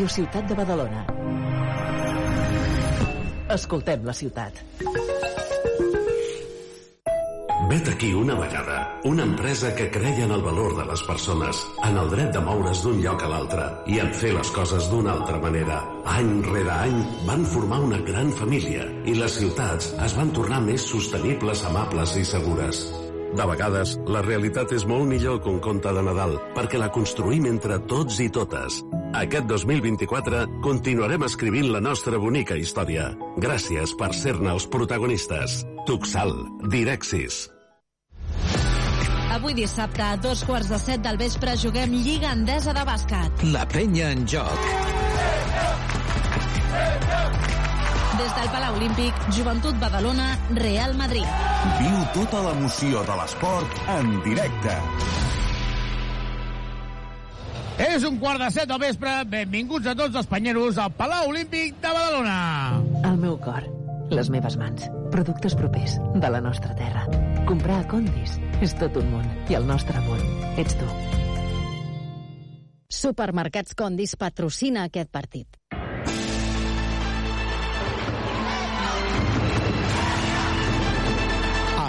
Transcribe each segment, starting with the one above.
Ràdio Ciutat de Badalona. Escoltem la ciutat. Vet aquí una vegada una empresa que creia en el valor de les persones, en el dret de moure's d'un lloc a l'altre i en fer les coses d'una altra manera. Any rere any van formar una gran família i les ciutats es van tornar més sostenibles, amables i segures. De vegades, la realitat és molt millor que un conte de Nadal, perquè la construïm entre tots i totes. Aquest 2024 continuarem escrivint la nostra bonica història. Gràcies per ser-ne els protagonistes. Tuxal, Direxis. Avui dissabte, a dos quarts de set del vespre, juguem Lliga Endesa de Bàsquet. La penya en joc. Des del Palau Olímpic, Joventut Badalona, Real Madrid. Viu tota l'emoció de l'esport en directe. És un quart de set del vespre. Benvinguts a tots els panyeros al Palau Olímpic de Badalona. El meu cor, les meves mans, productes propers de la nostra terra. Comprar a Condis és tot un món i el nostre món ets tu. Supermercats Condis patrocina aquest partit.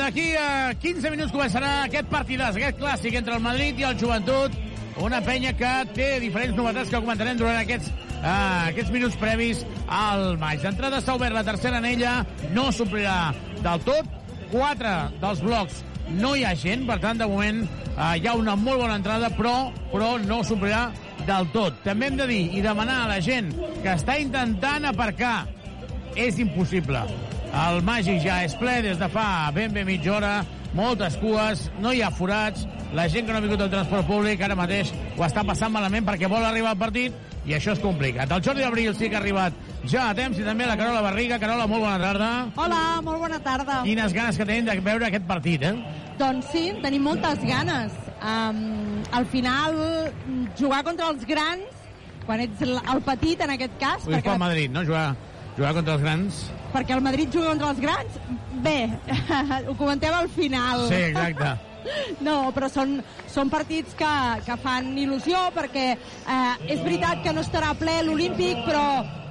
D'aquí a 15 minuts començarà aquest partidàs, aquest clàssic entre el Madrid i el Joventut. Una penya que té diferents novetats que comentarem durant aquests, uh, aquests minuts previs al maig. D'entrada s'ha obert la tercera anella, no s'omplirà del tot. Quatre dels blocs no hi ha gent, per tant, de moment uh, hi ha una molt bona entrada, però, però no s'omplirà del tot. També hem de dir i demanar a la gent que està intentant aparcar és impossible. El Màgic ja és ple des de fa ben bé mitja hora, moltes cues, no hi ha forats, la gent que no ha vingut al transport públic ara mateix ho està passant malament perquè vol arribar al partit i això és complicat. El Jordi Abril sí que ha arribat ja a temps i també la Carola Barriga. Carola, molt bona tarda. Hola, molt bona tarda. Quines ganes que tenim de veure aquest partit, eh? Doncs sí, tenim moltes ganes. Um, al final, jugar contra els grans, quan ets el petit en aquest cas... Ho pel Madrid, no? Jugar, jugar contra els grans. Perquè el Madrid juga contra els grans, bé, ho comentem al final. Sí, exacte. No, però són, són partits que, que fan il·lusió perquè eh, és veritat que no estarà ple l'Olímpic, però,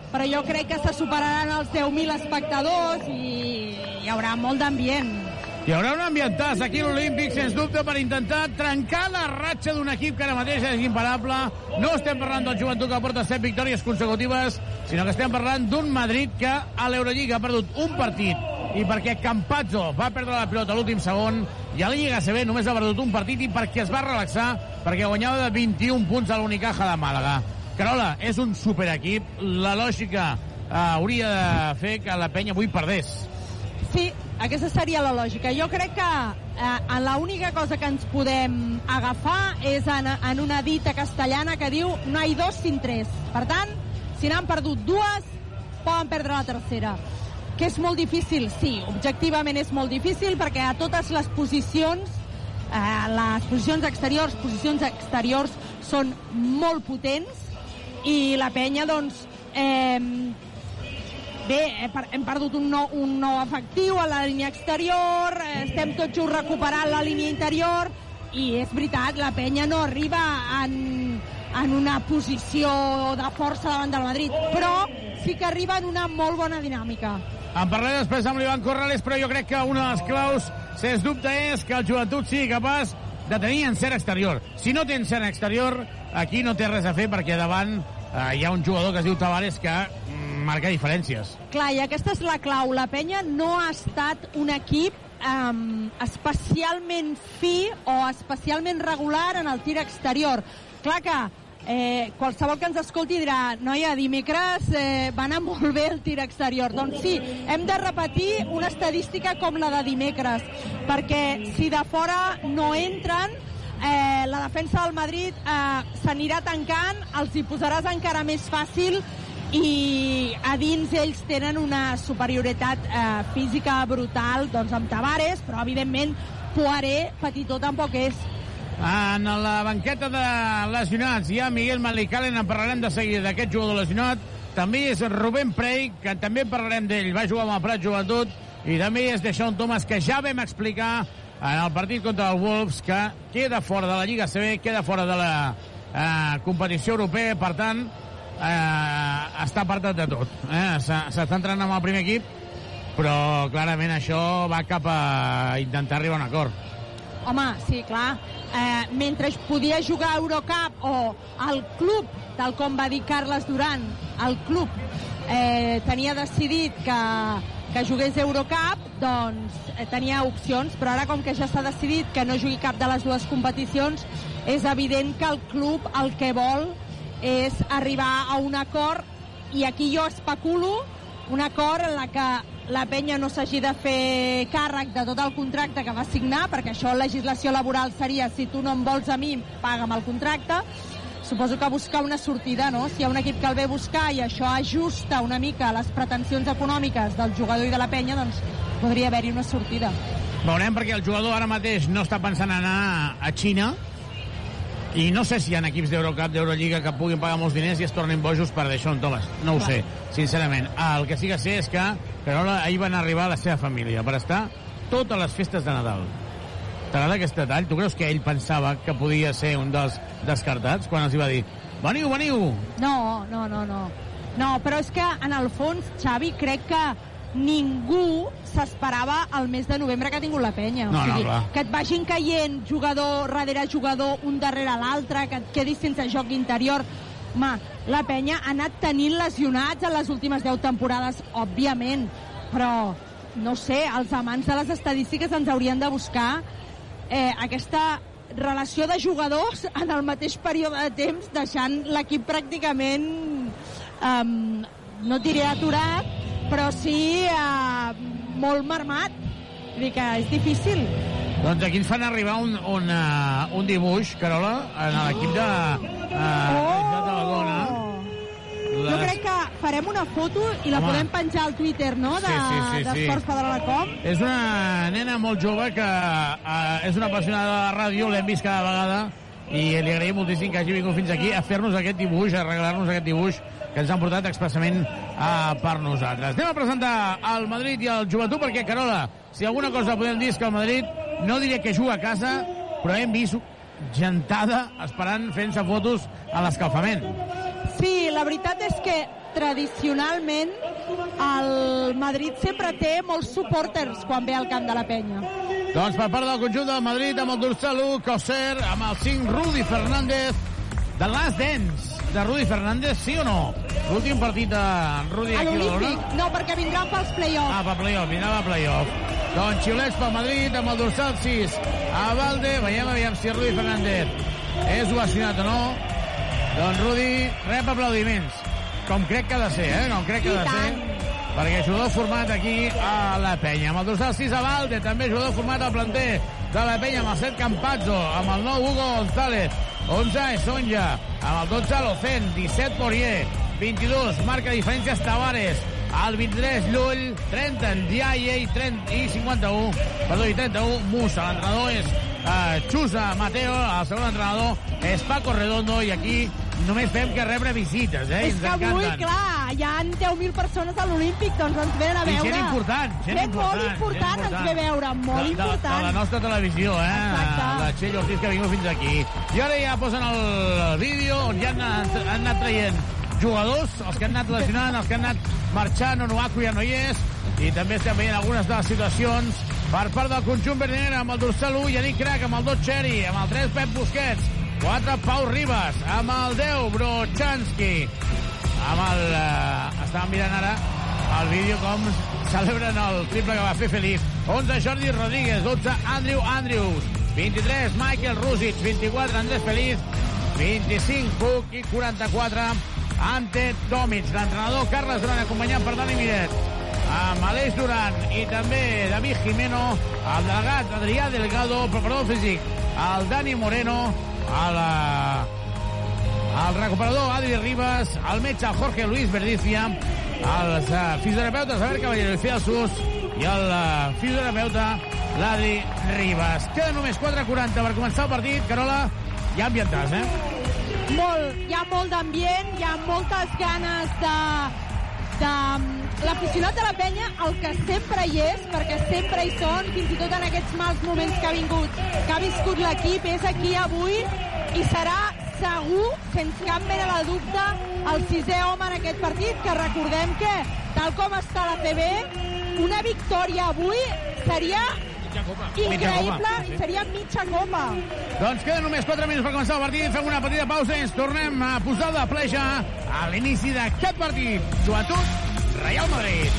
però jo crec que se superaran els 10.000 espectadors i hi haurà molt d'ambient. Hi haurà un ambientàs aquí l'Olímpic, sens dubte, per intentar trencar la ratxa d'un equip que ara mateix és imparable. No estem parlant del joventut que porta 7 victòries consecutives, sinó que estem parlant d'un Madrid que a l'Eurolliga ha perdut un partit i perquè Campazzo va perdre la pilota l'últim segon i a la Lliga CB només ha perdut un partit i perquè es va relaxar perquè guanyava de 21 punts a l'Unicaja de Màlaga. Carola, és un superequip. La lògica eh, hauria de fer que la penya avui perdés. Sí, aquesta seria la lògica. Jo crec que eh, l'única cosa que ens podem agafar és en, en una dita castellana que diu no hi dos sin tres. Per tant, si n'han perdut dues, poden perdre la tercera. Que és molt difícil? Sí, objectivament és molt difícil perquè a totes les posicions, eh, les posicions exteriors, posicions exteriors són molt potents i la penya, doncs, eh, Bé, hem perdut un nou, un nou efectiu a la línia exterior, estem tots just recuperant la línia interior i és veritat, la penya no arriba en, en una posició de força davant del Madrid, però sí que arriba en una molt bona dinàmica. En parlaré després amb l'Ivan Corrales, però jo crec que una de les claus, sens dubte, és que el joventut sigui capaç de tenir encert exterior. Si no té encert exterior, aquí no té res a fer perquè davant eh, hi ha un jugador que es diu Tavares que mm, marca diferències. Clar, i aquesta és la clau. La penya no ha estat un equip um, especialment fi o especialment regular en el tir exterior. Clar que Eh, qualsevol que ens escolti dirà noia, dimecres eh, va anar molt bé el tir exterior. Doncs sí, hem de repetir una estadística com la de dimecres, perquè si de fora no entren, eh, la defensa del Madrid eh, s'anirà tancant, els hi posaràs encara més fàcil i a dins ells tenen una superioritat eh, física brutal doncs amb Tavares, però evidentment Poiré, petitó tampoc és. En la banqueta de lesionats hi ha Miguel Malicalen, en parlarem de seguida d'aquest jugador lesionat. També és Rubén Prey, que també parlarem d'ell. Va jugar amb el Prat Joventut. I també és Deixón Thomas, que ja vam explicar en el partit contra el Wolves, que queda fora de la Lliga CB, queda fora de la eh, competició europea. Per tant, eh, està apartat de tot. Eh? S'està entrant amb el primer equip, però clarament això va cap a intentar arribar a un acord. Home, sí, clar. Eh, mentre podia jugar a Eurocup o el club, tal com va dir Carles Duran, el club eh, tenia decidit que, que jugués Eurocup, doncs eh, tenia opcions, però ara com que ja s'ha decidit que no jugui cap de les dues competicions, és evident que el club el que vol arribar a un acord i aquí jo especulo un acord en la que la penya no s'hagi de fer càrrec de tot el contracte que va signar, perquè això legislació laboral seria si tu no em vols a mi, paga'm el contracte. Suposo que buscar una sortida, no? Si hi ha un equip que el ve a buscar i això ajusta una mica les pretensions econòmiques del jugador i de la penya, doncs podria haver-hi una sortida. Veurem perquè el jugador ara mateix no està pensant en anar a Xina, i no sé si hi ha equips d'Eurocup, d'Eurolliga, que puguin pagar molts diners i es tornin bojos per Deixón Thomas. No ho sé, sincerament. Ah, el que sí que sé és que Carola ahir van arribar a la seva família per estar totes les festes de Nadal. T'agrada aquest detall? Tu creus que ell pensava que podia ser un dels descartats quan els hi va dir veniu, veniu? No, no, no, no. No, però és que en el fons, Xavi, crec que ningú s'esperava el mes de novembre que ha tingut la penya. No, o sigui, no, clar. que et vagin caient jugador darrere jugador, un darrere l'altre, que et quedis sense joc interior. Home, la penya ha anat tenint lesionats en les últimes 10 temporades, òbviament, però no sé, els amants de les estadístiques ens haurien de buscar eh, aquesta relació de jugadors en el mateix període de temps, deixant l'equip pràcticament, um, no diré aturat, però sí eh, molt marmat. Vull dir que és difícil. Doncs aquí ens fan arribar un, un, uh, un dibuix, Carola, en l'equip de, uh, de Badalona. Jo crec que farem una foto i la Home. podem penjar al Twitter, no?, de, Sí, sí, sí, sí. d'Esports Badalona.com. És una nena molt jove que uh, és una apassionada de la ràdio, l'hem vist cada vegada, i li agraïm moltíssim que hagi vingut fins aquí a fer-nos aquest dibuix, a regalar-nos aquest dibuix que ens han portat expressament uh, per nosaltres. Anem a presentar el Madrid i el Joventut, perquè, Carola, si alguna cosa podem dir és que el Madrid no diria que juga a casa, però hem vist gentada esperant fent-se fotos a l'escalfament. Sí, la veritat és que tradicionalment el Madrid sempre té molts supporters quan ve al camp de la penya. Doncs per part del conjunt del Madrid, amb el dorsal 1, Coser, amb el 5, Rudi Fernández, de Last Dance de Rudi Fernández, sí o no? L'últim partit de Rudi A aquí a l'Olímpic, no, perquè vindran pels play-offs. Ah, per playoff, vindrà per playoff. Doncs xiulets pel Madrid amb el dorsal 6. A Valde, veiem aviam si Rudi Fernández és ovacionat o no. Doncs Rudi rep aplaudiments. Com crec que ha de ser, eh? Com crec que ha I de ser. tant. Perquè jugador format aquí a la penya. Amb el dorsal 6 a Valde, també jugador format al planter de la penya, amb el 7 Campazzo, amb el 9 Hugo González, 11 és Sonja, amb el 12 Locen, 17 Poirier, 22 marca diferències Tavares, el 23 Llull, 30 Ndiaye i, 30, i 51, perdó, i 31 Musa. L'entrenador és eh, Xusa Mateo, el segon entrenador és Paco Redondo i aquí només fem que rebre visites, eh? i És ens que avui, clar, hi ha 10.000 persones a l'Olímpic, doncs ens venen a I veure. gent important, gent, Gent important. molt important, ens ve veure, molt de, de, important. De la nostra televisió, eh? Exacte. La Txell Ortiz que ha vingut fins aquí. I ara ja posen el vídeo on ja han han anat traient jugadors, els que han anat lesionant, els que han anat marxant, Onuaku ja no hi és, i també estem veient algunes de les situacions per part del conjunt verdinegre amb el dorsal 1, Yannick Crac, amb el 2 Cherry, amb el 3 Pep Busquets, 4 Pau Ribas, amb el 10 Brochanski, amb el... Eh, estàvem mirant ara el vídeo com celebren el triple que va fer Feliz. 11 Jordi Rodríguez, 12 Andrew Andrews, 23 Michael Rusic, 24 Andrés Feliz, 25 Puc i 44 Ante Tomic. L'entrenador Carles Duran acompanyat per Dani Miret amb Aleix Duran i també David Jimeno, el delegat Adrià Delgado, preparador físic, el Dani Moreno, el, el recuperador Adri Ribas, el metge Jorge Luis Verdicia, els uh, fisioterapeutes Albert Caballero i Fiasus i el uh, fisioterapeuta l'Adri Ribas. Queda només 4.40 per començar el partit. Carola, ja ambientats, eh? Molt, hi ha molt d'ambient, hi ha moltes ganes de, de l'aficionat de la penya, el que sempre hi és, perquè sempre hi són, fins i tot en aquests mals moments que ha vingut, que ha viscut l'equip, és aquí avui i serà segur, sense cap mena de dubte, el sisè home en aquest partit, que recordem que, tal com està la CB, una victòria avui seria increïble seria mitja copa. Doncs queden només 4 minuts per començar el partit. Fem una petita pausa i ens tornem a posar de pleja a l'inici d'aquest partit. Joventut, Real Madrid.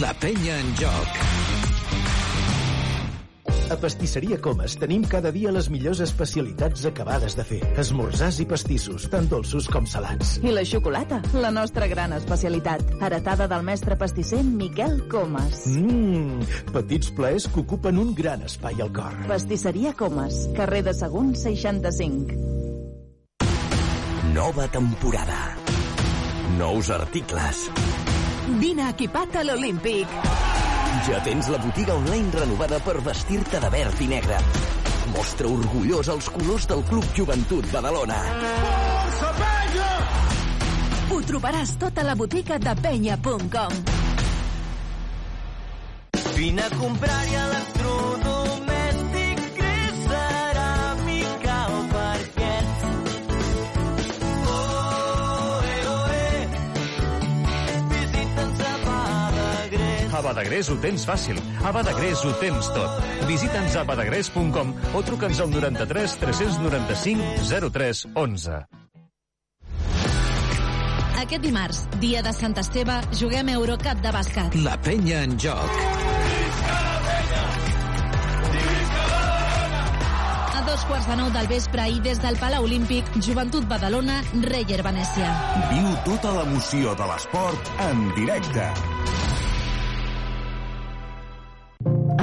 La penya en joc. A Pastisseria Comas tenim cada dia les millors especialitats acabades de fer. Esmorzars i pastissos, tant dolços com salats. I la xocolata, la nostra gran especialitat. Heretada del mestre pastisser Miquel Comas. Mmm, petits plaers que ocupen un gran espai al cor. Pastisseria Comas, carrer de Sagunt 65. Nova temporada. Nous articles. Vine equipat a l'Olímpic. Ja tens la botiga online renovada per vestir-te de verd i negre. Mostra orgullós els colors del Club Joventut Badalona. Força penya! Ho trobaràs tot a la botiga de penya.com. Vine a comprar-hi electrodomèstic, Badagrés. Ho tens fàcil. A Badagrés ho tens tot. Visita'ns a badagrés.com o truca'ns al 93 395 03 11. Aquest dimarts, dia de Sant Esteve, juguem Eurocup de bàsquet. La penya en joc. A dos quarts de nou del vespre i des del Palau Olímpic, Joventut Badalona, Reyer Venècia. Viu tota l'emoció de l'esport en directe.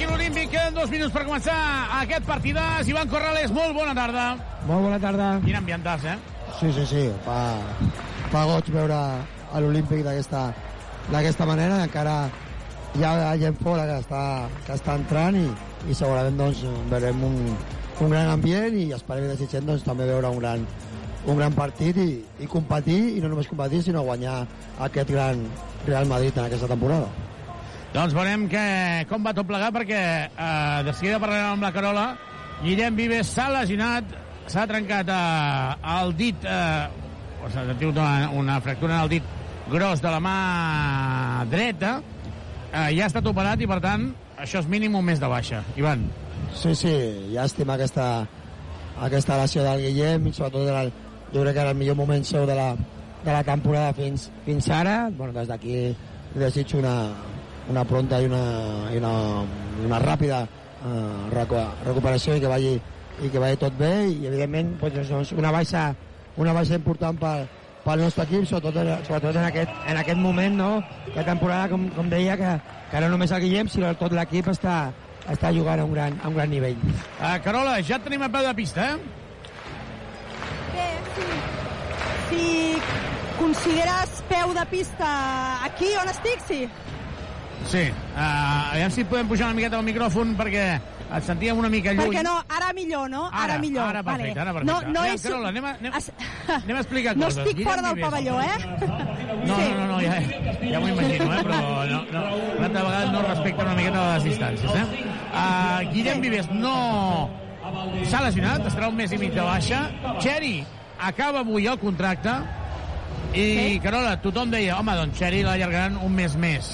Aquí l'Olímpic. Queden dos minuts per començar aquest partidàs. Ivan Corrales, molt bona tarda. Molt bona tarda. Quin ambientàs, eh? Sí, sí, sí. Fa, fa goig veure a l'Olímpic d'aquesta d'aquesta manera. Encara hi ha gent fora que està, que està entrant i, i segurament doncs, veurem un, un gran ambient i esperem i desitgem doncs, també veure un gran, un gran partit i, i competir, i no només competir, sinó guanyar aquest gran Real Madrid en aquesta temporada. Doncs veurem que, com va tot plegar, perquè eh, de seguida parlarem amb la Carola. Guillem Vives s'ha lesionat, s'ha trencat eh, el dit, eh, s'ha tingut una, una fractura en el dit gros de la mà dreta, eh, ja ha estat operat i, per tant, això és mínim un mes de baixa. Ivan. Sí, sí, llàstima aquesta, aquesta lesió del Guillem sobretot el, jo crec que era el millor moment seu de la, de la temporada fins, fins ara. Bueno, des d'aquí desitjo una, una pronta i una, i una, una ràpida eh, recu recuperació i que vagi, i que vagi tot bé i evidentment pues, doncs, una baixa una baixa important pel, pel nostre equip, sobretot, sobretot en, aquest, en aquest moment no? de temporada, com, com deia, que, que no només el Guillem, sinó tot l'equip està, està jugant a un gran, a un gran nivell. Uh, Carola, ja et tenim a peu de pista, eh? Bé, sí. Si consideres peu de pista aquí on estic, sí. Sí. Uh, aviam si podem pujar una miqueta al micròfon perquè et sentíem una mica lluny. Perquè no, ara millor, no? Ara, Ara, millor. ara perfecte, vale. ara perfecte. No, no Aviam, és... Carola, anem a, anem, anem a explicar no coses. estic Guillem fora del pavelló, eh? No, no, no, no ja, ja m'ho imagino, eh? però no, no, una altra vegada no respecta una miqueta les distàncies. Eh? Uh, Guillem Vives no s'ha lesionat, estarà un mes i mig de baixa. Xeri, acaba avui el contracte i, Sí. Carola, tothom deia, home, doncs Xeri l'allargaran un mes més.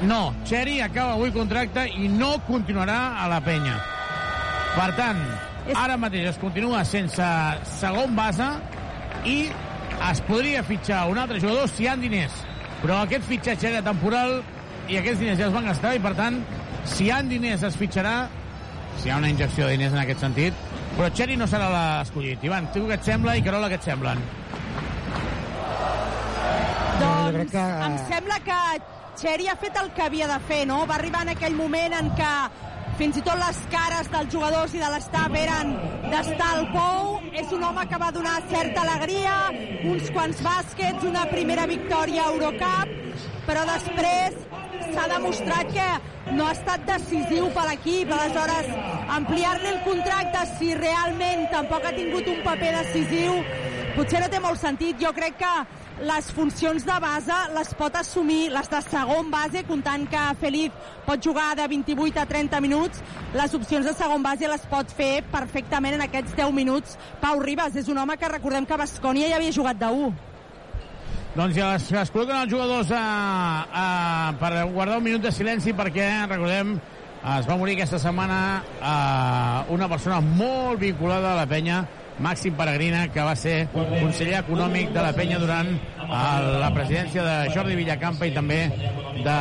No, Xeri acaba avui contracte i no continuarà a la penya. Per tant, ara mateix es continua sense segon base i es podria fitxar un altre jugador si hi ha diners. Però aquest fitxatge era temporal i aquests diners ja es van gastar i, per tant, si hi ha diners es fitxarà si hi ha una injecció de diners en aquest sentit, però Xeri no serà l'escollit. Ivan, tu què et sembla i Carola què et semblen? Doncs crec que- em sembla que Xeri ha fet el que havia de fer, no? Va arribar en aquell moment en què fins i tot les cares dels jugadors i de l'estaf eren d'estar al pou. És un home que va donar certa alegria, uns quants bàsquets, una primera victòria a Eurocup, però després s'ha demostrat que no ha estat decisiu per l'equip. Aleshores, ampliar-li el contracte si realment tampoc ha tingut un paper decisiu potser no té molt sentit. Jo crec que les funcions de base les pot assumir les de segon base, comptant que Felip pot jugar de 28 a 30 minuts, les opcions de segon base les pot fer perfectament en aquests 10 minuts. Pau Ribas és un home que recordem que a Bascònia ja havia jugat de 1. Doncs ja es, es col·loquen els jugadors a, a, per guardar un minut de silenci perquè, recordem, es va morir aquesta setmana a una persona molt vinculada a la penya, Màxim Peregrina, que va ser conseller econòmic de la penya durant el, la presidència de Jordi Villacampa i també de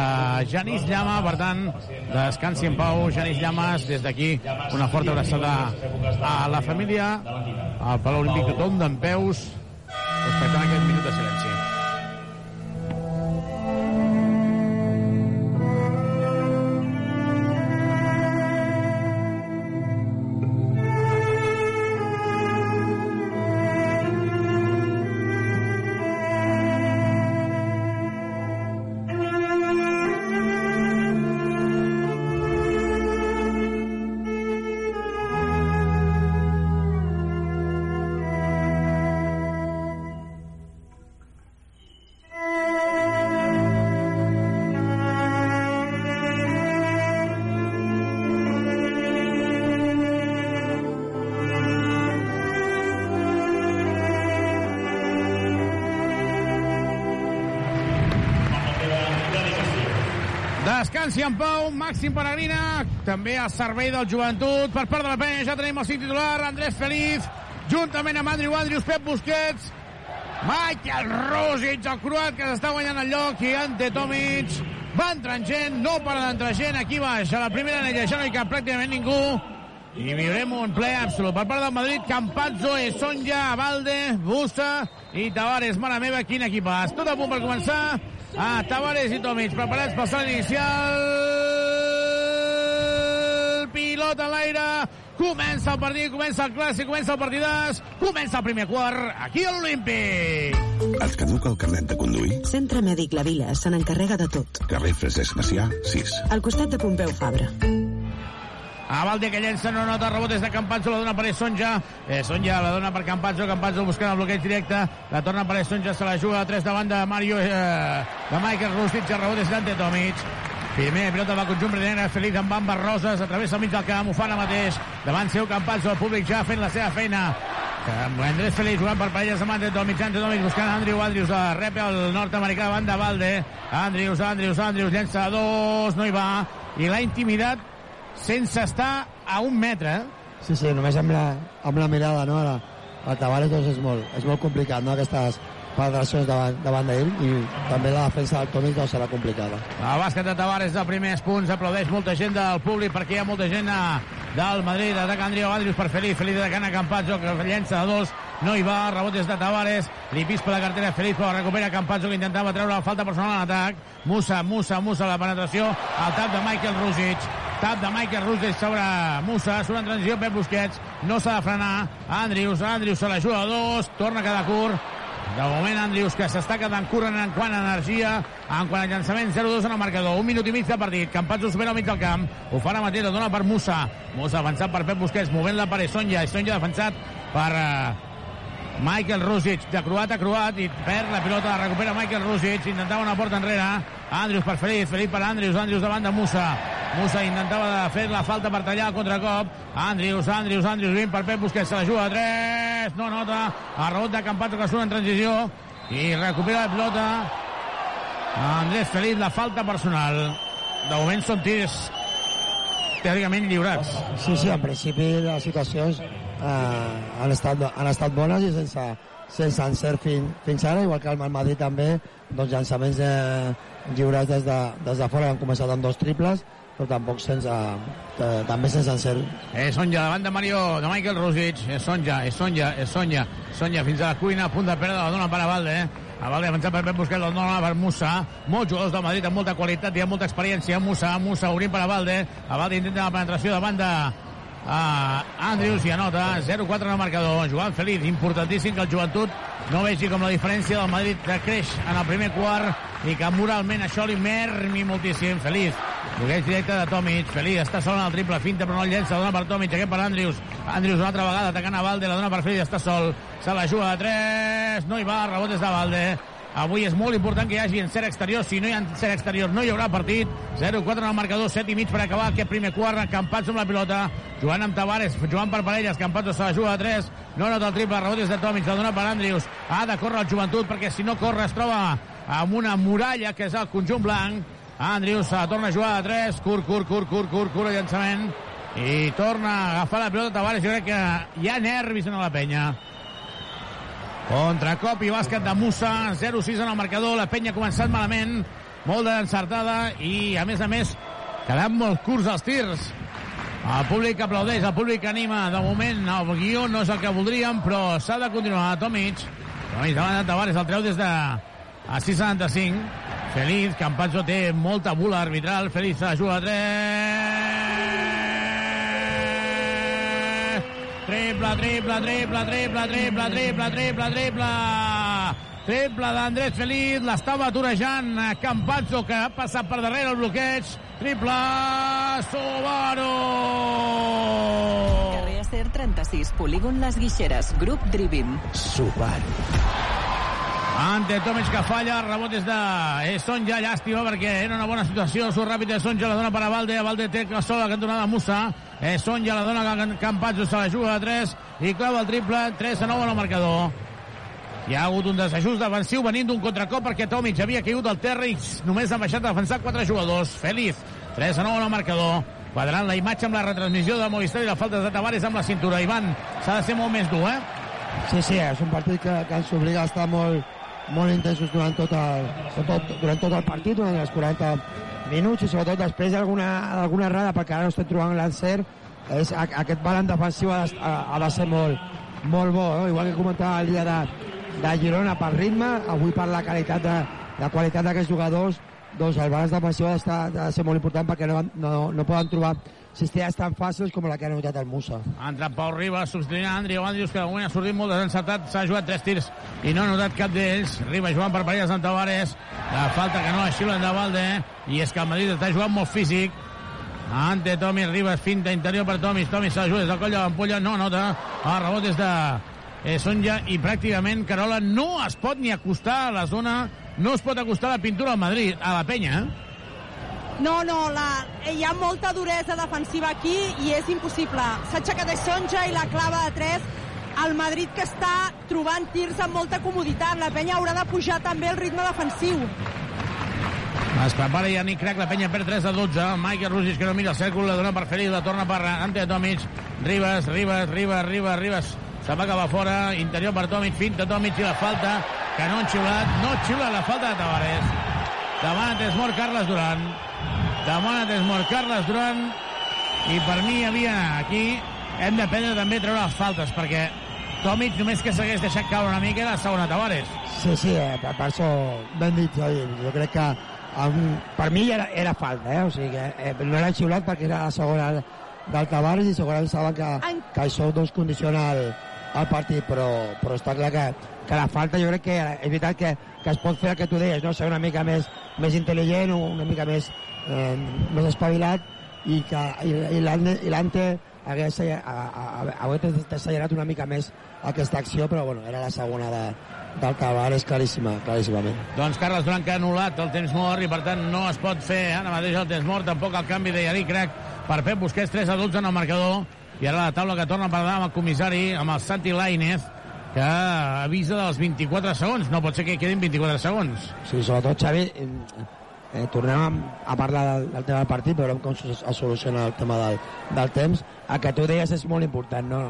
Genís Llama. Per tant, descansi en pau, Genís Llamas. Des d'aquí, una forta abraçada a la família, al Palau Olímpic, tothom d'en peus, respectant aquest minut de silenci. Màxim Peregrina, també a servei del joventut. Per part de la penya ja tenim el cinc titular, Andrés Feliz, juntament amb Andrew Andrius, Pep Busquets, Michael Rosic, el croat que s'està guanyant el lloc, i Ante Tomic. Va entrant gent, no para d'entrar gent aquí baix. A la primera anella ja no hi cap pràcticament ningú. I viurem un ple absolut. Per part del Madrid, Campazzo, Sonja, Valde, Busta i Tavares. Mare meva, quin equipàs. Tot a punt per començar. Ah, Tavares i Tomic preparats per salt inicial. Pilota a l'aire. Comença el partit, comença el clàssic, comença el partidàs. Comença el primer quart aquí a l'Olímpic. Et caduca el carnet de conduir? Centre Mèdic La Vila se n'encarrega de tot. Carrer Francesc Macià, 6. Al costat de Pompeu Fabra. A Valde que llença, no nota rebot des de Campazzo, la dona per Sonja. Eh, Sonja la dona per Campazzo, Campazzo buscant el bloqueig directe, la torna per Sonja, se la juga a 3 davant de Mario, eh, de Michael Rustic, el rebot és d'Ante Tomic. Primer pilota del conjunt negre, Feliz amb bambes roses, a través del mig del camp, ho fa ara mateix. Davant seu Campazzo, el públic ja fent la seva feina. Andrés Feliz jugant per parelles amb Ante Tomic, Ante Tomic buscant Andrew Andrews, rep el nord-americà davant de Valde. Andrews, Andrews, Andrews, llença a dos, no hi va. I l'ha intimidat sense estar a un metre. eh? Sí, sí, només amb la, amb la mirada, no? La, el Tavares doncs, és, molt, és molt complicat, no? Aquestes penetracions davant, davant d'ell i també la defensa del Tomic doncs, serà complicada. El bàsquet de Tavares de primers punts, aplaudeix molta gent del públic perquè hi ha molta gent a, del Madrid, ataca Andriu Andrius per Feliz, Feliz de Cana Campazzo, que llença a dos, no hi va, rebot des de Tavares, li pispa la cartera Feliz, però recupera Campazzo que intentava treure la falta personal en atac, Musa, Musa, Musa, la penetració, al tap de Michael Rusic, tap de Michael Rusic sobre Musa, surt en transició Pep Busquets, no s'ha de frenar, Andrius, Andrius se la juga a dos, torna a quedar curt, de moment, Andrius, que s'està quedant curt en quant a energia, en quant a llançament, 0-2 en el marcador. Un minut i mig de partit. Campazzo supera al mig del camp. Ho fa la dona per Musa. Musa avançat per Pep Busquets, movent-la per Esonja. Esonja defensat per uh, Michael Rusic, de croat a croat, i perd la pilota, la recupera Michael Rusic, intentava una porta enrere. Andrius per Felip, Felip per Andrius, Andrius davant de Musa. Musa intentava fer la falta per tallar el contracop. Andrius, Andrius, Andrius, vint per Pep Busquets, se la juga a 3. 3, no nota, a rebot de Campato que surt en transició, i recupera la pilota Andrés Feliz, la falta personal. De moment són tirs teòricament lliurats. Sí, sí, en principi les situacions eh, han, estat, han estat bones i sense, sense encert fin, fins ara, igual que el Madrid també, doncs llançaments eh, lliurats des de, des de fora han començat amb dos triples, però tampoc sense, eh, també sense encert. És Sonja davant de Mario, de Michael Rosic. És Sonja, és Sonja, és Sonja. Sonja fins a la cuina, a punt de perdre, la dona per a Valde. Eh? A Valde avançat per Pep Busquets, la dona per Musa. Molts jugadors del Madrid amb molta qualitat i amb molta experiència. Musa, Musa obrint per a Valde. A Valde intenta la penetració de a Andrews i anota 0-4 en el marcador. Joan Feliz, importantíssim que el joventut no vegi com la diferència del Madrid que creix en el primer quart i que moralment això li mermi moltíssim. Feliz, bloqueig directe de Tomic. Feliz està sol en el triple, finta però no el llença, dona per Tomic, aquest per Andrews. Andrews una altra vegada atacant a Valde, la dona per Feliz, està sol. Se la juga de 3, no hi va, rebot és de Valde. Avui és molt important que hi hagi encert exterior. Si no hi ha encert exterior, no hi haurà partit. 0-4 en el marcador, 7 i mig per acabar aquest primer quart. Campats amb la pilota. Jugant amb Tavares, jugant per parelles. Campats se la juga a 3. No nota el triple, rebot és de Tomic, la dona per Andrius. Ha de córrer el joventut perquè si no corre es troba amb una muralla que és el conjunt blanc. Andrius torna a jugar a 3. Curt, curt, curt, curt, curt, curt llançament. I torna a agafar la pilota Tavares. Jo crec que hi ha nervis en la penya. Contracop i bàsquet de Musa, 0-6 en el marcador, la penya ha començat malament, molt d'encertada i, a més a més, quedant molt curts els tirs. El públic aplaudeix, el públic anima. De moment, el guió no és el que voldríem, però s'ha de continuar. Tomic, Tomic davant de Tavares, el treu des de a 6.75. Feliz, Campazzo té molta bula arbitral. Feliz juga a 3. Triple, triple, triple, triple, triple, triple, triple, triple. Triple d'Andrés Feliz, l'estava aturejant Campazzo, que ha passat per darrere el bloqueig. Triple, Subaru! Carrer Acer 36, polígon Les Guixeres, grup Drivim. Subaru. Ante Tomic que falla, rebot és de és Sonja, llàstima perquè era una bona situació, surt ràpid de Sonja, la dona per a Valde, a Valde té que sola cantonada Musa, és Sonja, la dona que Campazzo se la juga a 3 i clava el triple, 3 a 9 en el marcador. Hi ha hagut un desajust defensiu venint d'un contracop perquè Tomic havia caigut al terra i només han baixat a defensar quatre jugadors. Feliz, 3 a 9 en el marcador. Quadrant la imatge amb la retransmissió de Movistar i la falta de Tavares amb la cintura. Ivan, s'ha de ser molt més dur, eh? Sí, sí, és un partit que, que ens obliga a estar molt, molt intensos durant tot, el, tot, durant tot el partit, durant els 40 minuts i sobretot després d'alguna alguna errada perquè ara no estem trobant l'encert és, aquest balanç defensiu ha, ha, de ser molt, molt bo no? igual que comentava el dia de, de Girona per ritme, avui per la qualitat de, la qualitat d'aquests jugadors doncs el balanç defensiu ha de ser molt important perquè no, no, no poden trobar cistelles tan fàcils com la que ha notat el Musa. Ha entrat Pau Ribas, substituint Andriu Andrius, que moment ha sortit molt desencertat, s'ha jugat tres tirs i no ha notat cap d'ells. Ribas jugant per parelles amb Tavares, la falta que no la xiulen de Valde, i és que el Madrid està jugant molt físic. Ante Tomi Ribas, finta interior per Tomi, Tomi se la juga des del coll de l'ampolla, no nota, el rebot és de eh, Sonja i pràcticament Carola no es pot ni acostar a la zona, no es pot acostar a la pintura al Madrid, a la penya, eh? No, no, la, hi ha molta duresa defensiva aquí i és impossible. S'ha aixecat Sonja i la clava de 3. El Madrid que està trobant tirs amb molta comoditat. La penya haurà de pujar també el ritme defensiu. Es prepara Yannick Crac, la penya per 3 a 12. Michael Rugis que no mira el cèrcol, la dona per Feliz, la torna per Ante Tomic. Ribas, Ribas, Ribas, Ribas, Ribas. Se va acabar fora, interior per Tomic, finta Tomic i la falta, que no han xiulat, no xiula la falta de Tavares. Demana Tesmor Carles Duran. Demana Tesmor Carles Duran. I per mi hi havia aquí, hem d'aprendre també a treure les faltes, perquè Tomic només que s'hagués deixat caure una mica era la segona Tavares. Sí, sí, eh, per, per això ben dit, jo crec que um, per mi era, era falta, eh? o sigui que eh, no l'han xiulat perquè era la segona del Tavares i segurament saben que, que això doncs, condiciona el, el partit, però, però està clar que, que la falta jo crec que és veritat que, que es pot fer el que tu deies, no? ser una mica més, més intel·ligent, una mica més, eh, més espavilat i que i, l'Ante hagués, hagués una mica més aquesta acció, però bueno, era la segona de, del Tavares claríssima, claríssimament. Doncs Carles que ha anul·lat el temps mort i per tant no es pot fer ara mateix el temps mort, tampoc el canvi de Yannick Crac per Pep Busquets 3 a 12 en el marcador i ara la taula que torna per davant amb el comissari amb el Santi Lainez que avisa dels 24 segons. No pot ser que quedin 24 segons. Sí, sobretot, Xavi, eh, tornem a, parlar del, del tema del partit, veurem com es, soluciona el tema del, del temps. El que tu deies és molt important, no?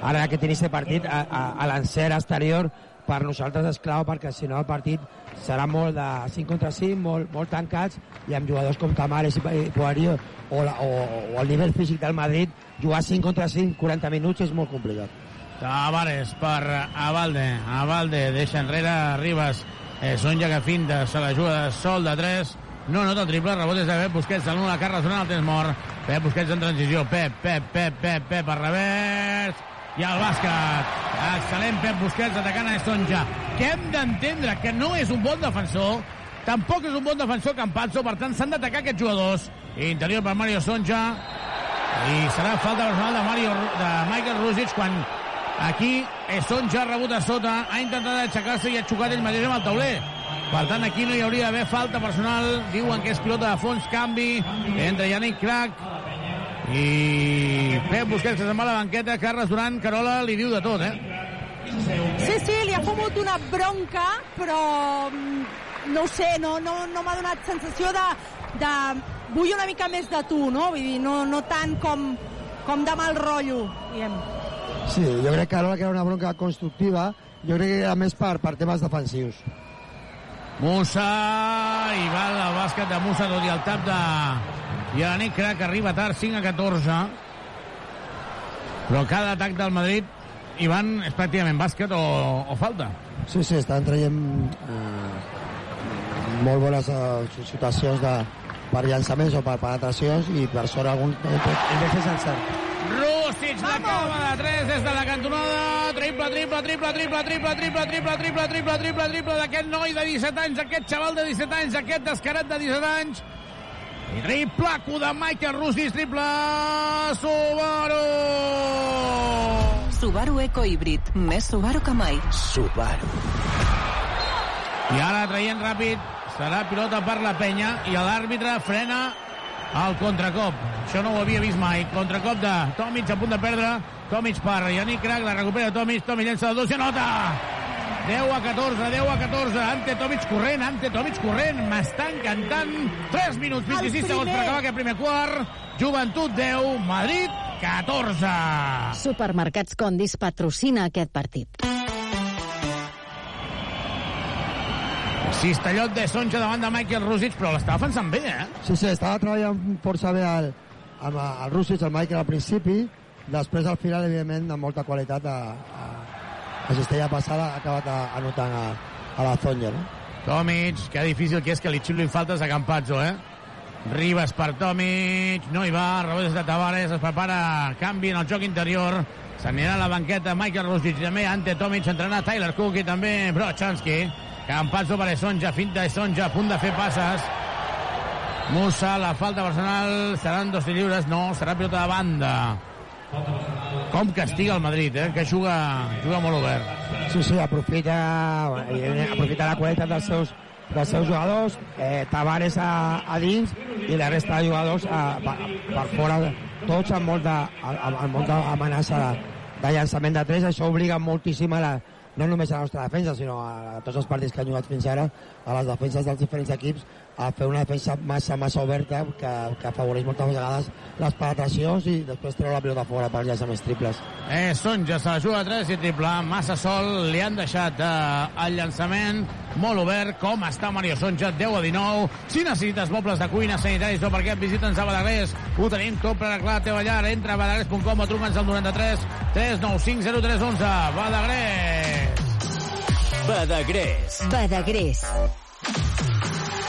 Ara aquest inici de partit, a, a, a l'encert exterior, per nosaltres és clau perquè si no el partit serà molt de 5 contra 5, molt, molt tancats i amb jugadors com Tamares i Poirier o, la, o, o el nivell físic del Madrid jugar 5 contra 5, 40 minuts és molt complicat. Tavares per Avalde. Avalde deixa enrere Ribas. Eh, Sonja que finta, se la juga sol de 3. No nota el triple, rebot és de Pep Busquets, de l'una la carra el temps mort. Pep Busquets en transició, Pep, Pep, Pep, Pep, Pep, al revers. I el bàsquet. Excel·lent Pep Busquets atacant a Sonja. Que hem d'entendre que no és un bon defensor, tampoc és un bon defensor Campazzo, per tant s'han d'atacar aquests jugadors. Interior per Mario Sonja. I serà falta personal de, Mario, de Michael Rusic quan aquí Sonja ha rebut a sota, ha intentat aixecar-se i ha xocat ell mateix amb el tauler. Per tant, aquí no hi hauria d'haver falta personal. Diuen que és pilota de fons, canvi entre Yannick Crac i Pep Busquets, que se'n va a la banqueta. Carles Duran, Carola, li diu de tot, eh? Sí, sí, li ha fumut una bronca, però mm, no ho sé, no, no, no m'ha donat sensació de, de vull una mica més de tu, no? Vull dir, no, no tant com, com de mal rotllo, diguem. Sí, jo crec que ara que era una bronca constructiva, jo crec que era més per, per temes defensius. Musa, i va el bàsquet de Musa, tot i el tap de Yannick Crac, arriba tard, 5 a 14. Però cada atac del Madrid, Ivan, és pràcticament bàsquet o, o falta. Sí, sí, estan traient eh, molt bones eh, situacions de, per llançaments o per penetracions i per sort algun de fer encert. Rústic l'acaba de 3 des de la cantonada. Triple, triple, triple, triple, triple, triple, triple, triple, triple, triple, triple d'aquest noi de 17 anys, aquest xaval de 17 anys, aquest descarat de 17 anys. I triplaco de Michael Rústic, triple Subaru! Subaru Eco Híbrid. Més Subaru que mai. Subaru. I ara traient ràpid, serà pilota per la penya i l'àrbitre frena el contracop. Això no ho havia vist mai. Contracop de Tomic a punt de perdre. Tomic per Yannick Crac, la recupera Tomic. Tomic llença de dos i anota! 10 a 14, 10 a 14. Ante Tomic corrent, Ante Tomic corrent. M'està encantant. 3 minuts, 26 segons per acabar aquest primer quart. Joventut 10, Madrid 14. Supermercats Condis patrocina aquest partit. Cistellot de Sonja davant de Michael Rusic, però l'està defensant bé, eh? Sí, sí, estava treballant força bé el, el, el Rússic, el Michael al principi, després al final, evidentment, de molta qualitat, a, a, a cistella passada ha acabat a, anotant a, a la Zonja, no? Tomic, que difícil que és que li xiulin faltes a Campazzo, eh? Ribas per Tomic, no hi va, rebot de Tavares, es prepara canvi en el joc interior, s'anirà a la banqueta Michael Rusic, també ante Tomic, entrenarà Tyler Cook i també Brochanski. Campazzo per Esonja, finta Esonja, a punt de fer passes. Musa, la falta personal, seran dos lliures, no, serà pilota de banda. Com castiga el Madrid, eh? que juga, juga molt obert. Sí, sí, aprofita, evidentment, aprofita la qualitat dels seus, dels seus jugadors, eh, Tavares a, a dins i la resta de jugadors a, per, per fora, tots amb molta, amb, amb molta amenaça de, de llançament de 3, això obliga moltíssim a la, no només a la nostra defensa, sinó a tots els partits que han jugat fins ara, a les defenses dels diferents equips, a fer una defensa massa, massa oberta que, que afavoreix moltes vegades les penetracions i després treure la pilota fora per llançaments triples. Eh, Sonja se la juga a 3 i triple, massa sol, li han deixat eh, el llançament molt obert, com està Mario Sonja, 10 a 19. Si necessites mobles de cuina, sanitaris o perquè et visita'ns a Badagrés, ho tenim tot per arreglar la teva llar. Entra a badagrés.com o truca'ns al 93 395 0311. Badagrés! Badagrés. Badagrés.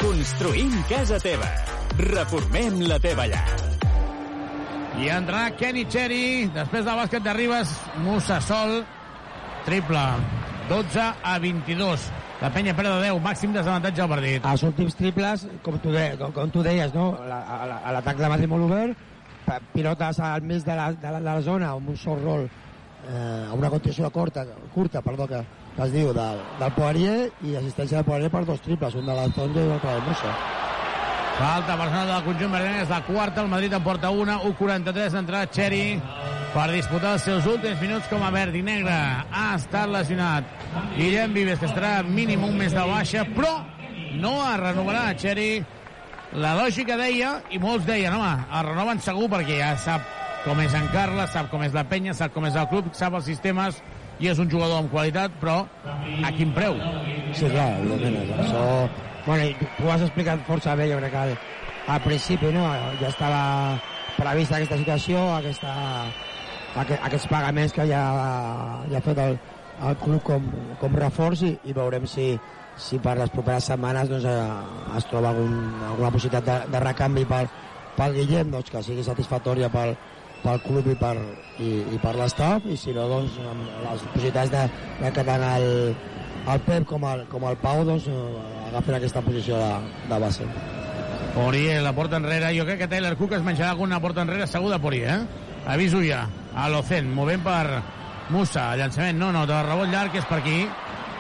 Construïm casa teva. Reformem la teva llar. I entrarà Kenny Cherry, després del bàsquet de Ribas, Musa Sol, triple, 12 a 22. La penya perd de 10, màxim desavantatge al partit. Els últims triples, com tu, de, com, com tu deies, no? La- a la- a l'atac de Madrid molt obert, pilotes al mig de la, de la, de la zona, amb un sol rol, eh, una contenció curta, curta perdó, que, que es diu, del, del Poirier, i assistència del Poirier per dos triples, un de la i un altre del Musa. Falta personal del conjunt verdiner, és la quarta, el Madrid en porta una, 1'43, entrarà Cherry, per disputar els seus últims minuts com a verd i negre. Ha estat lesionat. Guillem Vives, que estarà mínim un mes de baixa, però no es renovarà Xeri. La lògica deia, i molts deien, home, el renoven segur perquè ja sap com és en Carles, sap com és la penya, sap com és el club, sap els sistemes, i és un jugador amb qualitat, però a quin preu? Sí, clar, evidentment. Això... Bueno, tu has explicat força bé, jo crec que al, al principi no, ja estava prevista aquesta situació, aquesta, aqu aquests pagaments que ja, ja ha fet el, el club com, com reforç i, i veurem si, si per les properes setmanes doncs, eh, es troba algun, alguna possibilitat de, de recanvi pel, pel Guillem doncs, que sigui satisfactòria pel, pel club i per, i, i per l'estat i si no doncs amb les possibilitats de, de que tant el, el Pep com el, com el Pau doncs, eh, agafin aquesta posició de, de base. Poirier, la porta enrere. Jo crec que Taylor Cook es menjarà alguna porta enrere segur de Poirier, eh? Aviso ja. A l'Ocent, movent per Musa. Llançament, no, no, de rebot llarg, és per aquí.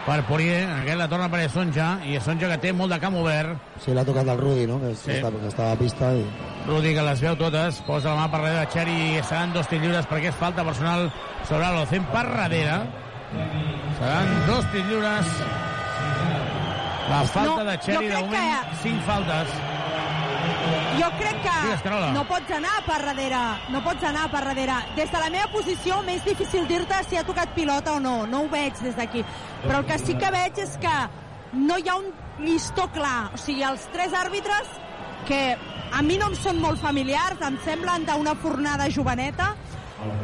Per Poirier, aquest la torna per Sonja, i Sonja que té molt de camp obert. Sí, l'ha tocat el Rudi, no? Que, Sí. està, que estava a pista i... Rudi que les veu totes, posa la mà per darrere de Xeri i seran dos tirs lliures perquè és falta personal sobre l'Ocent per darrere. Seran dos tirs lliures. La falta No, de Xeri, de moment, que- cinc faltes. Jo crec que Digues, no pots anar per darrere, no pots anar per darrere. Des de la meva posició m'és difícil dir-te si ha tocat pilota o no, no ho veig des d'aquí. Però el que sí que veig és que no hi ha un llistó clar. O sigui, els tres àrbitres, que a mi no em són molt familiars, em semblen d'una fornada joveneta,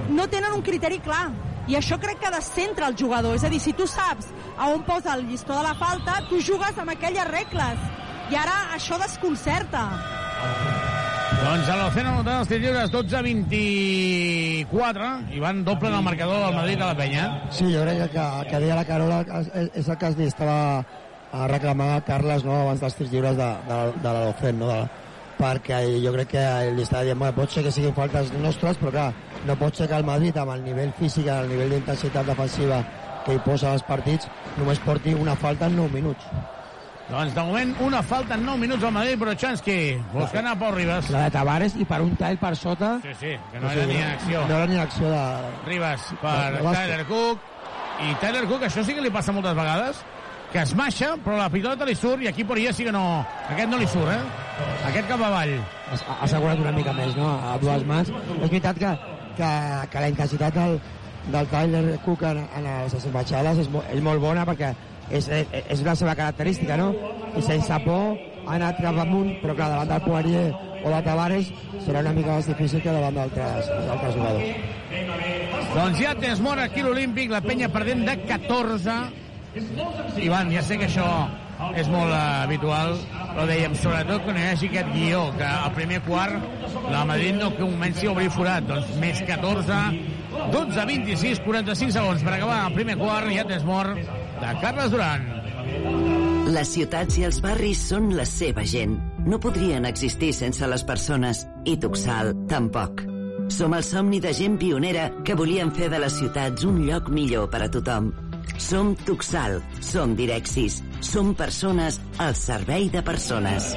no tenen un criteri clar. I això crec que descentra el jugador. És a dir, si tu saps a on posa el llistó de la falta, tu jugues amb aquelles regles. I ara això desconcerta. Doncs a l'Ocena anotant els tirs lliures 12-24 i van doble en el marcador del Madrid a la penya. Sí, jo crec que, que, que deia la Carola, és, és el que dit, estava a reclamar a Carles no, abans dels tirs lliures de, de, de l'Ocent, no? De, perquè jo crec que li estava dient, bueno, pot ser que siguin faltes nostres, però clar, no pot ser que el Madrid, amb el nivell físic, el nivell d'intensitat defensiva que hi posa als partits, només porti una falta en 9 minuts. Doncs de moment una falta en 9 minuts al Madrid, però Chansky buscant a Pau Ribas. La de Tavares i per un tall per sota... Sí, sí, que no era ni en acció. No era ni acció de... Ribas per De. Tyler Cook. I Tyler Cook, això sí que li passa moltes vegades, que es maixa, però la pilota li surt, i aquí Poirier sí que no... Aquest no li surt, eh? Aquest cap avall. ha assegurat una mica més, no?, a dues mans. És veritat que, que, que la intensitat del, del Tyler Cook en, en les baixades és, mo, és molt bona perquè és, és la seva característica, no? I sense por ha anat cap amunt, però clar, davant del Poirier o de Tavares serà una mica més difícil que davant d'altres jugadors. Doncs ja tens mort aquí l'Olímpic, la penya perdent de 14. Ivan, ja sé que això és molt eh, habitual, però dèiem, sobretot quan hi hagi aquest guió, que al primer quart la Madrid no comenci a obrir forat, doncs més 14, 12, 26, 45 segons per acabar el primer quart, ja tens mort de Carles Duran. Les ciutats i els barris són la seva gent. No podrien existir sense les persones, i Tuxal tampoc. Som el somni de gent pionera que volien fer de les ciutats un lloc millor per a tothom. Som Tuxal, som Direxis, som persones al servei de persones.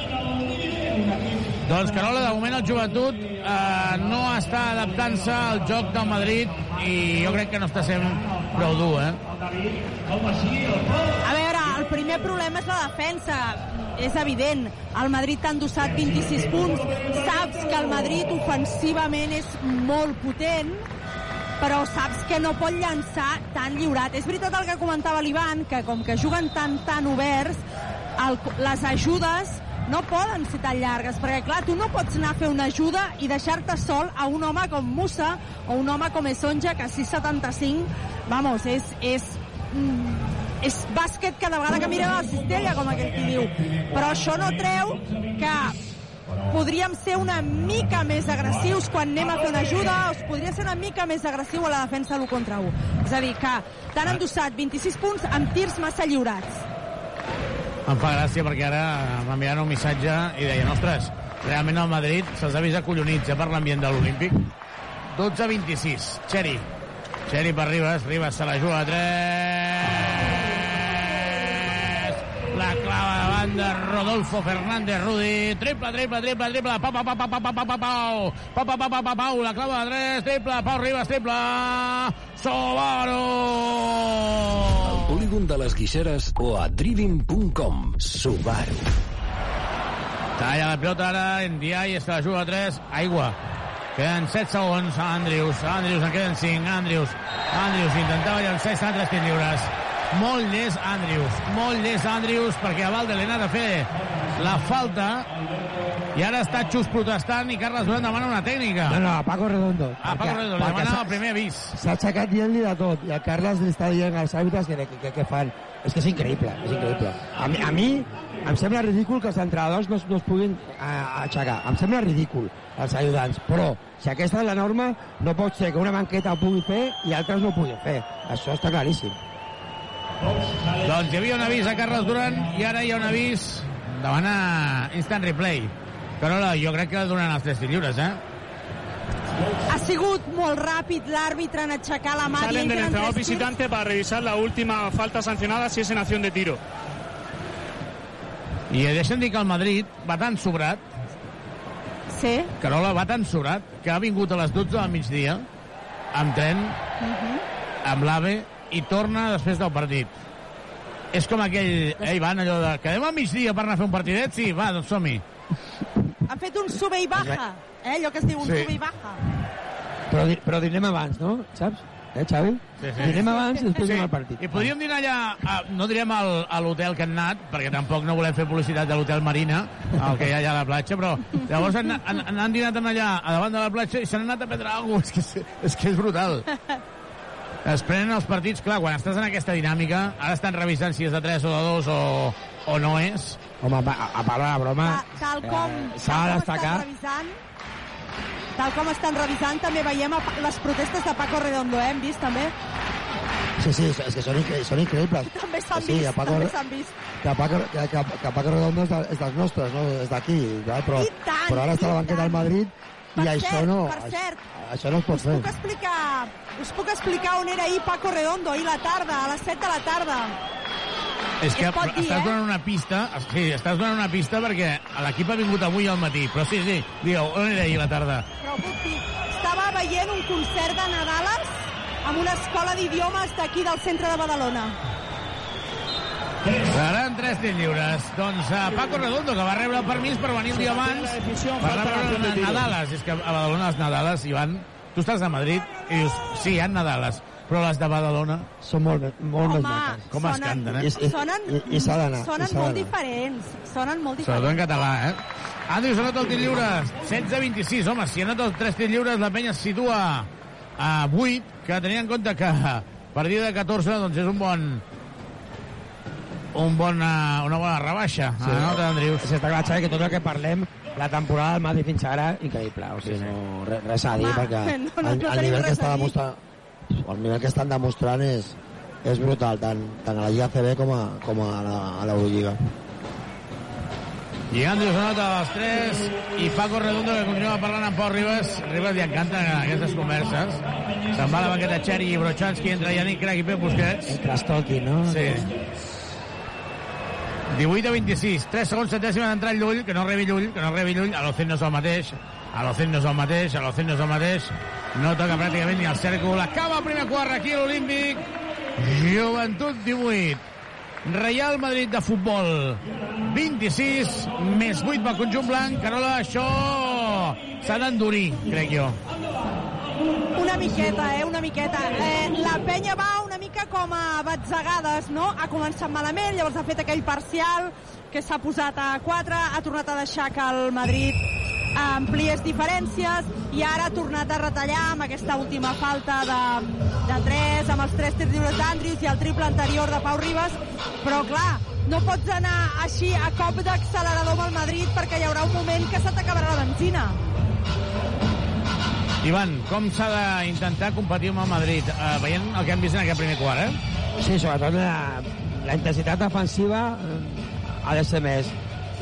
Doncs Carola, de moment el joventut eh, no està adaptant-se al joc del Madrid i jo crec que no està sent prou dur, eh? A veure, el primer problema és la defensa. És evident, el Madrid t'ha endossat 26 punts, saps que el Madrid ofensivament és molt potent, però saps que no pot llançar tan lliurat. És veritat el que comentava l'Ivan, que com que juguen tan, tan oberts, el, les ajudes no poden ser tan llargues, perquè clar, tu no pots anar a fer una ajuda i deixar-te sol a un home com Musa o un home com Esonja, que a 6'75, vamos, és, és, mm, és bàsquet cada vegada que mirem la cistella, com aquell qui diu. Però això no treu que podríem ser una mica més agressius quan anem a fer una ajuda, o es podria ser una mica més agressiu a la defensa l'1 contra 1. És a dir, que t'han endossat 26 punts amb tirs massa lliurats. Em fa gràcia perquè ara m'enviaran un missatge i deien, ostres, realment el Madrid se'ls ha vist acollonits eh, per l'ambient de l'Olímpic. 12-26, Xeri. Xeri per Ribas, Ribas se la juga a 3. La clava de Rodolfo Fernández Rudi. Triple, triple, triple, triple. Pau, pau, pau, pau, pau, pau, pau, pau. Pau, pau, pau, pau, pau, pau. La clava de tres. Triple. Pau Ribas, triple. Subaru! Al polígon de les Guixeres o a driving.com. Subaru. Talla la pilota ara, Ndiaye, es que la juga a 3, aigua. Queden 7 segons, Andrius, Andrius, en queden 5, Andrius, Andrius intentava llançar i estan 3 tirs lliures. Molt llest Andrius, molt llest Andrius, perquè a Valde li ha anat a fer la falta i ara està Xus protestant i Carles Durant demana una tècnica. No, no, a Paco Redondo. Ah, Paco Redondo, li perquè demana el primer avís. S'ha aixecat dient-li de tot, i el Carles li està dient als àrbitres que, que, que, que fan. És que és increïble, és increïble. A mi, a mi em sembla ridícul que els entrenadors no, no es puguin eh, aixecar. Em sembla ridícul, els ajudants. Però, si aquesta és la norma, no pot ser que una banqueta ho pugui fer i altres no ho puguin fer. Això està claríssim. Doncs hi havia un avís a Carles Duran i ara hi ha un avís demana instant replay. Carola, jo crec que donen els 3 tirs lliures, eh? Ha sigut molt ràpid l'àrbitre en aixecar la mà. Salen del entrenador tres visitante para revisar la última falta sancionada si es en acción de tiro. I deixa'm dir que el Madrid va tan sobrat, Sí. Carola va tan sobrat, que ha vingut a les 12 del migdia, amb tren, amb l'AVE, i torna després del partit. És com aquell, eh, Ivan, allò de, quedem al migdia per anar a fer un partidet? Sí, va, doncs som-hi. Han fet un sube i baja, eh? allò que es diu un Sí. sube i baja. Però, però dinem abans, no? Saps? Eh, Xavi? Sí, sí. Dinem abans i després Sí, el partit. I podríem dinar allà, a, no direm al, a l'hotel que han anat, perquè tampoc no volem fer publicitat de l'hotel Marina, el que hi ha allà a la platja, però llavors han, han, han, dinat allà, a davant de la platja, i s'han anat a prendre alguna cosa. És que, és, és que és brutal. Es prenen els partits, clar, quan estàs en aquesta dinàmica, ara estan revisant si és de 3 o de 2 o, o no és. Home, a, a part de la broma... Tal com, Eh, s'ha tal de com estan revisant, tal com estan revisant, també veiem les protestes de Paco Redondo, eh? hem vist també. Sí, sí, és que són, incre són increïbles. També s'han sí, vist, Paco, també s'han vist. que Paco, que, que, que Paco Redondo és, de, és dels nostres, no? és d'aquí, però, però ara està a la banqueta del Madrid i Per això cert, no, per cert, això no es pot fer. puc explicar, us puc explicar on era ahir Paco Redondo, ahir a la tarda, a les 7 de la tarda. És que dir, estàs eh? donant una pista, sí, estàs donant una pista perquè l'equip ha vingut avui al matí, però sí, sí, digueu, on era ahir la tarda? Però puc dir, estava veient un concert de Nadales amb una escola d'idiomes d'aquí del centre de Badalona. Seran tres tirs lliures. Doncs uh, Paco Redondo, que va rebre el permís per venir un dia abans per anar a veure les Nadales. És que a Badalona les Nadales hi van... Tu estàs a Madrid i dius, sí, hi ha Nadales, però les de Badalona... Són molt, molt més Home, maques. Com es canten, eh? Sonen, I, i s'ha d'anar. i sonen molt diferents. Sonen molt Sobretot en diferents. català, eh? Andrius anota el tir lliure, 16-26. Home, si anota els 3 tirs lliures, la penya es situa a 8, que tenia en compte que a partir de 14 doncs és un bon un bon, eh, una bona rebaixa sí. a la nota d'Andrius. Sí, està clar, Xavi, que tot el que parlem, la temporada del Madrid fins ara, increïble. O sigui, no, res, res a dir, Home, perquè no, no, el, no el nivell que està demostrant el nivell que estan demostrant és, és brutal, tant, tant a la Lliga CB com a, com a l'Eurolliga. I Andrius anota els 3 i Paco Redondo que continua parlant amb Pau Ribas. Ribas li encanten aquestes converses. Se'n va a la banqueta Xeri i Brochanski entre Yannick Crac i Pep Busquets. El trastoqui, no? Sí. 18 a 26, 3 segons centèsimes d'entrar Llull, que no rebi Llull, que no rebi Llull, a l'Ocent no és el mateix, a l'Ocent no és el mateix, a l'Ocent no és el mateix, no toca pràcticament ni el cèrcol, acaba el primer quart aquí a l'Olímpic, Joventut 18, Real Madrid de futbol. 26, més 8 pel conjunt blanc, Carola, això s'ha d'endurir, crec jo. Una miqueta, eh, una miqueta. Eh, la penya va una mica com a batzegades, no? Ha començat malament, llavors ha fet aquell parcial que s'ha posat a 4, ha tornat a deixar que el Madrid ampliés diferències i ara ha tornat a retallar amb aquesta última falta de, de 3, amb els 3 tirs lliures d'Andrius i el triple anterior de Pau Ribas, però clar, no pots anar així a cop d'accelerador amb el Madrid perquè hi haurà un moment que se t'acabarà la benzina. Ivan, com s'ha d'intentar competir amb el Madrid? Uh, veient el que hem vist en aquest primer quart, eh? Sí, sobretot la, la intensitat defensiva eh, ha de ser més,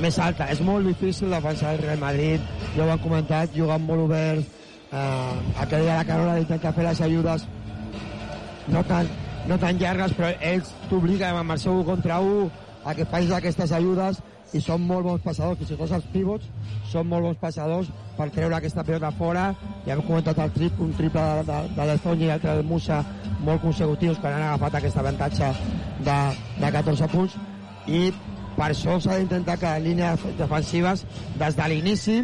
més alta. És molt difícil defensar el Real Madrid, ja ho han comentat, jugant molt oberts, eh, aquell de la Carola d'intentar fer les ajudes no tan, no tan llargues, però ells t'obliguen amb el seu 1 contra 1 a que facis aquestes ajudes i són molt bons passadors, fins i tot els pivots són molt bons passadors per treure aquesta pilota fora. Ja hem comentat el trip, un triple de, de, de Lezonyi i l'altre de Musa molt consecutius que han agafat aquest avantatge de, de 14 punts i per això s'ha d'intentar que les línies defensives des de l'inici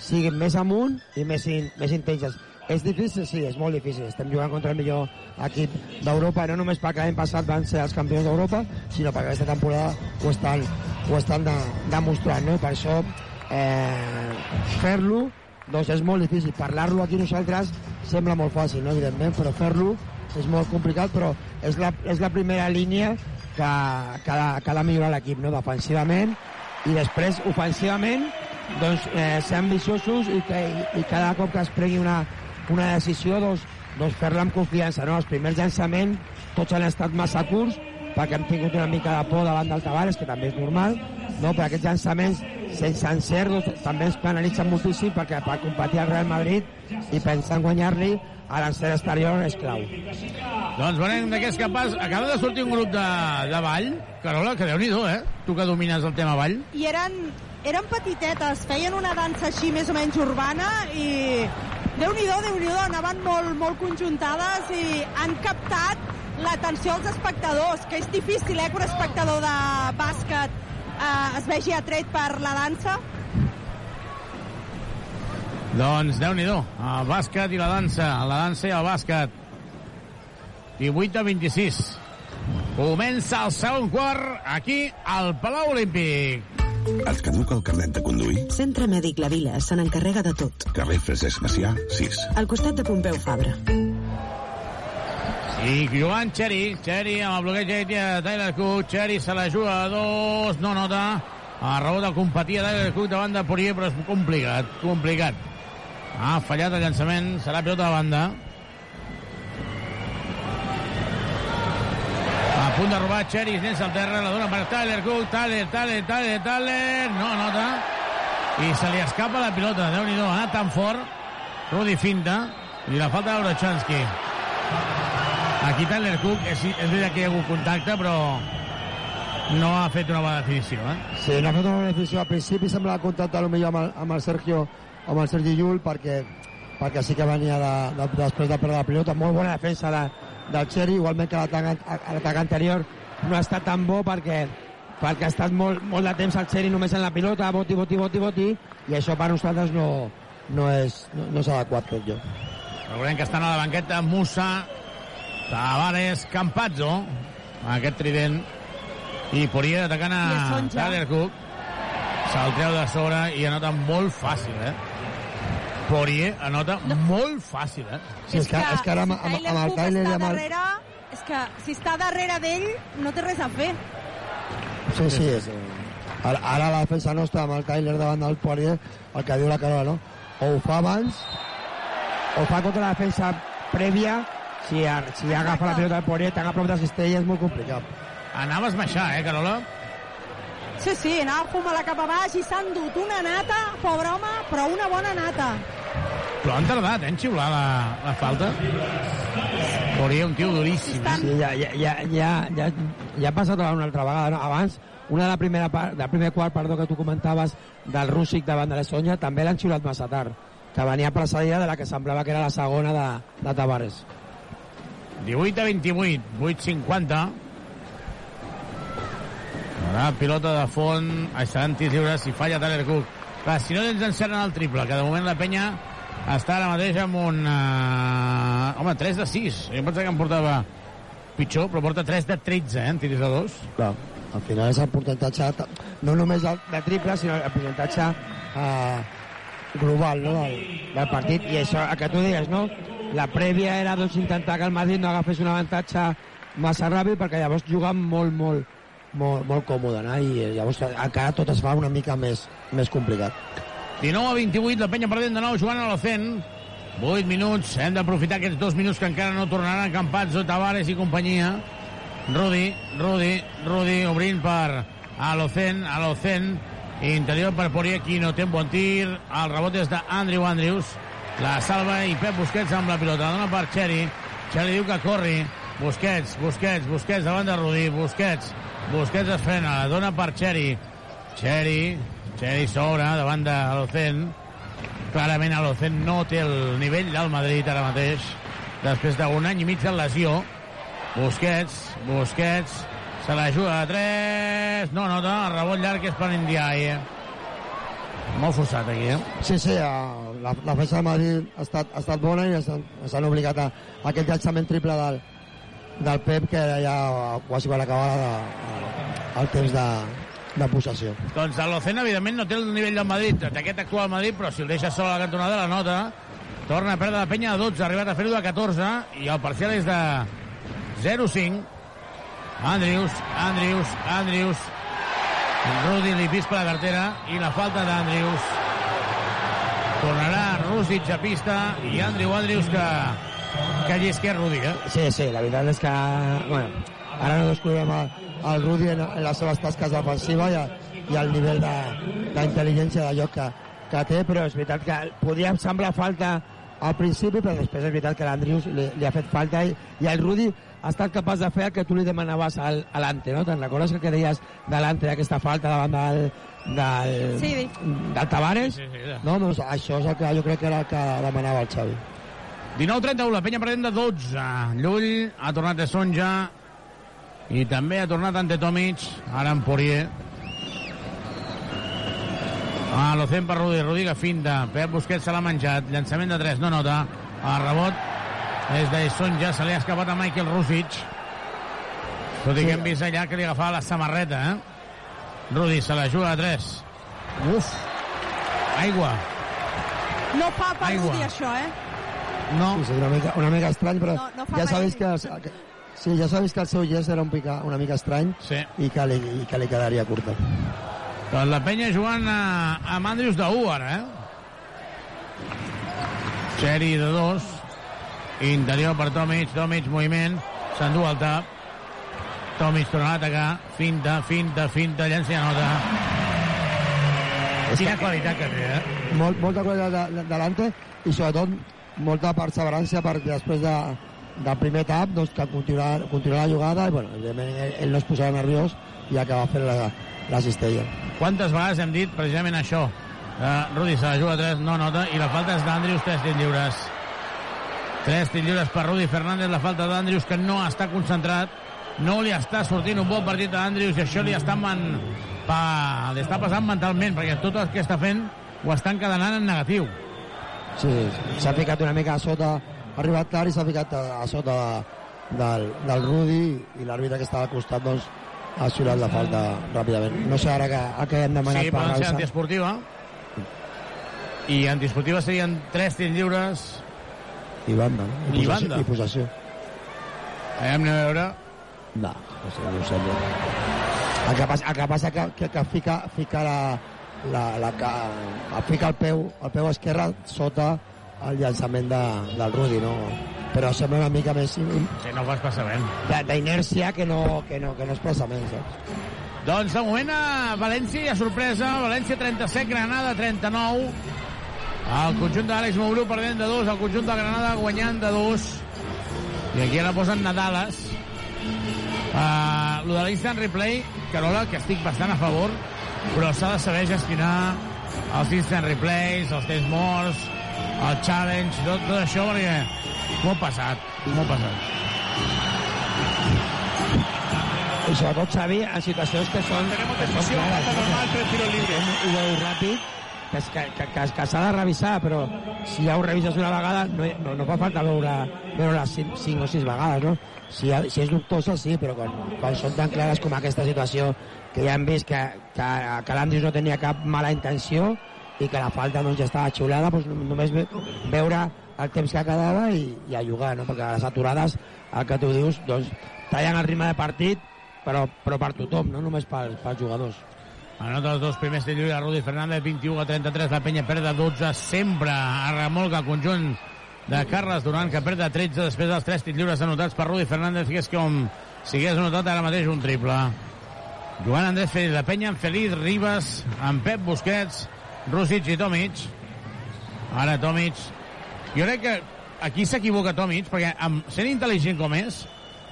siguin més amunt i més, in, més intenses. És difícil? Sí, és molt difícil. Estem jugant contra el millor equip d'Europa, no només perquè l'any passat van ser els campions d'Europa, sinó perquè aquesta temporada ho estan, ho estan de, demostrant, no? Per això eh, fer-lo doncs és molt difícil. Parlar-lo aquí nosaltres sembla molt fàcil, no? evidentment, però fer-lo és molt complicat, però és la, és la primera línia que, que, ha, que ha de millorar l'equip, no? defensivament, i després, ofensivament, doncs, eh, ser ambiciosos i, que, i, i cada cop que es pregui una, una decisió, doncs, doncs fer-la amb confiança. No? Els primers llançaments tots han estat massa curts perquè hem tingut una mica de por davant del Tavares, que també és normal, no? però aquests llançaments sense encert doncs, també ens penalitzen moltíssim perquè per competir al Real Madrid i pensar en guanyar-li a l'encert exterior és clau. Doncs veurem de què és capaç. Acaba de sortir un grup de, de ball. Carola, que déu-n'hi-do, eh? Tu que domines el tema ball. I eren, eren petitetes, feien una dansa així més o menys urbana i déu-n'hi-do, déu nhi déu anaven molt, molt conjuntades i han captat l'atenció als espectadors, que és difícil, eh, que un espectador de bàsquet eh, es vegi atret per la dansa. Doncs déu-n'hi-do, el bàsquet i la dansa, la dansa i el bàsquet. 18 a 26. Comença el segon quart aquí al Palau Olímpic. Et caduca el carnet de conduir? Centre Mèdic La Vila se n'encarrega de tot. Carrer Francesc Macià, 6. Al costat de Pompeu Fabra. I Joan Cheri, Cheri amb el bloqueig de Tyler Cook, Cheri se la juga a dos, no nota, a raó de competir a Tyler Cook davant de Poirier, però és complicat, complicat. Ha fallat el llançament, serà pilota de banda. A punt de robar Cheri, sense al terra, la dona per Tyler Cook, Tyler, Tyler, Tyler, Tyler, no nota. I se li escapa la pilota, déu nhi ha anat tan fort. Rudi finta, i la falta de Brochanski. Aquí Tyler Cook, és, és veritat que hi ha hagut contacte, però no ha fet una bona definició, eh? Sí, no ha fet una bona definició. Al principi semblava contacte potser amb el, amb el Sergio amb el Sergi Llull perquè, perquè sí que venia de, de, després de perdre la pilota. Molt bona defensa de, del Xeri, igualment que l'atac anterior no ha estat tan bo perquè perquè ha estat molt, molt de temps el Xeri només en la pilota, boti, boti, boti, boti, i això per nosaltres no, no és, no, no és adequat, crec jo. Recordem que estan a la banqueta Musa, Tavares, Campazzo, aquest trident, i Poirier atacant a Tyler Cook. Se'l treu de sobre i anota molt fàcil, eh? Poirier anota molt fàcil, eh? Sí, és, que, és que ara amb, amb, amb el Tyler i amb el... Darrere, és que si està darrere d'ell no té res a fer. Sí, sí, és, ara, ara la defensa nostra amb el Tyler davant del Poirier, el que diu la Carola, no? O ho fa abans, o fa contra la defensa prèvia, si, si agafa la pilota del Poirier, t'agafa prop de la cistella, és molt complicat. Anava a esmaixar, eh, Carola? Sí, sí, anava a fumar-la cap a baix i s'han dut una nata, pobre home, però una bona nata. Però han tardat, eh, en xiular la, la falta. Poirier, un tio duríssim. Eh? Sí, ja, ja, ja, ja, ja, ja ha passat una altra vegada. No? Abans, una de la primera part, del primer quart, perdó, que tu comentaves, del Rússic davant de la Sonya, també l'han xiulat massa tard, que venia precedida de la que semblava que era la segona de, de Tavares. 18 a 28, 8-50. Ara, pilota de font, estaran tirs lliures si falla Tyler Cook. Clar, si no tens encert en el triple, que de moment la penya està ara mateix amb un... Uh... Home, 3 de 6. Jo pensava que em portava pitjor, però porta 3 de 13, eh, en tirs de 2. Clar, al final és el percentatge, no només de, triple, sinó el percentatge eh, global no, del, del partit. I això, que tu deies, no? La prèvia era doncs, intentar que el Madrid no agafés un avantatge massa ràpid perquè llavors juguen molt, molt, molt, molt còmode, no? i llavors encara tot es fa una mica més, més complicat. 19 a 28, la penya perdent de nou, jugant a l'Ocen. 8 minuts, hem d'aprofitar aquests dos minuts que encara no tornaran Campazzo, Tavares i companyia. Rudi, Rudi, Rudi obrint per Alocen, Alocen, interior per Poirier, aquí no té bon tir, el rebot és d'Andrew Andrews, la salva i Pep Busquets amb la pilota, la dona per Xeri, Xeri diu que corri, Busquets, Busquets, Busquets davant de Rudi, Busquets, Busquets es frena, dona per Xeri. Xeri, Xeri sobre davant de l'Ocen. Clarament l'Ocen no té el nivell del Madrid ara mateix. Després d'un any i mig de lesió. Busquets, Busquets, se la juga a 3. No nota, el rebot llarg és per Indiaye. Molt forçat aquí, eh? Sí, sí, eh, la, la festa de Madrid ha estat, ha estat bona i s'han obligat a, a aquest llançament triple del, del Pep que ja quasi quan acabava de, el temps de, de possessió. Doncs l'Ocena, evidentment, no té el nivell del Madrid, d'aquest actual Madrid, però si el deixa sol a la cantonada, la nota. Torna a perdre la penya de 12, ha arribat a fer-ho de 14, i el parcial és de 0-5. Andrius, Andrius, Andrius. Rudi li pispa la cartera i la falta d'Andrius. Tornarà Rússic a pista i Andriu Andrius que, que llisquer Rudi, eh? Sí, sí, la veritat és que... Bueno, ara no descobrirem el, el Rudi en, en les seves tasques defensives i, i el nivell d'intel·ligència de joc que, que té, però és veritat que podria semblar falta al principi, però després és veritat que l'Andrius li, li ha fet falta i, i el Rudi ha estat capaç de fer el que tu li demanaves al, a l'Ante, no? Te'n recordes el que deies de l'Ante, aquesta falta davant del, del, Sí. del Tavares? Sí, sí, sí. No, doncs això és el que jo crec que era el que demanava el Xavi. 19-31, la penya perdent de 12. Llull ha tornat de Sonja i també ha tornat ante Tomic, ara en Poirier. Ah, l'Ocen per Rudi, Rudi que finta. Pep Busquets se l'ha menjat. Llançament de 3, no nota. El rebot és de Sonja, se li ha escapat a Michael Rusic. Tot i que hem vist allà que li agafava la samarreta, eh? Rudi se la juga a 3. Uf! Aigua. No fa per Aigua. Rudi això, eh? No. Sí, sí, una mica, una mica estrany, però No, no ja sabeu que, que, sí, ja sabeu que el seu gest era un pica, una mica estrany sí. i, que li, i que li quedaria curta. Doncs la penya jugant a, a Andrius de 1 ara, eh? Xeri de 2. Interior per Tomic, Tomic, moviment. S'endú el tap. Tomic torna a atacar. Finta, finta, finta, llença i anota. Quina qualitat que té, eh? Molt, molta qualitat de, de, delante i sobretot molta perseverança perquè després de, del primer tap doncs, que continuarà, continuarà la jugada i bueno, evidentment ell, ell no es posarà nerviós i acaba fent la, la cistella. Quantes vegades hem dit precisament això? Uh, Rudi se la juga a 3, no nota, i la falta és d'Andrius, 3 tirs lliures. 3 tirs lliures per Rudi Fernández, la falta d'Andrius que no està concentrat, no li està sortint un bon partit a Andrius i això li està, man, pa, li està passant mentalment, perquè tot el que està fent ho està encadenant en negatiu. Sí, sí, s'ha ficat una mica a sota, ha arribat tard i s'ha ficat a, a sota de, del, del Rudi i l'àrbitre que estava al costat doncs, ha xiulat la falta ràpidament. No sé ara que, a què hem demanat Sí, per poden ser revisar. antiesportiva. I antiesportiva serien 3 tirs lliures. I banda, no? I possessió- banda. I possessió. Anem a veure. No, no sé, no ho sembla. El que passa, el que, passa que, que, que fica, fica la, la, la, que, fica el peu, el peu esquerre sota el llançament de, del Rudi, no? Però sembla una mica més Sí, no fas passament. d'inèrcia que no, que no, que no expressament, saps? Doncs de moment a València sorpresa. València 37, Granada 39. El conjunt d'Àlex Mourú perdent de 2, el conjunt de Granada guanyant de 2. I aquí ara posen Nadales. Uh, lo de l'instant replay, Carola, que estic bastant a favor, però s'ha de saber gestionar els instant replays, els temps morts, el challenge, tot, tot això, perquè molt passat, molt passat. I sobretot, Xavi, en situacions que són... Que són clares, no? normal, tres tiros libres. Ho veu ràpid, que, que, que, que, que s'ha de revisar, però si ja ho revises una vegada, no, no, no fa falta veure, veure cinc, cinc o sis vegades, no? Si, si és dubtosa, sí, però quan, quan són tan clares com aquesta situació, que ja hem vist que, que, que l'Andris no tenia cap mala intenció i que la falta doncs, ja estava xiulada, doncs només ve- veure el temps que quedava i, i a jugar, no? perquè les aturades, el que tu dius, doncs, tallen el ritme de partit, però, però per tothom, no només pels, pels jugadors. Anota els dos primers de Lluís Rudi Fernández, 21 a 33, la penya perd de 12, sempre a remolc el conjunt de Carles Duran, que perd de 13 després dels 3 tirs lliures anotats per Rudi Fernández, que és com si hagués anotat ara mateix un triple. Joan Andrés Feliz, la penya amb Feliz, Ribas, amb Pep Busquets, Rússic i Tomic. Ara Tomic. Jo crec que aquí s'equivoca Tomic, perquè amb, sent intel·ligent com és,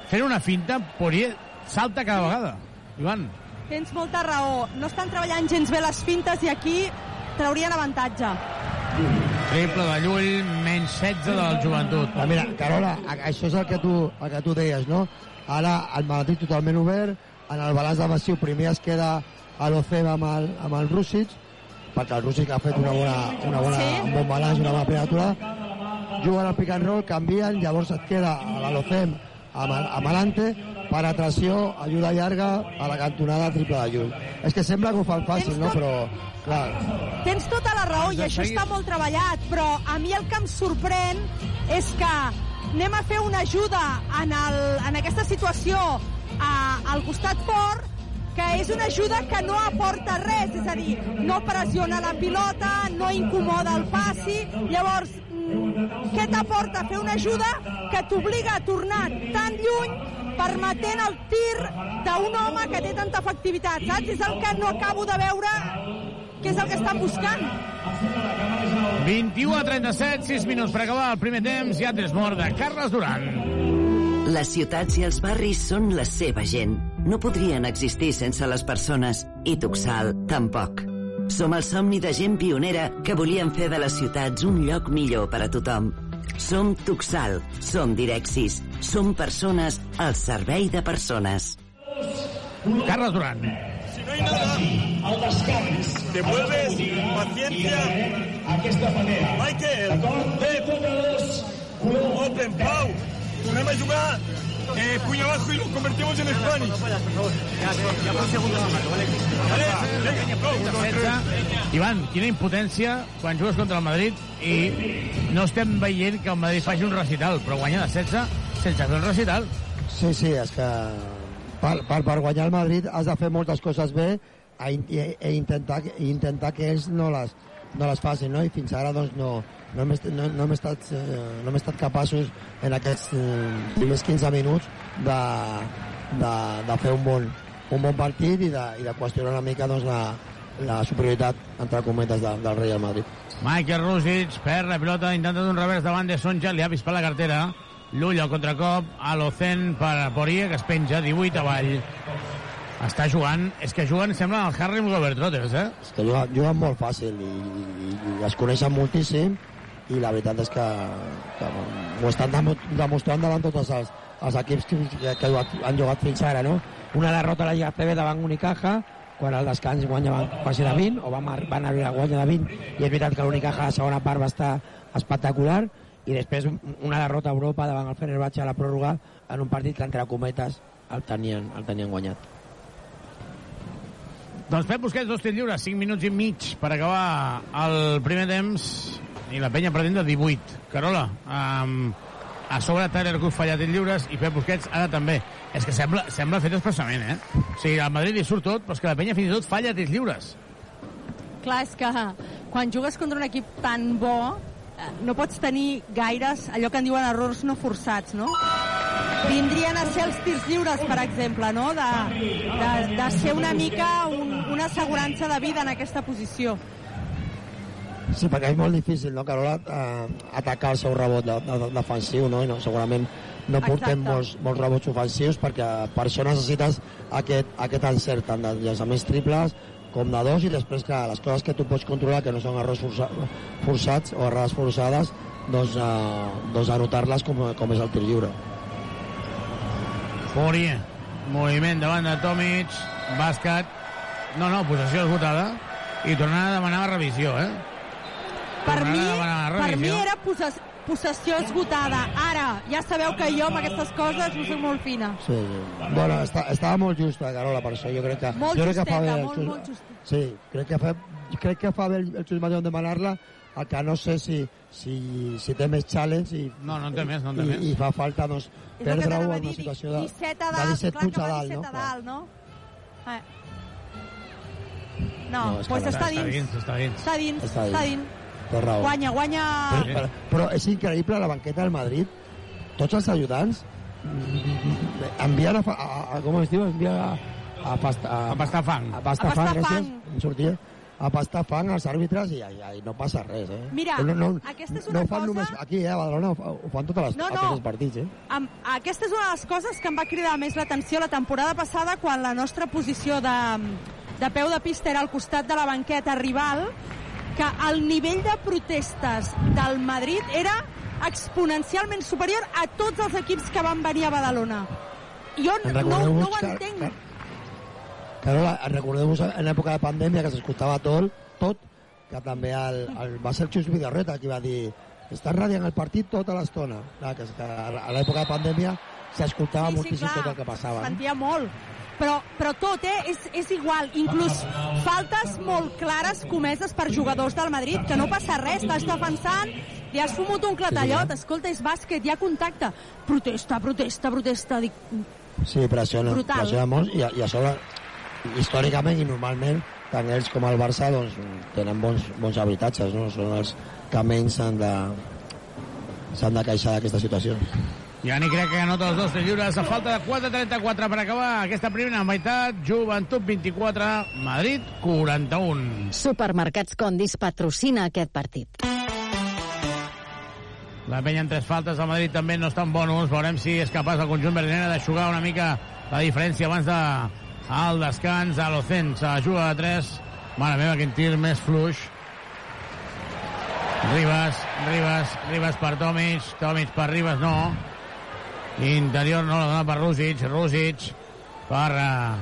fent una finta, Poirier salta cada vegada. Ivan. Tens molta raó. No estan treballant gens bé les fintes i aquí traurien avantatge. Triple de Llull, menys 16 del joventut. Ah, mira, Carola, això és el que tu, el que tu deies, no? Ara el Madrid totalment obert, en el balanç defensiu primer es queda a l'Ocem amb el, amb el Rússic, perquè el Rússic ha fet una bona, una bona, Sí. un bon balanç, una bona primera aturada, juguen al pick and roll, canvien, llavors et queda a l'Ocem amb, amb l'Ante, penetració, ajuda llarga a la cantonada triple de Llull. És que sembla que ho fan fàcil, no? Però, clar, Tens tota la raó i De això està molt treballat, però a mi el que em sorprèn és que anem a fer una ajuda en, el, en aquesta situació a, al costat fort que és una ajuda que no aporta res, és a dir, no pressiona la pilota, no incomoda el passi, llavors, mm, què t'aporta fer una ajuda que t'obliga a tornar tan lluny permetent el tir d'un home que té tanta efectivitat, saps? És el que no acabo de veure què és el que estan buscant. 21 a 37, 6 minuts per acabar el primer temps. Ja tens mort de Carles Duran. Les ciutats i els barris són la seva gent. No podrien existir sense les persones. I Tuxal, tampoc. Som el somni de gent pionera que volien fer de les ciutats un lloc millor per a tothom. Som Tuxal, som Direxis, som persones al servei de persones. Carles Duran. Si no hay nada, al descans, devuelves paciencia a esta manera. Michael, Pep, Open, Pau, tornem a jugar eh, puny abajo y lo convertimos en Spanish. Go. 16. Ivan, quina impotència quan jugues contra el Madrid i no estem veient que el Madrid faci un recital, però guanya de 16 sense fer un recital. Sí, sí, és que per, per, per guanyar el Madrid has de fer moltes coses bé i, i intentar, i intentar que ells no les, no les facin, no? I fins ara doncs, no, no, hem, no, no, hem estat, eh, no hem estat capaços en aquests eh, primers 15 minuts de, de, de fer un bon, un bon partit i de, i de qüestionar una mica doncs, la, la superioritat, entre cometes, de, del Real Madrid. Michael Rússic perd la pilota, intenta un revers davant de Sonja, li ha vist per la cartera. L'ull al contracop, a l'Ocen per Poirier, que es penja, 18 avall. Està jugant, és que juguen, sembla, el Harry Gobert Trotters, eh? És que juguen, juguen molt fàcil i, i, i es coneixen moltíssim i la veritat és que, que ho estan demo- demostrant davant tots els, els equips que, que, han jugat fins ara, no? Una derrota a la Lliga CB davant Unicaja, quan al descans guanyaven quasi de 20, o van, van arribar a guanyar de 20, i és veritat que l'Unicaja a la segona part va estar espectacular, i després un- una derrota a Europa davant el Fenerbahçe a la pròrroga en un partit que entre cometes el tenien, el tenien guanyat. Doncs Pep Busquets, dos tirs lliures, 5 minuts i mig per acabar el primer temps i la penya pretén de 18. Carola, um, a sobre Tyler Cook falla tirs lliures i Pep Busquets ara també. És que sembla, sembla fet expressament, eh? O sigui, al Madrid hi surt tot, però és que la penya fins i tot falla tirs lliures. Clar, és que quan jugues contra un equip tan bo eh, no pots tenir gaires allò que en diuen errors no forçats, no? Vindrien a ser els tirs lliures, per exemple, no? De, de, de ser una mica un, una assegurança de vida en aquesta posició. Sí, perquè és molt difícil, no, Carola, eh, atacar el seu rebot de, de, de, defensiu, no? I no segurament no portem Exacte. molts, molts rebots ofensius perquè per això necessites aquest, aquest encert tant de llançaments triples com de dos i després que les coses que tu pots controlar que no són errors força, forçats o errades forçades doncs, eh, doncs anotar-les com, com és el tir lliure. Poirier, moviment davant de Tomic, bàsquet, no, no, possessió esgotada, i tornant a demanar revisió, eh? Per mi, per mi era possess possessió esgotada. Ara, ja sabeu que jo amb aquestes coses no soc molt fina. Sí, sí. Bueno, està, estava molt justa, Carola, per això jo crec que... Molt jo crec que fa justeta, bé molt, Xus- molt justeta. Sí, crec que fa, crec que fa bé el, el Xus Mateu demanar-la, el que no sé si, si, si té més challenge i, No, no té més, no té i, més. i fa falta doncs, perdre-ho en una situació de, 17 a de dalt, 17 clar punts que a va dalt, 17 no? a dalt, no? Eh. No, No, doncs pues està està dins. dins, està dins. Està dins, Està està dins. Té raó. Guanya, guanya... Però, però, però és increïble la banqueta del Madrid. Tots els ajudants mm, envien a, a, a com es diu? Envien a, a, pasta, a, A pastar fang. A pastar A pastar fang, fang. gràcies. Em sortia. a pastar fang als àrbitres i, i, i no passa res, eh? Mira, no, no, aquesta és no una fan cosa- només aquí, eh? A Badalona ho fa- ho fan totes les, No, no. els partits, eh? Am- Aquesta és una de les coses que em va cridar més l'atenció la temporada passada quan la nostra posició de, de peu de pista era al costat de la banqueta rival, que el nivell de protestes del Madrid era exponencialment superior a tots els equips que van venir a Badalona. Jo no, no, ho entenc. Carola, recordeu-vos en època de pandèmia que s'escoltava tot, tot, que també el, el, va ser el Xus Vidorreta qui va dir estàs radiant el partit tota l'estona. Clar, Que, que a l'època de pandèmia s'escoltava moltíssim tot el que passava. sentia molt. Però, però tot, eh? És, és igual. Inclús faltes molt clares comeses per jugadors del Madrid, que no passa res, estàs defensant, li has fumut un clatallot, escolta, és bàsquet, hi ha contacte. Protesta, protesta, protesta. Dic, Sí, pressiona, Brutal. pressiona molt i, i a sobre, històricament i normalment, tant ells com el Barça doncs, tenen bons, bons habitatges, no? Són els que menys s'han de, s'han de queixar d'aquesta situació. Jani crec que anota els dos lliures a falta de 4.34 per acabar aquesta primera meitat. Joventut 24, Madrid 41. Supermercats Condis patrocina aquest partit. La penya en tres faltes al Madrid també no estan bonus. Veurem si és capaç el conjunt berlinera d'aixugar una mica la diferència abans de al descans. A l'Ocen se la juga de tres. Mare meva, quin tir més fluix. Ribas, Ribas, Ribas per Tomic, Tomic per Ribas, no. Interior no la dona per Rússic, Rússic per uh,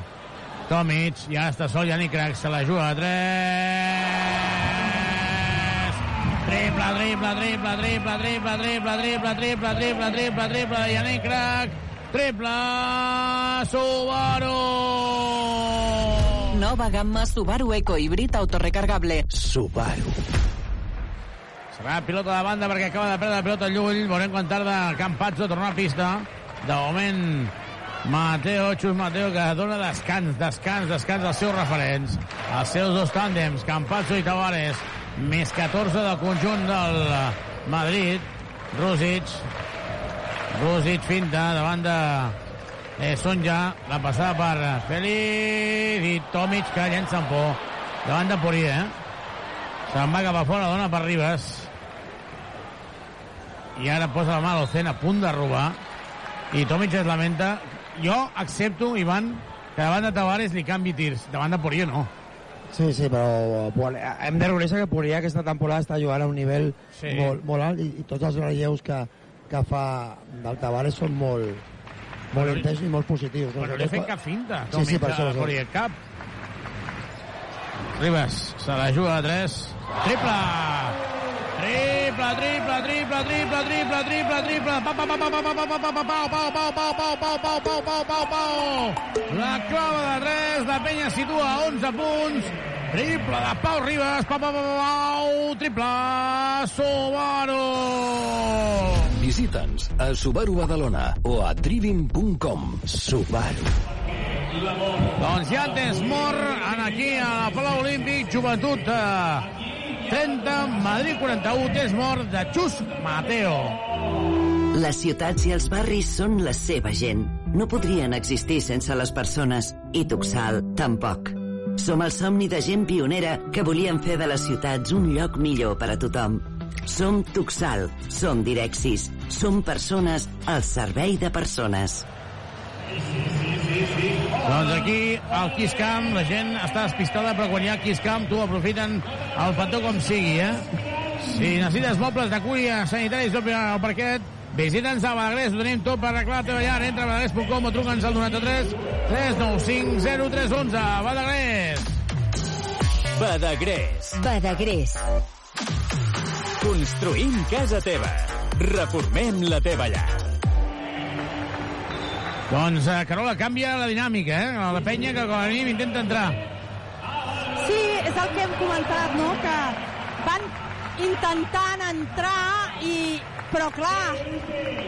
Tomic, ja està sol Yannick Crac, se la juga de tres. Triple, triple, triple, triple, triple, triple, triple, triple, triple, triple, triple Yannick Crac. Triple, Subaru! Nova gamma Subaru Eco Híbrid autorecargable. Subaru. Serà pilota de banda perquè acaba de perdre la pilota Llull. Veurem quan tarda Campazzo a tornar a pista. De moment, Mateo, Xus Mateo, que dona descans, descans, descans als seus referents. Els seus dos tàndems, Campazzo i Tavares. Més 14 del conjunt del Madrid. Rússic. Rússic finta davant de eh, Sonja. La passada per Félix i Tomic que llença amb por. Davant de Poirier, eh? Se'n va cap a fora, dona per Ribas. I ara posa la mà a l'Ocen a punt de robar. I Tomic es lamenta. Jo accepto, Ivan, que davant de Tavares li canvi tirs. Davant de Poirier no. Sí, sí, però Pol- hem de reconèixer que Poirier aquesta temporada està jugant a un nivell Sí. molt, molt alt i, i tots els relleus que, que fa del Tavares són molt, molt Però- intensos i molt positius. Però no li ha fet cap finta. Sí, sí, per això. a Poirier, cap. Ribas, se la juga a 3. Triple! Triple, triple, triple, triple, triple, triple, triple. Pa, pa, pa, pa, pa, pa, pa, pa, pa, pa, pau, pau, pau, pau, pau, pau, pau, pau, pau, pau, pau. La clava de 3, la penya situa a 11 punts. Triple de Pau Ribas, pau, pau, pau, pau, triple, Subaru. Visita'ns a Subaru Badalona o a driving.com. Subaru. Doncs ja tens mort en aquí a la Palau Olímpic, joventut eh, 30, Madrid 41, tens mort de Xus Mateo. Les ciutats i els barris són la seva gent. No podrien existir sense les persones. I Tuxal, tampoc. Som el somni de gent pionera que volien fer de les ciutats un lloc millor per a tothom. Som Tuxal, som Direxis, som persones al servei de persones. Doncs aquí, al Kiss Camp, la gent està despistada, però quan hi ha Kiss Camp, tu aprofiten el petó com sigui, eh? Si necessites mobles de cuina, sanitaris o al parquet, visita'ns a Badagrés, ho tenim tot per arreglar la teva llar. Entra a badagrés.com o truca'ns al 93 395 0311. Badagrés! Badagrés. Badagrés. Construïm casa teva. Reformem la teva llar. Doncs, eh, Carola, canvia la dinàmica, eh? La penya que com a mínim intenta entrar. Sí, és el que hem comentat, no?, que van intentant entrar i... Però clar,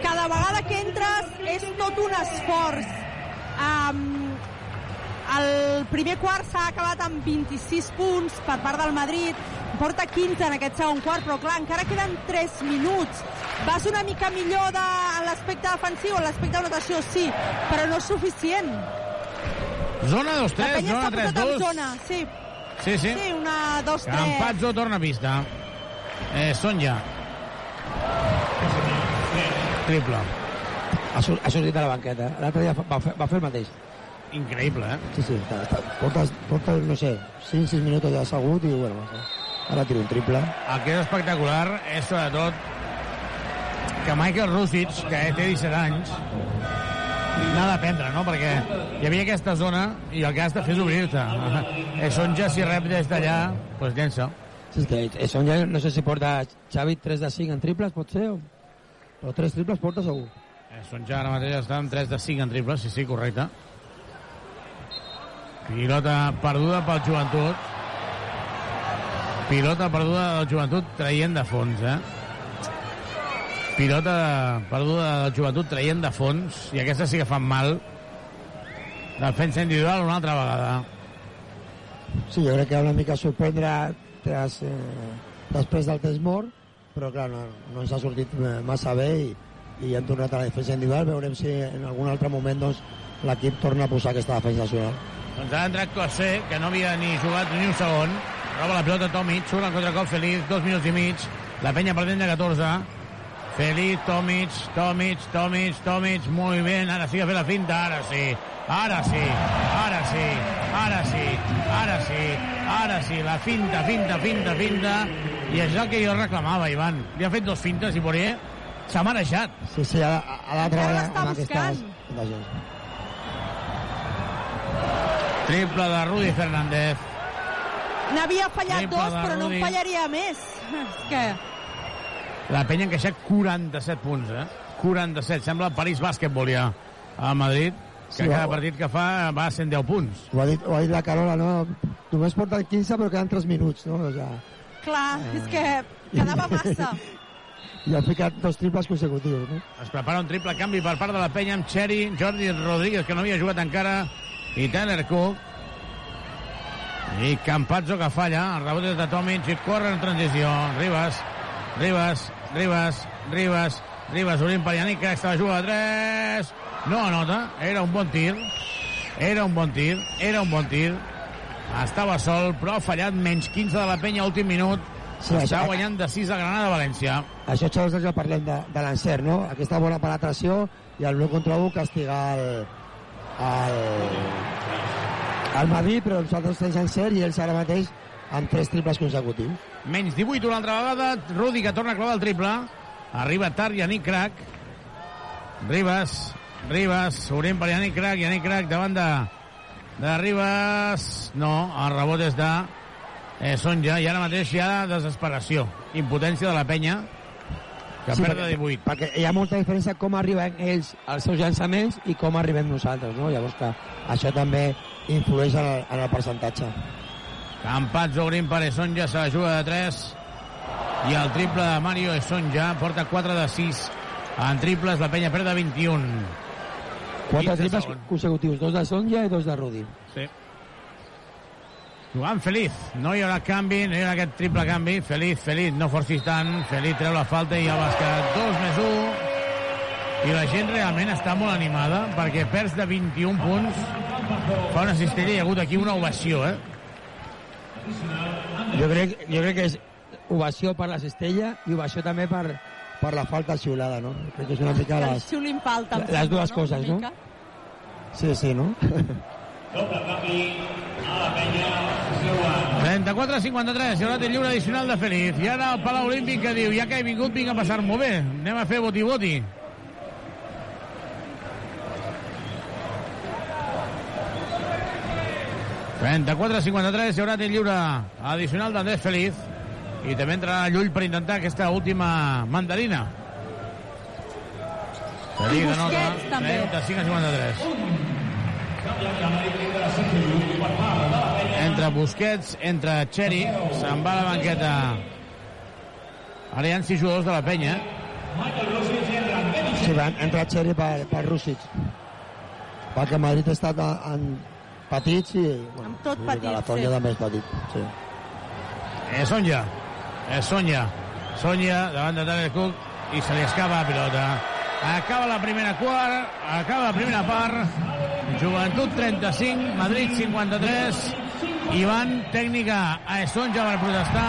cada vegada que entres és tot un esforç. Um, el primer quart s'ha acabat amb 26 punts per part del Madrid, porta 15 en aquest segon quart, però clar, encara queden 3 minuts. Vas una mica millor de en l'aspecte defensiu, en l'aspecte de notació, sí, però no és suficient. Zona La 2-3, penya zona està posat en 3-2. zona, sí. Sí, sí. Sí, una, dos, tres. Campazzo torna a pista. Eh, Sonja. Triple. Ha, sur ha sortit de la banqueta. L'altre dia va fer, va fer el mateix. Increïble, eh? Sí, sí. Està, està, porta, porta, no sé, 5-6 minuts ja assegut i, bueno, ara tira un triple. El que és espectacular és, sobretot, que Michael Rusic, que té 17 anys, n'ha d'aprendre, no? Perquè hi havia aquesta zona i el que has de fer és obrir-te. Sonja, si rep des d'allà, doncs llença. Sí, és que Sonja, no sé si porta Xavi 3 de 5 en triples, pot ser? O... Però 3 triples porta segur. Eh, Sonja ara mateix està en 3 de 5 en triples, sí, sí, correcte. Pilota perduda pel joventut. Pilota perduda del joventut traient de fons, eh? Pilota perduda del joventut traient de fons, i aquesta sí que fan mal. Defensa individual una altra vegada. Sí, jo crec que una mica sorprendre tras, eh, després del test mort, però clar, no, no ens ha sortit eh, massa bé i, i hem tornat a la defensa individual. Veurem si en algun altre moment doncs, l'equip torna a posar aquesta defensa nacional. Doncs ha entrat Cosé, que no havia ni jugat ni un segon. Roba la pilota Tomic, surt en contracop Feliz, dos minuts i mig. La penya perdent de 14. Feliz, Tomic, Tomic, Tomic, Tomic, muy bien. Ara sí que ha fet la finta, ara sí. Ara sí, ara sí, ara sí, ara sí, ara sí. La finta, finta, finta, finta. I és el que jo reclamava, Ivan. Li ha fet dos fintes i Poirier s'ha marejat. Sí, sí, a, a l'altra hora amb aquestes... Triple de Rudi Fernández. N'havia fallat Triple dos, però no en fallaria més. És que... La penya ha encaixat 47 punts, eh? 47. Sembla el París Bàsquetbol ja a Madrid, que Sí, cada o- partit que fa va a 110 punts. Ho ha, dit, ho ha dit la Carola, no? Només porten 15, però queden 3 minuts, no? O sea, Clar, és que quedava massa. I ha ficat dos triples consecutius, no? Es prepara un triple canvi per part de la penya amb Cherry, Jordi Rodríguez, que no havia jugat encara, i Tyler Cook. I Campazzo que falla, el rebot és de Tomic i corre en transició. Ribas, Ribas, Ribas, Ribas, Ribas, obrint per Yannick, que estava jugant a 3. No anota, era un bon tir. Era un bon tir, era un bon tir. Estava sol, però ha fallat menys 15 de la penya últim minut. Sí, Està això- guanyant de 6 a Granada València. Això, Xavi, ja parlem de, de l'encert, no? Aquesta bona penetració i el 1 contra 1 castigar el, el, el Madrid, però nosaltres tenim encert i ells ara mateix amb tres triples consecutius. Menys 18 una altra vegada. Rudi que torna a clavar el triple. Arriba tard Yannick Crac. Ribas, Ribas, obrint per Yannick Crac. Yannick Crac davant de, de Ribas. No, el rebot és de eh, Sonja. I ara mateix hi ha desesperació. Impotència de la penya que sí, perd de 18. Perquè hi ha molta diferència com arriben ells als seus llançaments i com arribem nosaltres, no? Llavors que això també influeix en el, en el percentatge. Campazzo obrint per Esonja, se la juga de 3 i el triple de Mario Esonja porta 4 de 6 en triples, la penya perd de 21 Quatre 15 triples consecutius, dos de Sonja i dos de Rudi. Sí. Jugant Feliz. No hi haurà canvi, no hi haurà aquest triple canvi. Feliz, Feliz, no forcis tant. Feliz treu la falta i el bàsquet 2 més 1. I la gent realment està molt animada perquè perds de 21 punts. Fa una cistella hi ha hagut aquí una ovació, eh? Jo crec, jo crec que és ovació per la cistella i ovació també per, per la falta xiulada, no? Crec que és una mica El les, falta. les dues no? coses, no? Sí, sí, no? 34-53, i ara té lliure addicional de Feliz. I ara el Palau Olímpic que diu, ja que he vingut, vinc a passar-m'ho bé. Anem a fer boti-boti. ...34-53, hi haurà té lliure addicional d'Andrés Feliz i també entrarà Llull per intentar aquesta última mandarina. Nota, Busquets, també. 35 a 53. Entre Busquets, entre Cherry, se'n va a la banqueta. Ara hi ha sis jugadors de la penya. Sí, va entrar Xeri per, per Rússic. Perquè Madrid ha estat en petits i... Bueno, Amb tot petit, La Sonja sí. també és petit, sí. És Sonja. És Sonja. Sonja davant de Tyler Cook i se li escapa la pilota. Acaba la primera quart, acaba la primera part. Joventut 35, Madrid 53. Ivan, tècnica a Esonja per protestar.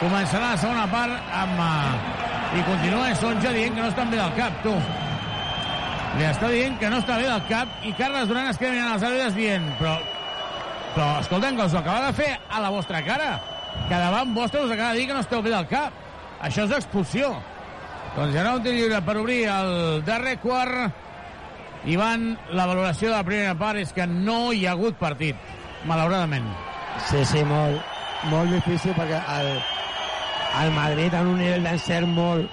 Començarà la segona part amb... Uh, I continua Esonja dient que no estan bé del cap, tu. Li està dient que no està bé del cap i Carles Duran es queda mirant els àrbitres dient però, però escolta'm, que us ho acaba de fer a la vostra cara. Que davant vostre us acaba de dir que no esteu bé del cap. Això és expulsió. Doncs hi haurà un lliure per obrir el darrer quart. Ivan, la valoració de la primera part és que no hi ha hagut partit, malauradament. Sí, sí, molt, molt difícil perquè el, el Madrid en un nivell d'encert molt,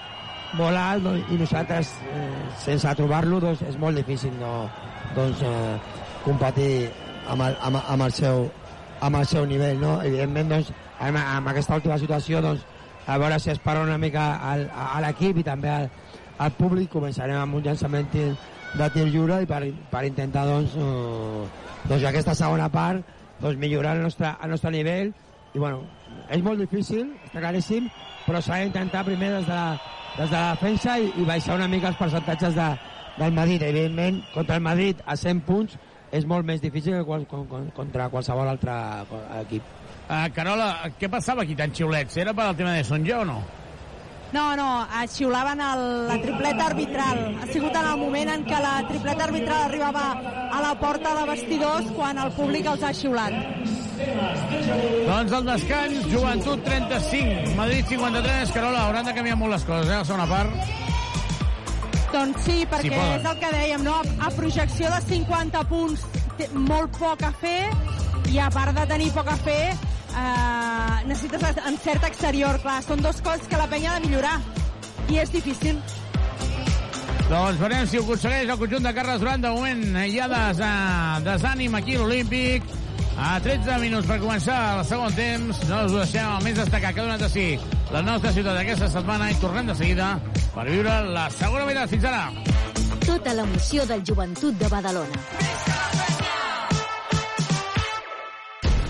molt alt doncs, i nosaltres eh, sense trobar-lo doncs, és molt difícil no, doncs, eh, competir amb el, amb, amb, el seu, amb el seu nivell. No? Evidentment, doncs, amb, amb aquesta última situació, doncs, a veure si es para una mica al, a l'equip i també al, al públic, començarem amb un llançament de tir lliure i per, per intentar doncs, eh, doncs aquesta segona part doncs, millorar el nostre, el nostre nivell i bueno, és molt difícil, està claríssim, però s'ha d'intentar primer des de la, des de la defensa i, i baixar una mica els percentatges de, del Madrid. Evidentment, contra el Madrid a 100 punts és molt més difícil que qual, con, contra qualsevol altre equip. Uh, Carola, què passava aquí tan xiulets? Era per al tema de Sonja o no? No, no, eh, xiulaven el, la tripleta arbitral. Ha sigut en el moment en què la tripleta arbitral arribava a la porta de vestidors quan el públic els ha xiulat. Doncs el descans, Joventut 35, Madrid 53. Carola, hauran de canviar molt les coses, eh, la segona part. Doncs sí, perquè Sí, poden. és el que dèiem, no? A projecció de 50 punts molt poc a fer i a part de tenir poc a fer eh, necessites encert exterior, clar. Són dues coses que la penya ha de millorar i és difícil. Doncs veurem si ho aconsegueix el conjunt de Carles Duran. De moment hi ha des, uh, desànim aquí a l'Olímpic. A 13 minuts per començar el segon temps. No us ho deixem el més destacat que ha donat si la nostra ciutat aquesta setmana i tornem de seguida per viure la segona meitat. Fins ara. Tota l'emoció del joventut de Badalona.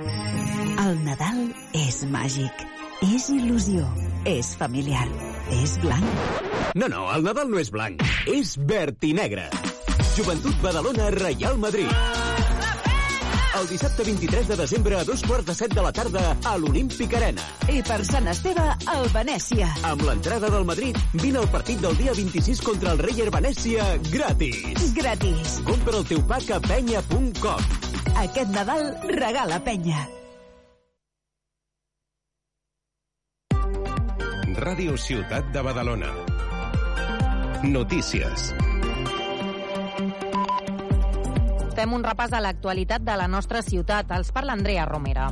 El Nadal és màgic, és il·lusió, és familiar, és blanc. No, no, el Nadal no és blanc, és verd i negre. Joventut Badalona, Real Madrid. El dissabte 23 de desembre a dos quarts de set de la tarda a l'Olímpic Arena. I per Sant Esteve, al Venècia. Amb l'entrada del Madrid, vine al partit del dia 26 contra el Reyer Venècia gratis. Gratis. Compra el teu pack a penya.com. Aquest Nadal regala penya. Ràdio Ciutat de Badalona. Notícies. Fem un repàs a l'actualitat de la nostra ciutat. Els parla Andrea Romera.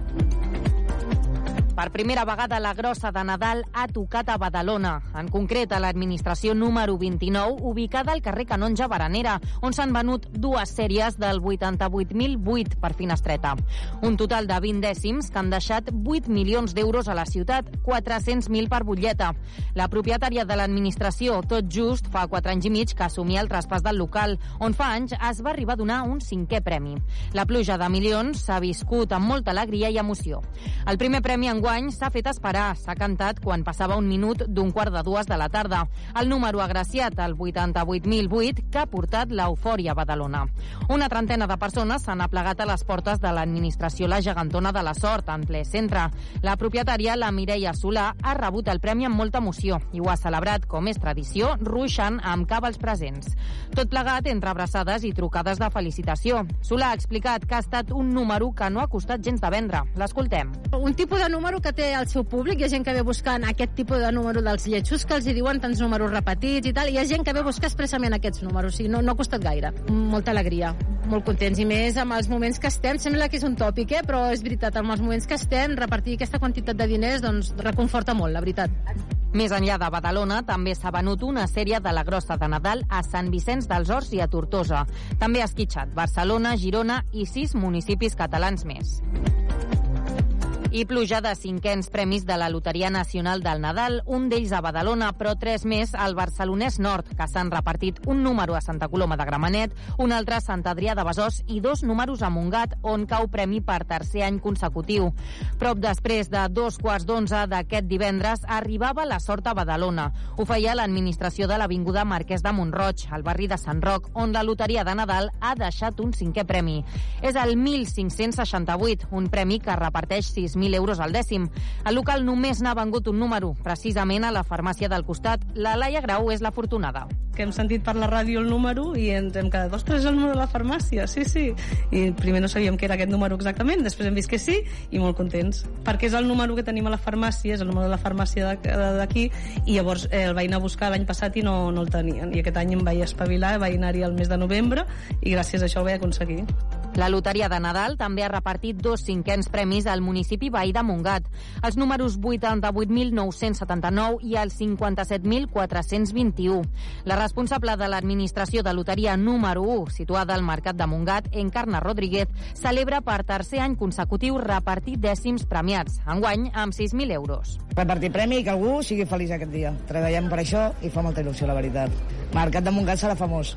Per primera vegada la grossa de Nadal ha tocat a Badalona, en concret a l'administració número 29, ubicada al carrer Canonja Baranera, on s'han venut dues sèries del 88.008 per finestreta. Un total de 20 dècims que han deixat 8 milions d'euros a la ciutat, 400.000 per butlleta. La propietària de l'administració, tot just, fa 4 anys i mig que assumia el traspàs del local, on fa anys es va arribar a donar un cinquè premi. La pluja de milions s'ha viscut amb molta alegria i emoció. El primer premi enguany s'ha fet esperar. S'ha cantat quan passava un minut d'un quart de dues de la tarda. El número agraciat, el 88.008, que ha portat l'eufòria a Badalona. Una trentena de persones s'han aplegat a les portes de l'administració La Gegantona de la Sort, en ple centre. La propietària, la Mireia Solà, ha rebut el premi amb molta emoció i ho ha celebrat, com és tradició, ruixant amb cava als presents. Tot plegat entre abraçades i trucades de felicitació. Solà ha explicat que ha estat un número que no ha costat gens de vendre. L'escoltem. un tipus de número que té el seu públic, hi ha gent que ve buscant aquest tipus de número dels lletjos que els hi diuen tants números repetits i tal, i hi ha gent que ve buscar expressament aquests números, o sigui, no, no ha costat gaire. Molta alegria, molt contents, i més amb els moments que estem, sembla que és un tòpic, eh? però és veritat, amb els moments que estem, repartir aquesta quantitat de diners doncs, reconforta molt, la veritat. Més enllà de Badalona, també s'ha venut una sèrie de la grossa de Nadal a Sant Vicenç dels Horts i a Tortosa. També ha esquitxat Barcelona, Girona i sis municipis catalans més. I pluja de cinquens premis de la Loteria Nacional del Nadal, un d'ells a Badalona, però tres més al Barcelonès Nord, que s'han repartit un número a Santa Coloma de Gramenet, un altre a Sant Adrià de Besòs i dos números a Montgat, on cau premi per tercer any consecutiu. Prop després de dos quarts d'onze d'aquest divendres arribava la sort a Badalona. Ho feia l'administració de l'Avinguda Marquès de Montroig, al barri de Sant Roc, on la Loteria de Nadal ha deixat un cinquè premi. És el 1568, un premi que reparteix 6.000 euros al dècim. El local només n'ha vengut un número, precisament a la farmàcia del costat. La Laia Grau és l'afortunada. Que hem sentit per la ràdio el número i ens hem quedat, ostres, el número de la farmàcia, sí, sí. I primer no sabíem que era aquest número exactament, després hem vist que sí i molt contents. Perquè és el número que tenim a la farmàcia, és el número de la farmàcia d'aquí i llavors eh, el vaig anar a buscar l'any passat i no, no el tenien. I aquest any em vaig espavilar, vaig anar-hi al mes de novembre i gràcies a això ho vaig aconseguir. La Loteria de Nadal també ha repartit dos cinquens premis al municipi veí de Montgat. Els números 88.979 i el 57.421. La responsable de l'administració de loteria número 1, situada al Mercat de Montgat, Encarna Rodríguez, celebra per tercer any consecutiu repartir dècims premiats, enguany amb 6.000 euros. Repartir premi i que algú sigui feliç aquest dia. Treballem per això i fa molta il·lusió, la veritat. Mercat de Montgat serà famós.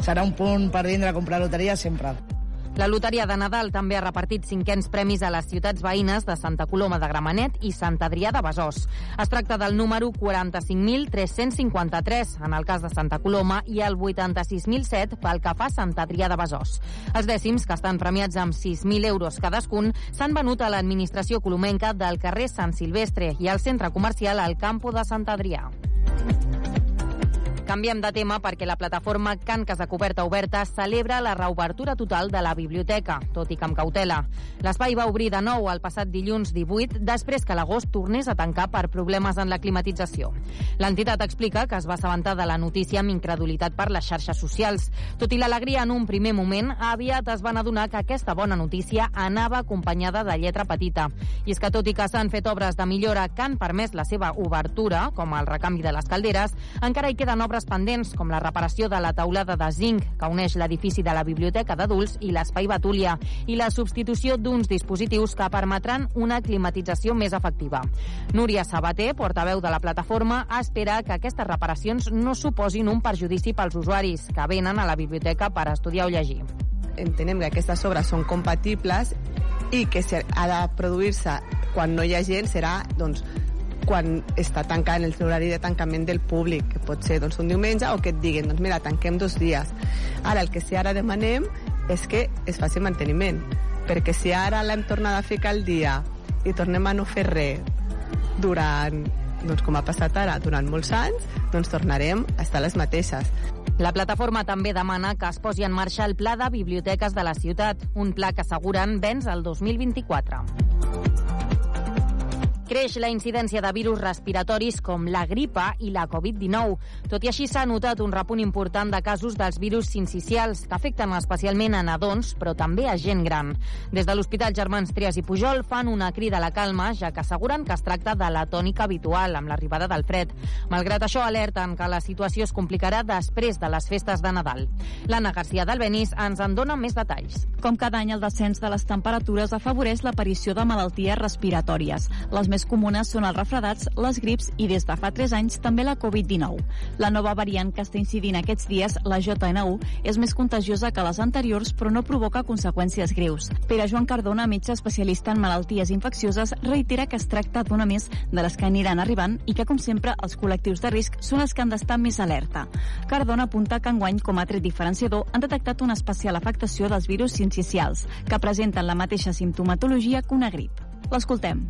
Serà un punt per vindre a comprar loteria sempre. La Loteria de Nadal també ha repartit cinquens premis a les ciutats veïnes de Santa Coloma de Gramenet i Sant Adrià de Besòs. Es tracta del número 45.353 en el cas de Santa Coloma i el 86.007 pel que fa a Sant Adrià de Besòs. Els dècims, que estan premiats amb 6.000 euros cadascun, s'han venut a l'administració colomenca del carrer Sant Silvestre i al centre comercial al Campo de Sant Adrià. Canviem de tema perquè la plataforma Can Casa Coberta Oberta celebra la reobertura total de la biblioteca, tot i que amb cautela. L'espai va obrir de nou el passat dilluns 18, després que l'agost tornés a tancar per problemes en la climatització. L'entitat explica que es va assabentar de la notícia amb incredulitat per les xarxes socials. Tot i l'alegria en un primer moment, aviat es van adonar que aquesta bona notícia anava acompanyada de lletra petita. I és que tot i que s'han fet obres de millora que han permès la seva obertura, com el recanvi de les calderes, encara hi queden obres pendents, com la reparació de la taulada de zinc que uneix l'edifici de la Biblioteca d'Adults i l'Espai Batúlia i la substitució d'uns dispositius que permetran una climatització més efectiva. Núria Sabater, portaveu de la plataforma, espera que aquestes reparacions no suposin un perjudici pels usuaris que venen a la biblioteca per estudiar o llegir. Entenem que aquestes obres són compatibles i que ha de produir-se quan no hi ha gent serà doncs, quan està tancant el horari de tancament del públic, que pot ser doncs, un diumenge o que et diguin, doncs mira, tanquem dos dies. Ara, el que sí ara demanem és que es faci manteniment, perquè si ara l'hem tornat a ficar al dia i tornem a no fer res durant, doncs com ha passat ara, durant molts anys, doncs tornarem a estar les mateixes. La plataforma també demana que es posi en marxa el Pla de Biblioteques de la ciutat, un pla que asseguren vens al 2024. Creix la incidència de virus respiratoris com la gripa i la Covid-19. Tot i així s'ha notat un repunt important de casos dels virus sincicials que afecten especialment a nadons, però també a gent gran. Des de l'Hospital Germans Trias i Pujol fan una crida a la calma, ja que asseguren que es tracta de la tònica habitual amb l'arribada del fred. Malgrat això, alerten que la situació es complicarà després de les festes de Nadal. L'Anna Garcia d'Albenís ens en dona més detalls. Com cada any, el descens de les temperatures afavoreix l'aparició de malalties respiratòries. Les més comunes són els refredats, les grips i des de fa 3 anys també la Covid-19. La nova variant que està incidint aquests dies, la JN1, és més contagiosa que les anteriors però no provoca conseqüències greus. Pere Joan Cardona, metge especialista en malalties infeccioses, reitera que es tracta d'una més de les que aniran arribant i que, com sempre, els col·lectius de risc són els que han d'estar més alerta. Cardona apunta que enguany, com a tret diferenciador, han detectat una especial afectació dels virus sincicials, que presenten la mateixa simptomatologia que una grip. L'escoltem.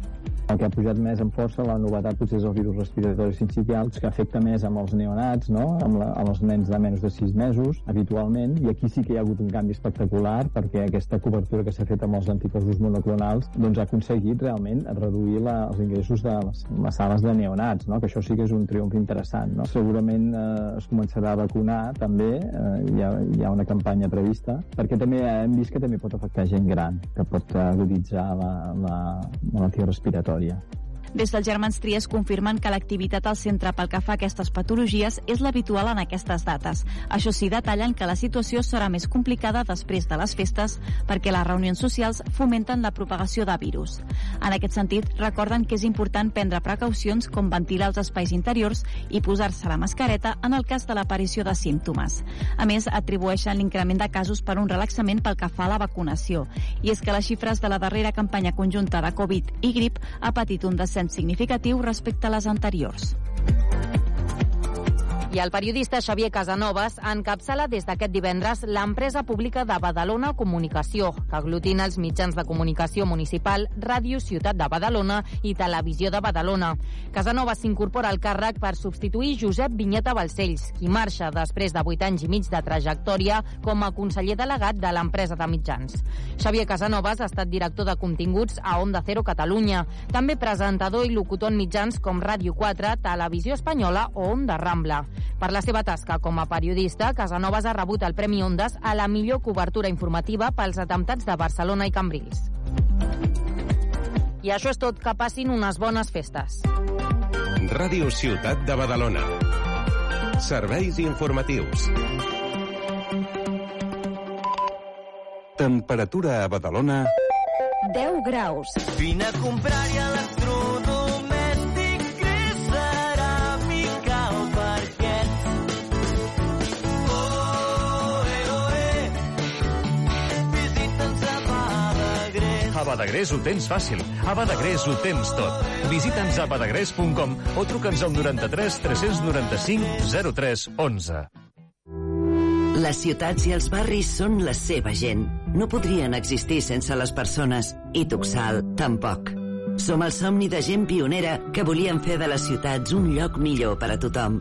El que ha pujat més en força, la novetat potser és el virus respiratori sincicials, que afecta més amb els neonats, no? amb, la, amb els nens de menys de 6 mesos, habitualment, i aquí sí que hi ha hagut un canvi espectacular, perquè aquesta cobertura que s'ha fet amb els anticossos monoclonals doncs ha aconseguit realment reduir la, els ingressos de les, les sales de neonats, no? que això sí que és un triomf interessant. No? Segurament eh, es començarà a vacunar també, eh, hi, ha, hi ha una campanya prevista, perquè també hem vist que també pot afectar gent gran, que pot aguditzar la, la malaltia respiratòria. Yeah. Des dels germans Trias confirmen que l'activitat al centre pel que fa a aquestes patologies és l'habitual en aquestes dates. Això sí, detallen que la situació serà més complicada després de les festes perquè les reunions socials fomenten la propagació de virus. En aquest sentit, recorden que és important prendre precaucions com ventilar els espais interiors i posar-se la mascareta en el cas de l'aparició de símptomes. A més, atribueixen l'increment de casos per un relaxament pel que fa a la vacunació. I és que les xifres de la darrera campanya conjunta de Covid i grip ha patit un descens significatiu respecte a les anteriors. I el periodista Xavier Casanovas encapçala des d'aquest divendres l'empresa pública de Badalona Comunicació, que aglutina els mitjans de comunicació municipal, Ràdio Ciutat de Badalona i Televisió de Badalona. Casanovas s'incorpora al càrrec per substituir Josep Vinyeta Balcells, qui marxa després de 8 anys i mig de trajectòria com a conseller delegat de l'empresa de mitjans. Xavier Casanovas ha estat director de continguts a Onda Cero Catalunya, també presentador i locutor en mitjans com Ràdio 4, Televisió Espanyola o Onda Rambla. Per la seva tasca com a periodista, Casanovas ha rebut el Premi Ondas a la millor cobertura informativa pels atemptats de Barcelona i Cambrils. I això és tot, que passin unes bones festes. Ràdio Ciutat de Badalona. Serveis informatius. Temperatura a Badalona... 10 graus. Vine a comprar-hi electrodomèstic Badagrés. Ho tens fàcil. A Badagrés ho tens tot. Visita'ns a badagrés.com o truca'ns al 93 395 03 11. Les ciutats i els barris són la seva gent. No podrien existir sense les persones. I Tuxal, tampoc. Som el somni de gent pionera que volien fer de les ciutats un lloc millor per a tothom.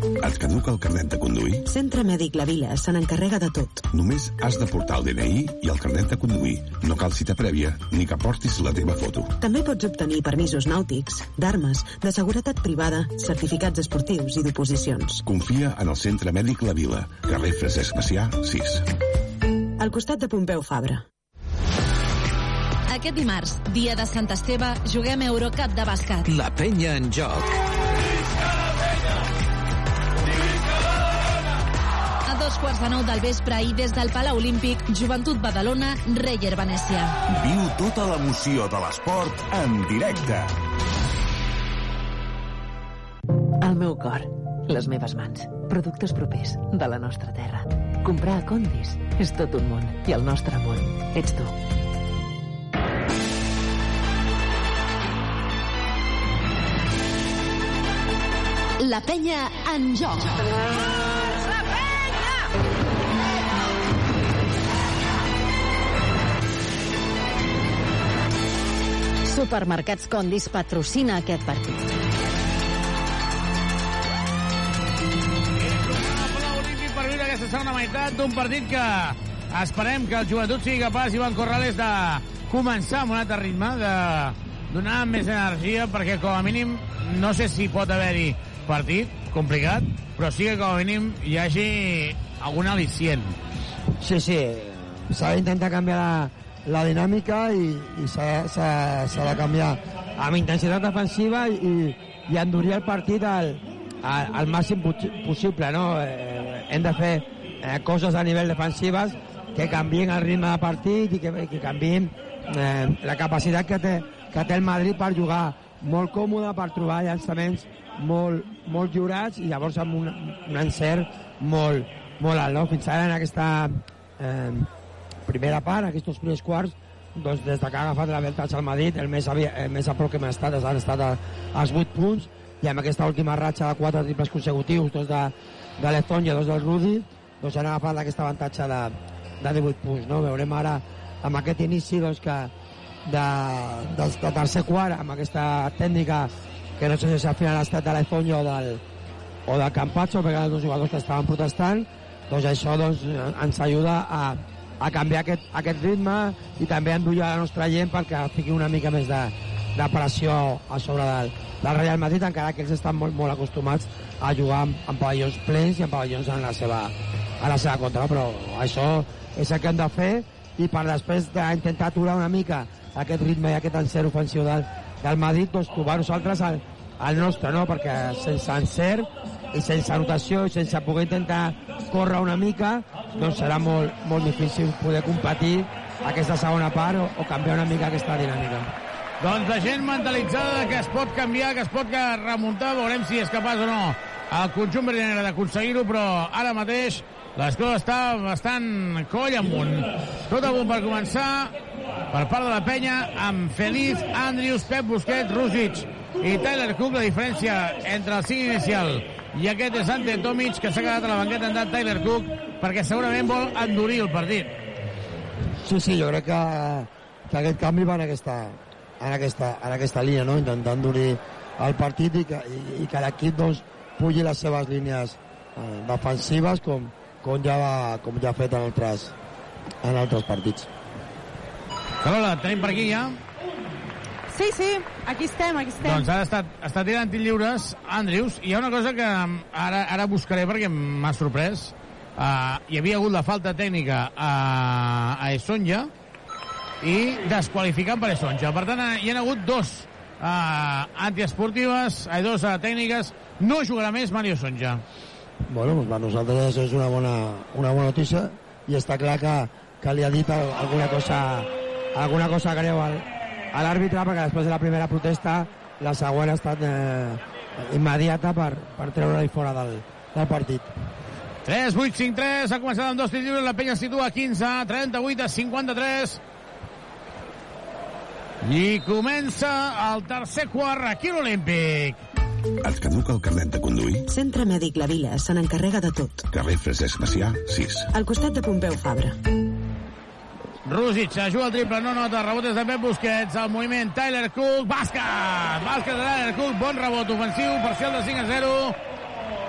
Et caduca el carnet de conduir? Centre Mèdic La Vila se n'encarrega de tot. Només has de portar el DNI i el carnet de conduir. No cal cita prèvia ni que portis la teva foto. També pots obtenir permisos nàutics, d'armes, de seguretat privada, certificats esportius i d'oposicions. Confia en el Centre Mèdic La Vila, carrer Francesc Macià, 6. Al costat de Pompeu Fabra. Aquest dimarts, dia de Sant Esteve, juguem Eurocup de bàsquet. La penya en joc. Dos quarts de nou del vespre i des del Palau Olímpic, Joventut Badalona, Reyer Venècia. Viu tota l'emoció de l'esport en directe. El meu cor, les meves mans, productes propers de la nostra terra. Comprar a Condis és tot un món i el nostre món ets tu. La penya en joc. Supermercats Condis patrocina aquest partit. Per viure aquesta segona meitat d'un partit que esperem que el joventut sigui capaç, Ivan Corrales, de començar amb un altre ritme, de donar més energia, perquè com a mínim no sé si pot haver-hi partit complicat, però sí que com a mínim hi hagi algun al·licient. Sí, sí, s'ha d'intentar canviar la, la dinàmica i, i s'ha de canviar amb intensitat defensiva i, i endurir el partit al, al, al màxim possible. No? Eh, hem de fer eh, coses a nivell defensives que canvien el ritme de partit i que, que canvien eh, la capacitat que té, que té el Madrid per jugar molt còmode, per trobar llançaments molt, molt lliurats i llavors amb un, un encert molt, molt alt. No? Fins ara en aquesta eh, primera part, aquests primers quarts, doncs des de que ha agafat l'avantatge al Madrid, el més, havia, el més a prop que hem estat han estat a, als 8 punts, i amb aquesta última ratxa de 4 triples consecutius, dos de, de l'Ezon i dos del Rudi, doncs han agafat aquest avantatge de, de 18 punts. No? Veurem ara amb aquest inici doncs, que de, de, de tercer quart, amb aquesta tècnica que no sé si al final ha estat de l'Ezon o del, o del Campazzo, perquè els dos jugadors que estaven protestant, doncs això doncs, ens ajuda a, a canviar aquest, aquest ritme i també a endollar la nostra gent perquè fiqui una mica més de, de pressió a sobre del, del Real Madrid, encara que ells estan molt, molt acostumats a jugar amb, amb pavellons plens i amb pavellons en la seva, en la seva contra, però això és el que hem de fer i per després d'intentar aturar una mica aquest ritme i aquest encert ofensiu del, del Madrid, doncs trobar nosaltres el, el nostre, no? perquè sense encert i sense anotació i sense poder intentar córrer una mica, doncs serà molt, molt difícil poder competir aquesta segona part o, o canviar una mica aquesta dinàmica. Doncs la gent mentalitzada que es pot canviar, que es pot remuntar, veurem si és capaç o no el conjunt brillanera d'aconseguir-ho, però ara mateix l'escola està bastant coll amunt. Tot a punt per començar per part de la penya amb Feliz, Andrius, Pep Busquets, Rusic i Tyler Cook. La diferència entre el 5 inicial i aquest és Ante Tomic, que s'ha quedat a la banqueta en Tyler Cook, perquè segurament vol endurir el partit. Sí, sí, jo crec que, que aquest canvi va en aquesta, en aquesta, en aquesta línia, no? intentant endurir el partit i que, i, i que l'equip doncs, pugi les seves línies eh, defensives com, com, ja va, com ja ha fet en altres, en altres partits. Carola, tenim per aquí ja? Sí, sí, aquí estem, aquí estem. Doncs ara està, està tirant lliures Andrius, i hi ha una cosa que ara, ara buscaré perquè m'ha sorprès. Uh, hi havia hagut la falta tècnica a, a Esonja i desqualificant per Esonja. Per tant, hi ha hagut dos uh, antiesportives, hay dos uh, tècniques. No jugarà més Mario Sonja. Bueno, doncs per nosaltres és una bona, una bona notícia i està clar que, que li ha dit alguna cosa, alguna cosa greu al, a l'àrbitre perquè després de la primera protesta la següent ha estat eh, immediata per, per treure-li fora del, del partit. 3, 8, 5, 3, ha començat amb dos tirs lliures, la penya situa a 15, 38 a 53. I comença el tercer quart aquí a l'Olímpic. Et caduca el carnet de conduir? Centre Mèdic La Vila se n'encarrega de tot. Carrer Francesc Macià, 6. Al costat de Pompeu Fabra. Rússic juga el triple, no nota, rebot és de Pep Busquets, el moviment Tyler Cook, bàsquet! Bàsquet de Tyler Cook, bon rebot ofensiu, parcial de 5 a 0.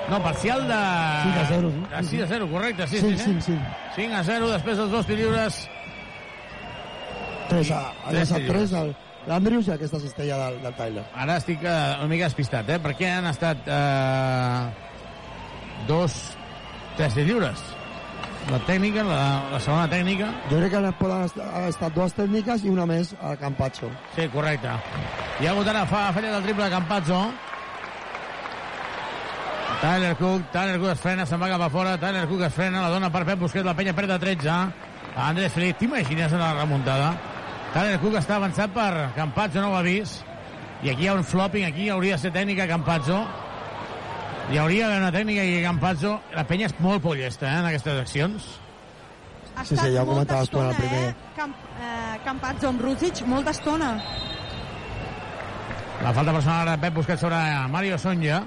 No, parcial de... 5 a 0. Sí. De 6 a 0, correcte, sí, sí, sí. sí, sí. 5 a 0, després dels dos lliures. 3 a, a, a 3 al, l'Andrius i aquesta cistella del, del Tyler. Ara estic eh, una mica despistat, eh? Perquè han estat eh, dos tres tirs lliures. La tècnica, la, la segona tècnica. Jo crec que poden estar, ha estat dues tècniques i una més a Campazzo. Sí, correcte. Hi ha hagut ara fa falla del triple de Campazzo. Tyler Cook, Tyler Cook es frena, se'n va cap a fora, Tyler Cook es frena, la dona per Pep Busquets, la penya perd de 13. Andrés Felip, t'imagines la remuntada? Tyler Cook està avançat per Campazzo, no ho ha vist. I aquí hi ha un flopping, aquí hauria de ser tècnica Campazzo. Hi hauria d'haver una tècnica i Campazzo... La penya és molt pollesta, eh, en aquestes accions. Ha Sí, sí, ja ho comentaves tu en el primer. Eh? Camp, eh, Campazzo amb Ruzic, molta estona. La falta personal ara de Pep Busquets sobre Mario Sonja.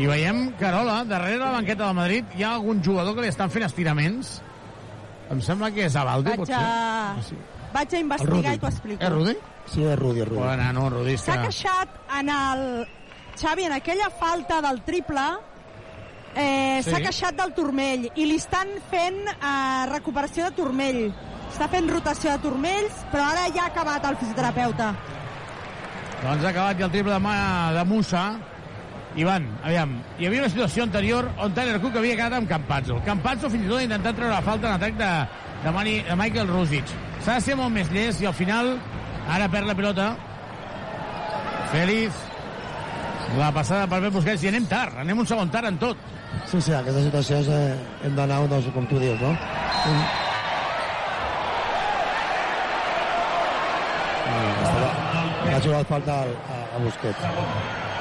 I veiem Carola, darrere la banqueta del Madrid hi ha algun jugador que li estan fent estiraments. Em sembla que és Abaldo, Vaig potser. a, Sí. vaig a investigar i t'ho explico. És Rudi? Sí, és Rudi, és Rudi. Bona, no, Rudi, S'ha que... queixat en el... Xavi, en aquella falta del triple, eh, Sí. s'ha queixat del turmell i li estan fent eh, recuperació de turmell. Està fent rotació de turmells, però ara ja ha acabat el fisioterapeuta. Doncs ha acabat el triple de, mà de Musa. Ivan, aviam, hi havia una situació anterior on Tyler Cook havia quedat amb Campazzo. Campazzo fins i tot ha intentat treure la falta en atac de, de, Mani, de Michael Rusic. S'ha de ser molt més llest i al final ara perd la pilota. Félix. La passada per Pep Busquets i anem tard, anem un segon tard en tot. Sí, sí, aquestes situacions eh, hem d'anar, doncs, com tu dius, no? Un... Ha jugat falta a, a Busquets.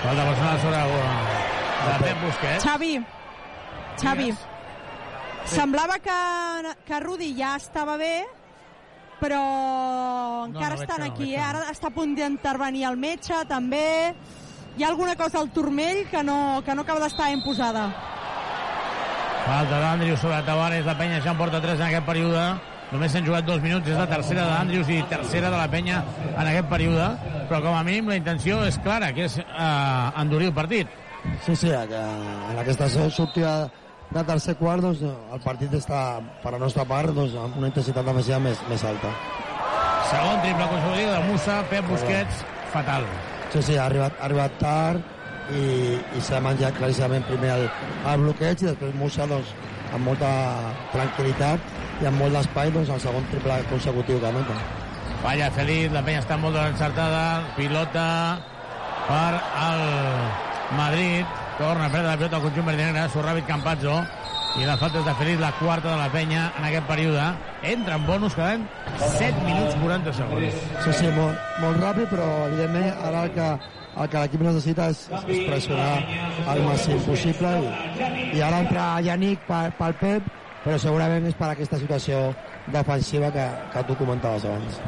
Falta personal sobre de Pep Busquets. Xavi, Xavi, semblava que, que Rudi ja estava bé, però encara no, veig estan no, aquí. eh? no. Ara està a punt d'intervenir el metge, també. Hi ha alguna cosa al turmell que no, que no acaba d'estar ben posada. Falta d'Andrius sobre Tavares, la penya ja en porta 3 en aquest període. Només s'han jugat dos minuts, és la tercera d'Andrius i tercera de la penya en aquest període, però com a mínim la intenció és clara, que és eh, endurir el partit. Sí, sí, que en aquesta sortida de tercer quart doncs, el partit està, per la nostra part, doncs, amb una intensitat defensiva més, més alta. Segon triple consecutiu de Musa, Pep Busquets, fatal. Sí, sí, ha arribat, ha arribat tard i, i s'ha menjat claríssimament primer el, el bloqueig i després Musa doncs, amb molta tranquil·litat i amb molt d'espai doncs, el segon triple consecutiu que anota. Vaya, Feliz, la penya està molt encertada, pilota per al Madrid, torna a perdre la pilota al conjunt verdinegre, Sorràbit Campazzo, i la falta és de Feliz, la quarta de la penya en aquest període. Entra en bonus, quedant 7 minuts 40 segons. Sí, sí, molt, molt ràpid, però evidentment ara el que, el que l'equip necessita és, és pressionar el màxim possible i, i ara entra Yannick pel, pel Pep, però segurament és per aquesta situació defensiva que, que tu comentaves abans.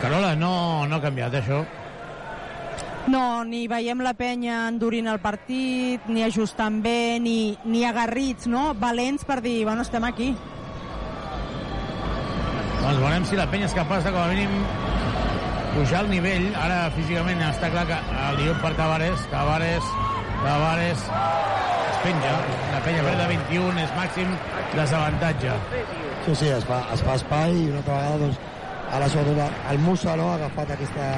Carola, no, no ha canviat això. No, ni veiem la penya endurint el partit, ni ajustant bé, ni, ni agarrits, no? Valents per dir, bueno, estem aquí. Doncs veurem si la penya és capaç de, com a mínim, pujar el nivell. Ara, físicament, està clar que el diu per Tavares, Tavares, Tavares, es penja. La penya perd de 21, és màxim desavantatge. Sí, sí, es fa, es fa espai i una altra vegada, doncs, ara sobretot el Musa no, ha agafat aquesta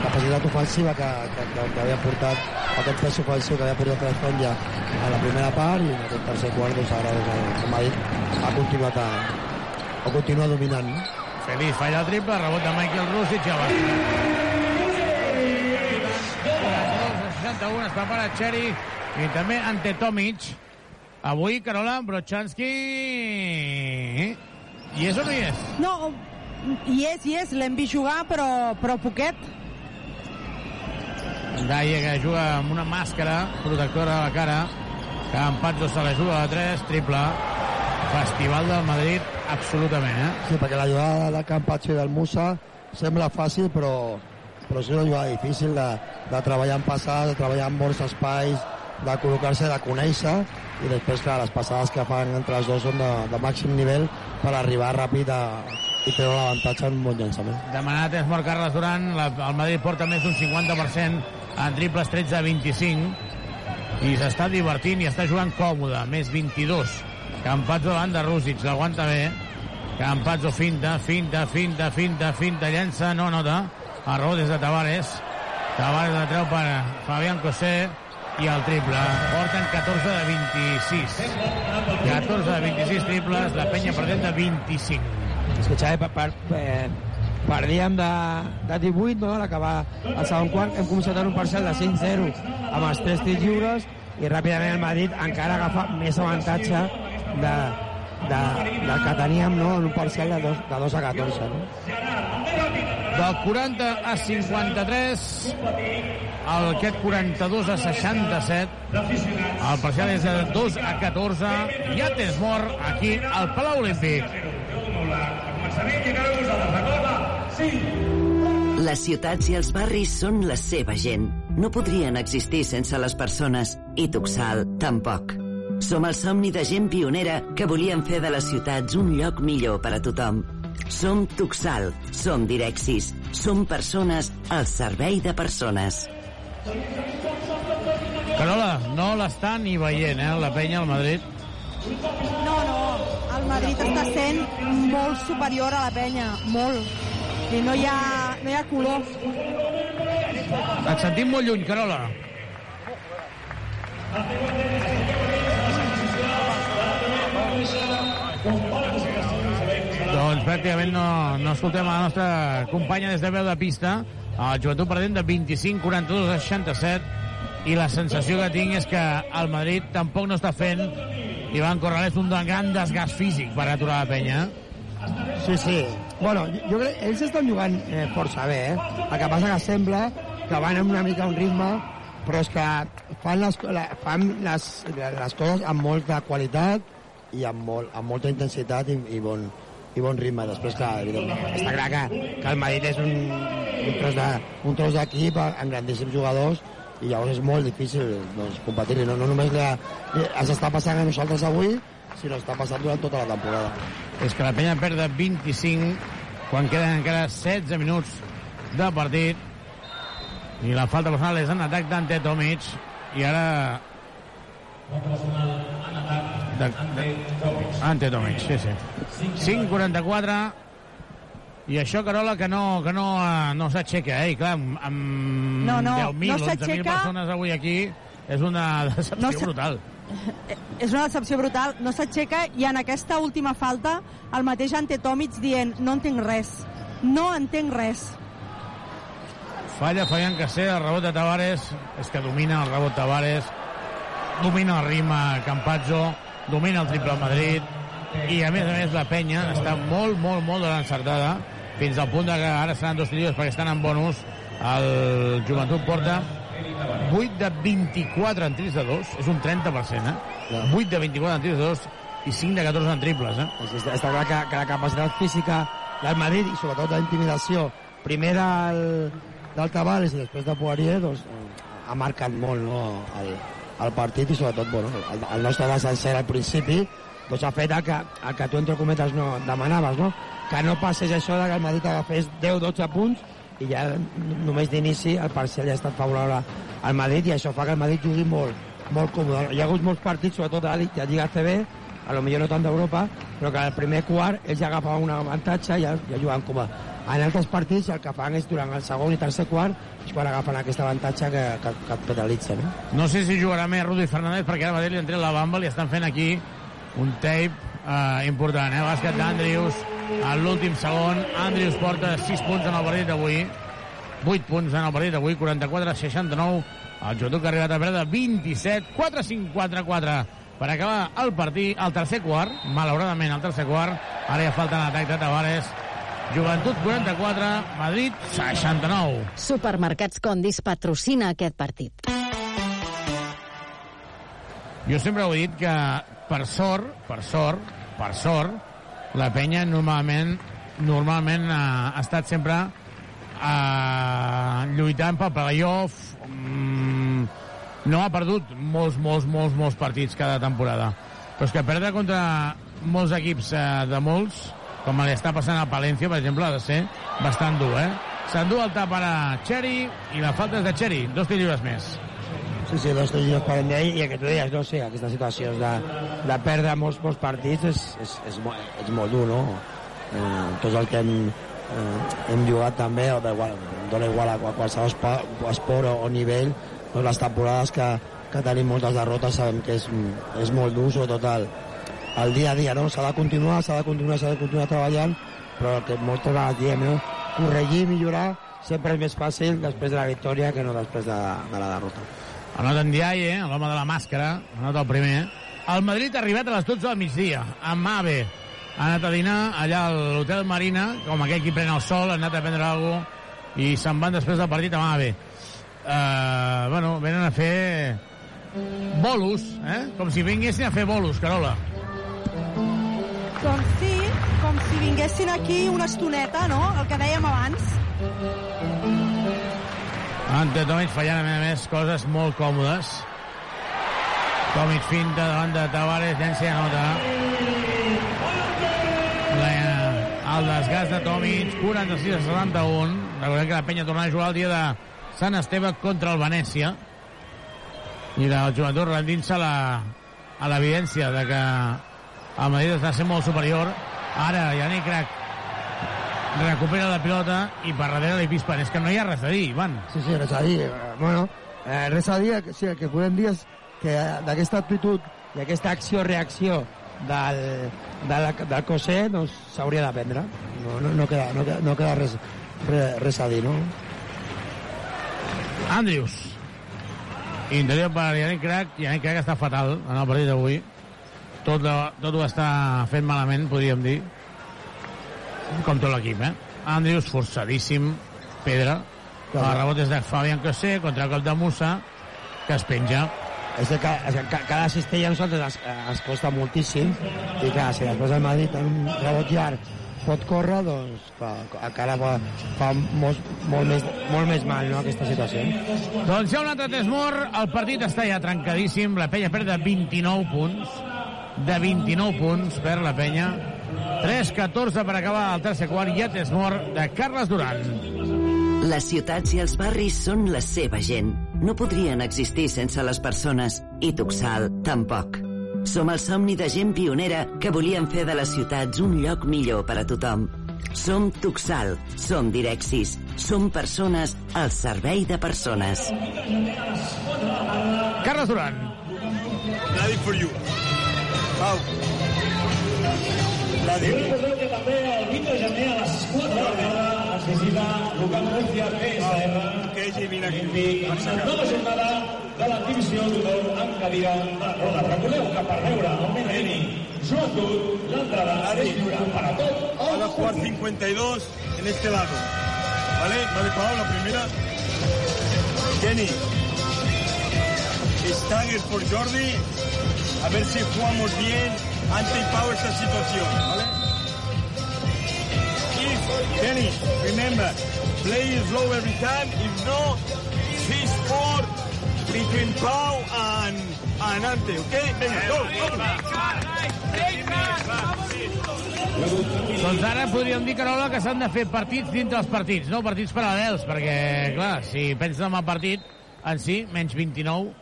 capacitat ofensiva que, que, que, que havia portat aquest pes ofensiu que havia portat l'Esponja a la primera part i en aquest tercer quart doncs ara doncs, el, com ha dit ha continuat a, a continuar dominant no? Feliz falla el triple, rebot de Michael Rusic i el 61 es prepara Cherry i també ante Tomic avui Carola Brochanski i és o no hi és? No, hi és, hi és, l'hem vist jugar, però, però poquet. Deia que juga amb una màscara protectora a la cara. Campazzo se la juga a 3, triple. Festival del Madrid, absolutament, eh? Sí, perquè la jugada de Campazzo i del Musa sembla fàcil, però, però és una jugada difícil de, de treballar en passades, de treballar en molts espais, de col·locar-se, de conèixer, i després, clar, les passades que fan entre els dos són de, de màxim nivell per arribar ràpid a, i treure l'avantatge en bon llançament. Demanat és mort Carles Duran, la, el Madrid porta més d'un 50% en triples 13 a 25 i s'està divertint i està jugant còmode, més 22. Campazzo davant de Rússic, l'aguanta bé. Campazzo finta, finta, finta, finta, finta, llença, no nota. Error des de Tavares. Tavares la treu per Fabián Cosé i el triple. Porten 14 de 26. 14 de 26 triples, la penya perdent de 25. Que Xavi, per, per, eh, perdíem de, de 18, no? a l'acabar el segon quart, hem començat en un parcial de 5-0 amb els tres tirs lliures i ràpidament el Madrid encara agafa més avantatge de, de, del que teníem no? en un parcial de 2, de 2 a 14. No? Del 40 a 53, el aquest 42 a 67, el parcial és de 2 a 14, ja tens mort aquí al Palau Olímpic. Les ciutats i els barris són la seva gent. No podrien existir sense les persones. I Tuxal, tampoc. Som el somni de gent pionera que volien fer de les ciutats un lloc millor per a tothom. Som Tuxal, som Direxis, som persones al servei de persones. Carola, no l'està ni veient, eh, la penya al Madrid. No, no, el Madrid està sent molt superior a la penya, molt. I no hi ha, no hi ha color. Et sentim molt lluny, Carola. Doncs pràcticament no, no escoltem a la nostra companya des de veu de pista. El joventut perdent de 25, 42 a 67 i la sensació que tinc és que el Madrid tampoc no està fent Ivan Corrales un gran desgast físic per aturar la penya. Sí, sí. Bueno, jo, crec ells estan jugant eh, força bé, eh? El que passa que sembla que van amb una mica un ritme, però és que fan les, la, fan les, les coses amb molta qualitat i amb, molt, amb molta intensitat i, i, bon, i bon ritme. Després, clar, evidentment, està clar que, que el Madrid és un, un tros de, un tros amb grandíssims jugadors i llavors és molt difícil doncs, competir-hi. No, no només li, ens està passant a nosaltres avui, sinó està passant durant tota la temporada. És que la penya perd de 25 quan queden encara 16 minuts de partit i la falta personal és en atac d'Ante Tomic i ara De, de, Ante Tomic, sí, sí. 5'44 i això, Carola, que no, que no, eh, no s'aixeca, eh? I clar, amb, amb No, no, 10.000, no 11.000 s'aixeca. persones avui aquí, és una decepció No brutal. És una decepció brutal, no s'aixeca i en aquesta última falta el mateix Ante Tomic dient no entenc res, no entenc res. Falla Fabián Casé, el rebot de Tavares, és que domina el rebot Tavares, domina el Rima Campazzo, domina el triple Madrid, i a més a més la penya està molt, molt, molt de l'encertada, fins al punt de que ara seran dos tiros perquè estan en bonus. El Joventut porta 8 de 24 en tirs de dos, és un 30%, eh? 8 de 24 en tirs de dos i 5 de 14 en triples, eh? Està, està clar que, que la capacitat física del Madrid i sobretot d'intimidació primer del, del Tavares i després de Poirier doncs, ha marcat molt no, el, el partit i sobretot bueno, el, el nostre descensor al principi doncs ha fet el que, el que tu entre cometes no demanaves no? que no passés això de que el Madrid agafés 10-12 punts i ja només d'inici el parcial ja ha estat favorable al Madrid i això fa que el Madrid jugui molt, molt còmode. Hi ha hagut molts partits, sobretot a la Lliga CB, a lo millor no tant d'Europa, però que al primer quart ells ja agafaven un avantatge i ja, ja jugaven còmode. En altres partits el que fan és durant el segon i tercer quart és quan agafen aquest avantatge que, que, que et penalitza. No? No sé si jugarà més Rudi Fernández perquè ara mateix li han la bamba, li estan fent aquí un tape eh, important, eh? Bàsquet d'Andrius en l'últim segon. Andrius porta 6 punts en el partit d'avui. 8 punts en el partit d'avui, 44-69. El joventut que ha arribat a perdre 27, 4-5-4-4 per acabar el partit, el tercer quart, malauradament el tercer quart. Ara ja falta l'atac de Tavares. Joventut 44, Madrid 69. Supermercats Condis patrocina aquest partit. Jo sempre he dit que, per sort, per sort, per sort, la penya normalment normalment eh, ha estat sempre eh, lluitant pel playoff, mm, no ha perdut molts, molts, molts, molts partits cada temporada. Però és que perdre contra molts equips eh, de molts, com li està passant a Palencia, per exemple, ha de ser bastant dur, eh? S'endú el tap ara Cherry i la falta és de Cherry. Dos lliures més. Sí, sí, dos tiros per ell i el que tu deies, no sé, aquestes situacions de, de perdre molts, molts partits és, és, és, molt, és molt dur, no? Eh, tots els que hem, eh, hem jugat també, o da igual, dona igual a qualsevol esport o, o nivell, doncs les temporades que, que tenim moltes derrotes sabem que és, és molt dur, sobretot el, el dia a dia, no? S'ha de continuar, s'ha de continuar, s'ha de continuar treballant, però el que moltes vegades diem, no? Corregir, millorar, sempre és més fàcil després de la victòria que no després de, de la derrota. Anota en Diaye, l'home de la màscara, anota el primer. El Madrid ha arribat a les 12 del migdia, amb Mave. Ha anat a dinar allà a l'Hotel Marina, com aquell qui pren el sol, ha anat a prendre alguna cosa, i se'n van després del partit a Mave. Uh, bueno, venen a fer bolos, eh? Com si vinguessin a fer bolos, Carola. Doncs sí, com si vinguessin aquí una estoneta, no?, el que dèiem abans. Ante Tomic fallant, a més a més, coses molt còmodes. Tomic finta davant de Tavares, llença i anota. El desgast de Tomic, 46 a 71. Recordem que la penya tornarà a jugar el dia de Sant Esteve contra el Venècia. I la joventut rendint-se a l'evidència de que el Madrid està sent molt superior. Ara, Yannick Crac recupera la pilota i per darrere li pispen. És que no hi ha res a dir, Ivan. Sí, sí, res a dir. Eh, Bueno, eh, res a dir, que- sí, el que podem dir és que d'aquesta actitud i aquesta acció-reacció del, del, del Cosé doncs, s'hauria d'aprendre. No, no, no, queda, no, queda, no queda res, res, res a dir, no? Andrius. Interior per Yannick Crac. Yannick Crac està fatal en el partit d'avui. Tot, tot ho està fent malament, podríem dir. Com tot l'equip, eh? Andrius, forçadíssim. Pedra. El rebot és de Fabián Cosé contra el cop de Musa, que es penja. És que, és que ca- cada cistella a nosaltres ens, ens costa moltíssim i clar, si després el Madrid en un rebot llarg pot córrer, doncs clar, encara fa, fa molt, molt, més, molt més mal no, aquesta situació. Doncs hi ha un altre Tesmor, el partit està ja trencadíssim, la penya perd de 29 punts, de 29 punts per la penya, 3-14 per acabar el tercer quart, i ha Tesmor de Carles Duran. Les ciutats i els barris són la seva gent. No podrien existir sense les persones. I Tuxal, tampoc. Som el somni de gent pionera que volien fer de les ciutats un lloc millor per a tothom. Som Tuxal, som Direxis, som persones al servei de persones. Carles Duran. Ready for you. Pau. I recordeu que també el 20 de gener a les 4 de la tarda es visita local Murcia PSR amb la nova jornada de l'exhibició d'honor en cadira de roda. Recordeu que per veure el Joventut, l'entrada és lliure per a tot Van a jugar 52 en este lado. ¿Vale? Vale, Pau, la primera. Kenny. Stagger por Jordi. A ver si jugamos bien ante y Pau esta situación. ¿Vale? If, Kenny, remember, play slow every time. If no, fist four between Pau and, and Ante, okay? Venga, go, Doncs ara podríem dir, Carola, que s'han de fer partits dintre els partits, no partits paral·lels, perquè, clar, si penses en el partit en si, menys 29,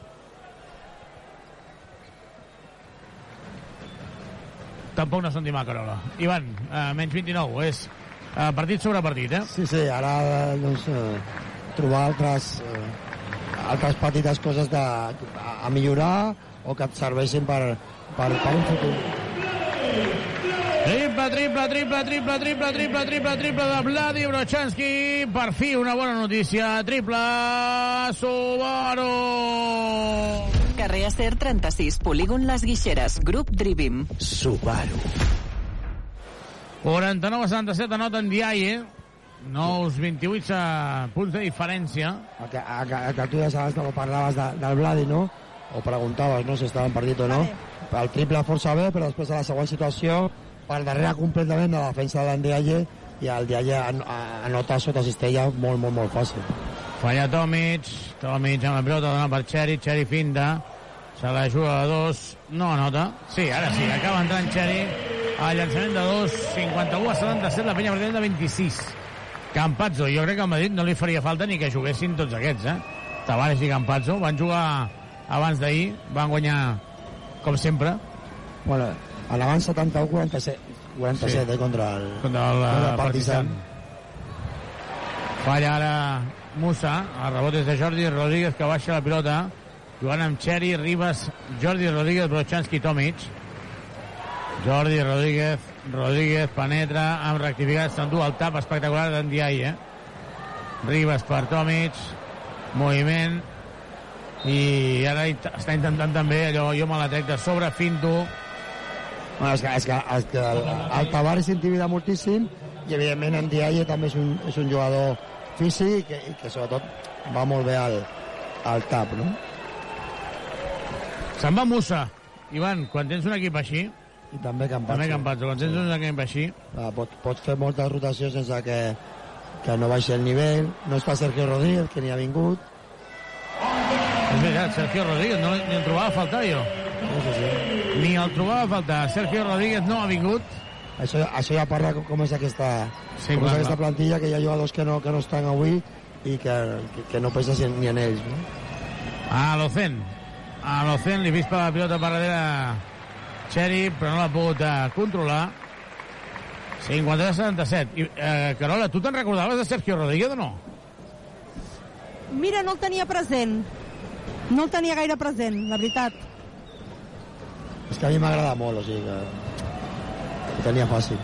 tampoc no sentim a Carola. Ivan, eh, menys 29, és eh, partit sobre partit, eh? Sí, sí, ara doncs, eh, trobar altres, eh, altres petites coses de, a, a millorar o que et serveixin per, per, per un futur. Triple, triple, triple, triple, triple, triple, triple, triple de Vladi Brochanski. Per fi, una bona notícia. Triple Subaru. Carrer Acer 36, polígon Les Guixeres, grup Drivim. Subaru. 49 a 77 anota en Diaye. Nous 28 a punts de diferència. A que, a, a que tu ja saps que parlaves de, del Vladi, no? O preguntaves, no?, si estava en partit o no. El triple força bé, però després a la següent situació, per darrere completament de la defensa de l'Andiaye, i el Diaye anota sota cistella molt, molt, molt fàcil. Falla Tomic. Tomic amb la pilota dona per Xeri. Xeri finta. Se la juga a dos. No anota. Sí, ara sí. Acaba entrant Xeri. El llançament de dos. 51 a 77. La penya perdent de 26. Campazzo. Jo crec que al Madrid no li faria falta ni que juguessin tots aquests, eh? Tavares i Campazzo van jugar abans d'ahir. Van guanyar, com sempre, Bueno, en l'avant 71, 47, 47 Sí. eh, contra el, contra el, contra eh, Partizan. Falla ara Musa, el rebot és de Jordi Rodríguez que baixa la pilota, jugant amb Xeri, Ribas, Jordi Rodríguez, Brochanski, Tomic. Jordi Rodríguez, Rodríguez penetra amb rectificat, s'endú el tap espectacular d'en Diai, eh? Ribas per Tomic, moviment, i ara està intentant també allò, jo me la trec de sobre, finto, Bueno, és que, és que, és que el, el Tavares intimida moltíssim i evidentment en Diaye també és un, és un jugador físic i que, i que sobretot va molt bé al, al tap, no? Se'n va Musa. Ivan, quan tens un equip així, I també Campazzo. també Campazzo, quan tens un equip així, Ah, Pot, pots fer moltes rotacions sense que, que no baixi el nivell. No es fa Sergio Rodríguez, que ni ha vingut. És veritat, Sergio Rodríguez, no, ni el trobava a faltar jo. Sí, sí, sí. Ni el trobava a faltar. Sergio Rodríguez no ha vingut. Això, això ja parla com- és aquesta, Sí, com clar, és aquesta clar. plantilla, que hi ha jugadors que no, que no estan avui i que, que, que no penses ni en ells. No? A l'Ocen. A l'Ocen li vispa la pilota per darrere Xeri, però no l'ha pogut eh, controlar. 53-77. I, eh, Carola, tu te'n recordaves de Sergio Rodríguez o no? Mira, no el tenia present. No el tenia gaire present, la veritat. És que a mi m'agrada molt, o sigui que ho tenia fàcil.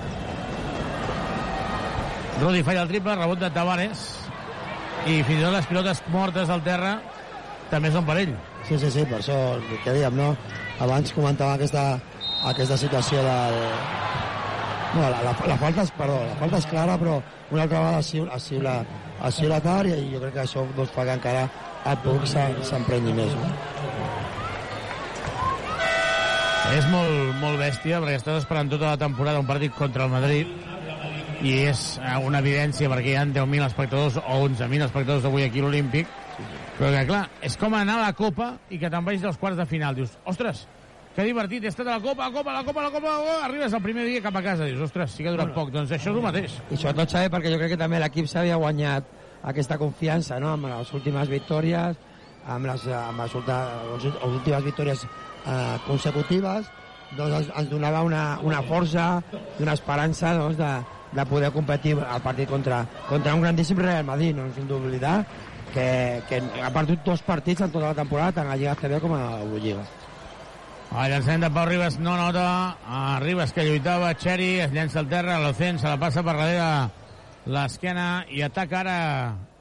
Rudi falla el triple, rebot de Tavares. I fins i tot les pilotes mortes al terra també són per ell. Sí, sí, sí, per això, que dèiem, no? Abans comentava aquesta, aquesta situació del... No, la, la, la, falta és, perdó, la falta és clara, però una altra vegada ha sigut, la, sigut la tard i jo crec que això doncs, fa que encara el públic s'em- s'emprenyi més. No? És molt, molt bèstia perquè estàs esperant tota la temporada un partit contra el Madrid i és una evidència perquè hi ha 10.000 espectadors o 11.000 espectadors avui aquí a l'Olímpic però que clar, és com anar a la Copa i que te'n vagis dels quarts de final dius, ostres, que divertit, he estat a la Copa, la Copa, la Copa, la Copa, la Copa, arribes el primer dia cap a casa, dius, ostres, sí que ha durat poc, doncs això és el mateix. I sobretot saber, perquè jo crec que també l'equip s'havia guanyat aquesta confiança no? amb les últimes victòries, amb les, amb les, ulta, les últimes victòries eh, consecutives, doncs ens, ens donava una, una força i una esperança doncs, de, de poder competir al partit contra, contra un grandíssim Real Madrid. No ens hem d'oblidar que, que ha perdut dos partits en tota la temporada, tant a Lliga CB com a Eurolliga. El llançament de Pau Ribas no nota. A Ribas que lluitava, Xeri es llença al terra, l'Ocen se la passa per darrere l'esquena i ataca ara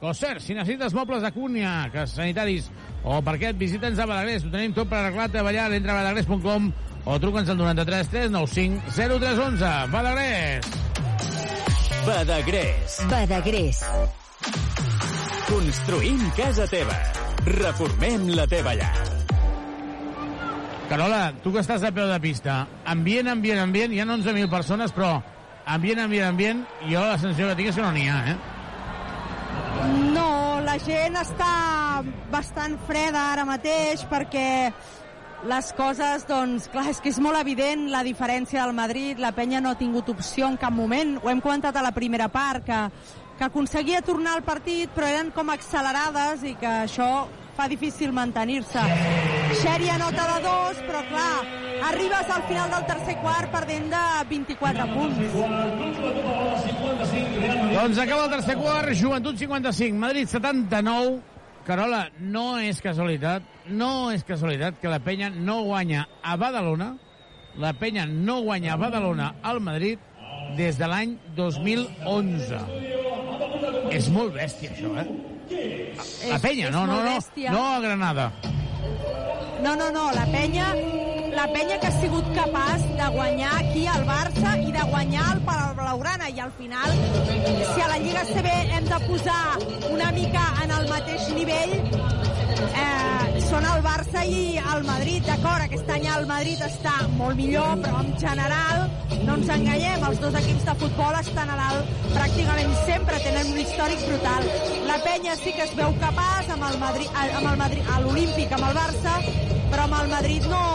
Coser. Si necessites mobles de cúnia, que sanitaris o parquet, visita'ns a Badagrés. Ho tenim tot per arreglar-te a ballar. Entra a badagrés.com o truca'ns al 93 395 0311. Badagrés! Badagrés. Badagrés. Construïm casa teva. Reformem la teva llar. Carola, tu que estàs a peu de pista, ambient, ambient, ambient, hi ha 11.000 persones, però ambient, ambient, ambient, jo la sensació que tinc és que no n'hi ha, eh? No, la gent està bastant freda ara mateix perquè les coses, doncs, clar, és que és molt evident la diferència del Madrid, la penya no ha tingut opció en cap moment, ho hem comentat a la primera part, que, que aconseguia tornar al partit, però eren com accelerades i que això fa difícil mantenir-se. Xeri anota de dos, però clar, arribes al final del tercer quart perdent de 24 punts. Doncs acaba el tercer quart, Joventut 55, Madrid 79. Carola, no és casualitat, no és casualitat que la penya no guanya a Badalona, la penya no guanya a Badalona al Madrid des de l'any 2011. És molt bèstia, això, eh? La penya, no, no, no, no a Granada. No, no, no, la penya la penya que ha sigut capaç de guanyar aquí al Barça i de guanyar el Palau Blaugrana i al final si a la Lliga CB hem de posar una mica en el mateix nivell eh, són el Barça i el Madrid, d'acord, aquest any el Madrid està molt millor, però en general no ens enganyem, els dos equips de futbol estan a dalt pràcticament sempre, tenen un històric brutal. La penya sí que es veu capaç amb el Madrid, amb el Madrid, a l'Olímpic, amb el Barça, però amb el Madrid no,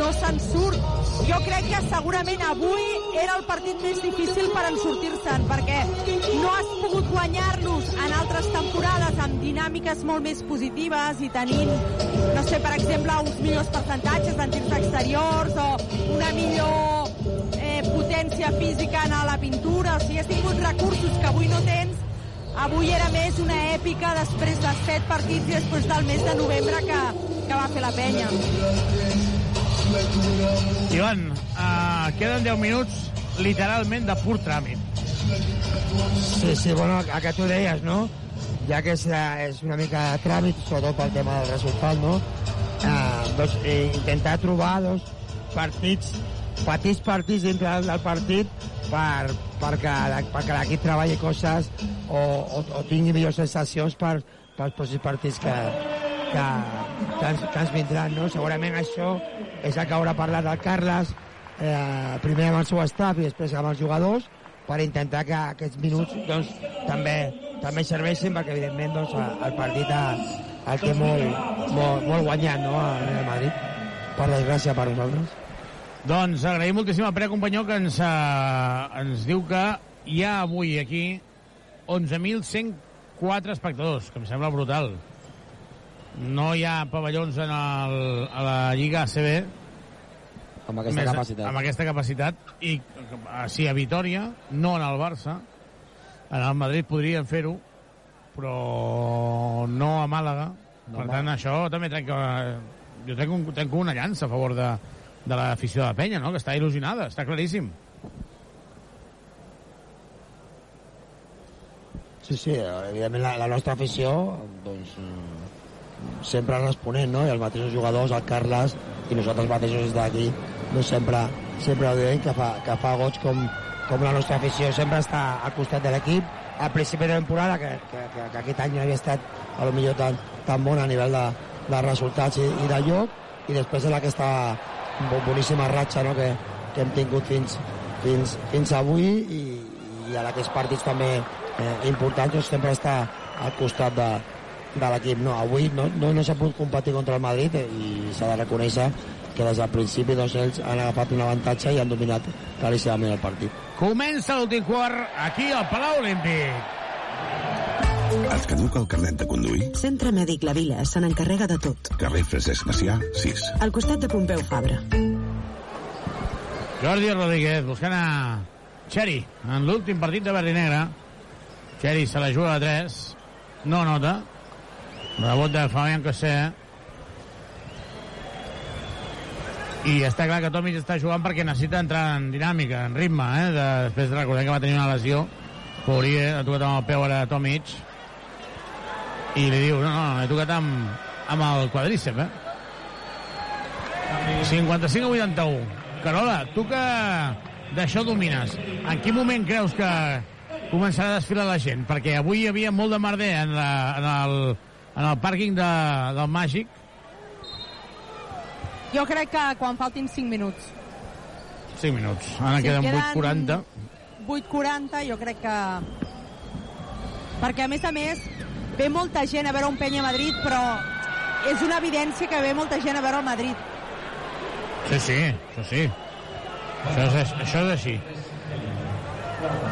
no se'n surt. Jo crec que segurament avui era el partit més difícil per en sortir-se'n, perquè no has pogut guanyar-los en altres temporades amb dinàmiques molt més positives i tenint, no sé, per exemple, uns millors percentatges en tirs exteriors o una millor eh, potència física en la pintura, o sigui, has tingut recursos que avui no tens avui era més una èpica després de set partits i després del mes de novembre que, que va fer la penya. Ivan, uh, queden 10 minuts literalment de pur tràmit. Sí, sí, bueno, que tu deies, no? Ja que és, eh, és una mica de tràmit, sobretot pel tema del resultat, no? Uh, doncs, intentar trobar dos partits, petits partits dintre del, partit per, perquè, perquè l'equip treballi coses o, o, o tingui millors sensacions per, pels pròxims partits que, que, que, ens, que ens vindran, no? Segurament això és el que haurà parlat el Carles eh, primer amb el seu staff i després amb els jugadors per intentar que aquests minuts doncs, també també serveixin perquè evidentment doncs, el partit el té molt, molt, molt guanyat no, Real Madrid per desgràcia per nosaltres doncs agraïm moltíssim a Pere Companyó que ens, uh, ens diu que hi ha avui aquí 11.104 espectadors, que em sembla brutal. No hi ha pavellons en el, a la Lliga ACB amb aquesta més, capacitat. Amb aquesta capacitat. I sí, a Vitoria, no en el Barça. En el Madrid podrien fer-ho, però no a Màlaga. No, per tant, això també trenca... Jo tenc, un, tenc una llança a favor de, de l'afició de la penya, no? que està il·lusionada, està claríssim. Sí, sí, evidentment la, la nostra afició doncs, sempre responent, no? I els mateixos jugadors, el Carles i nosaltres mateixos des d'aquí, doncs sempre, sempre ho diem que fa, que fa goig com, com la nostra afició sempre està al costat de l'equip. Al principi de temporada, que, que, que, que aquest any no havia estat a lo millor tan, tan bon a nivell de, de resultats i, i de lloc, i després en aquesta bo- boníssima ratxa no? que, que hem tingut fins, fins, fins avui i, i en aquests partits també eh, importants doncs sempre està al costat de, de l'equip. No, avui no, no, no s'ha pogut competir contra el Madrid i s'ha de reconèixer que des del principi doncs, ells han agafat un avantatge i han dominat claríssimament el partit. Comença l'últim quart aquí al Palau Olímpic. Et caduca el carnet de conduir? Centre Mèdic La Vila se n'encarrega de tot. Carrer Francesc Macià, 6. Al costat de Pompeu Fabra. Jordi Rodríguez buscant a Xeri en l'últim partit de verd i negre. Xeri se la juga a 3. No nota. Rebot de Fabián Cossé. I està clar que Tomic està jugant perquè necessita entrar en dinàmica, en ritme, eh? De, després de recordar que va tenir una lesió. Pourier ha tocat amb el peu ara Tomic. I li diu, no, no, he tocat amb, amb el quadrícep, eh? 55 a 81. Carola, tu que d'això domines, en quin moment creus que començarà a desfilar la gent? Perquè avui hi havia molt de merder en, la, en, el, en el pàrquing de, del Màgic. Jo crec que quan faltin 5 minuts. 5 minuts. Ara Si queden queden 8.40. 8.40, jo crec que... Perquè, a més a més, ve molta gent a veure un penya a Madrid, però és una evidència que ve molta gent a veure el Madrid. Sí, sí, això sí. Això és, això és així.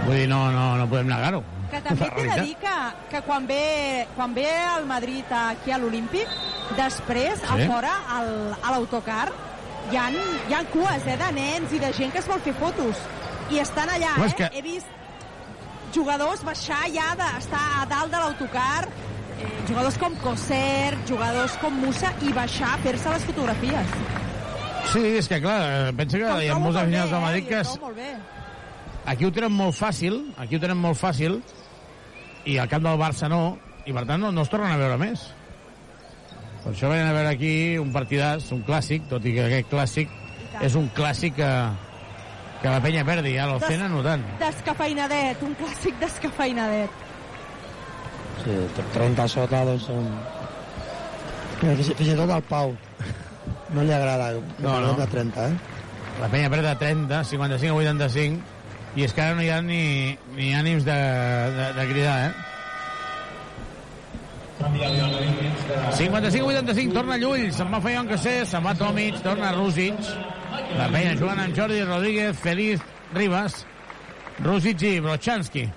Vull dir, no, no, no podem negar-ho. Que també t'he de dir que, que quan, ve, quan ve el Madrid aquí a l'Olímpic, després, a Sí. fora, al, a l'autocar, hi ha, hi ha cues eh, de nens i de gent que es vol fer fotos. I estan allà, eh? que- He vist jugadors baixar ja, de, estar a dalt de l'autocar, eh, jugadors com Coser, jugadors com Musa, i baixar a fer-se les fotografies. Sí, és que clar, eh, pensa que hi ha molts aficionats bé, del eh? Madrid I que es. Aquí ho tenen molt fàcil, aquí ho tenen molt fàcil, i al camp del Barça no, i per tant no, no es tornen a veure més. Per això venen a veure aquí un partidàs, un clàssic, tot i que aquest clàssic és un clàssic que, que la penya perdi, ja l'Ocena no tant. Descafeinadet, un clàssic descafeinadet. Sí, 30 a sota, doncs són... Mira, Fins, fins i tot al Pau no li agrada no, no. de 30, eh? La penya perd de 30, 55 a 85, i és que ara no hi ha ni, ni ànims de, de, de cridar, eh? 55-85, torna Llull, se'n va Faion Cassé, se'n va Tomic, torna Rússic. La penya jugant amb Jordi Rodríguez, Feliz Ribas, Rússic i Brochanski.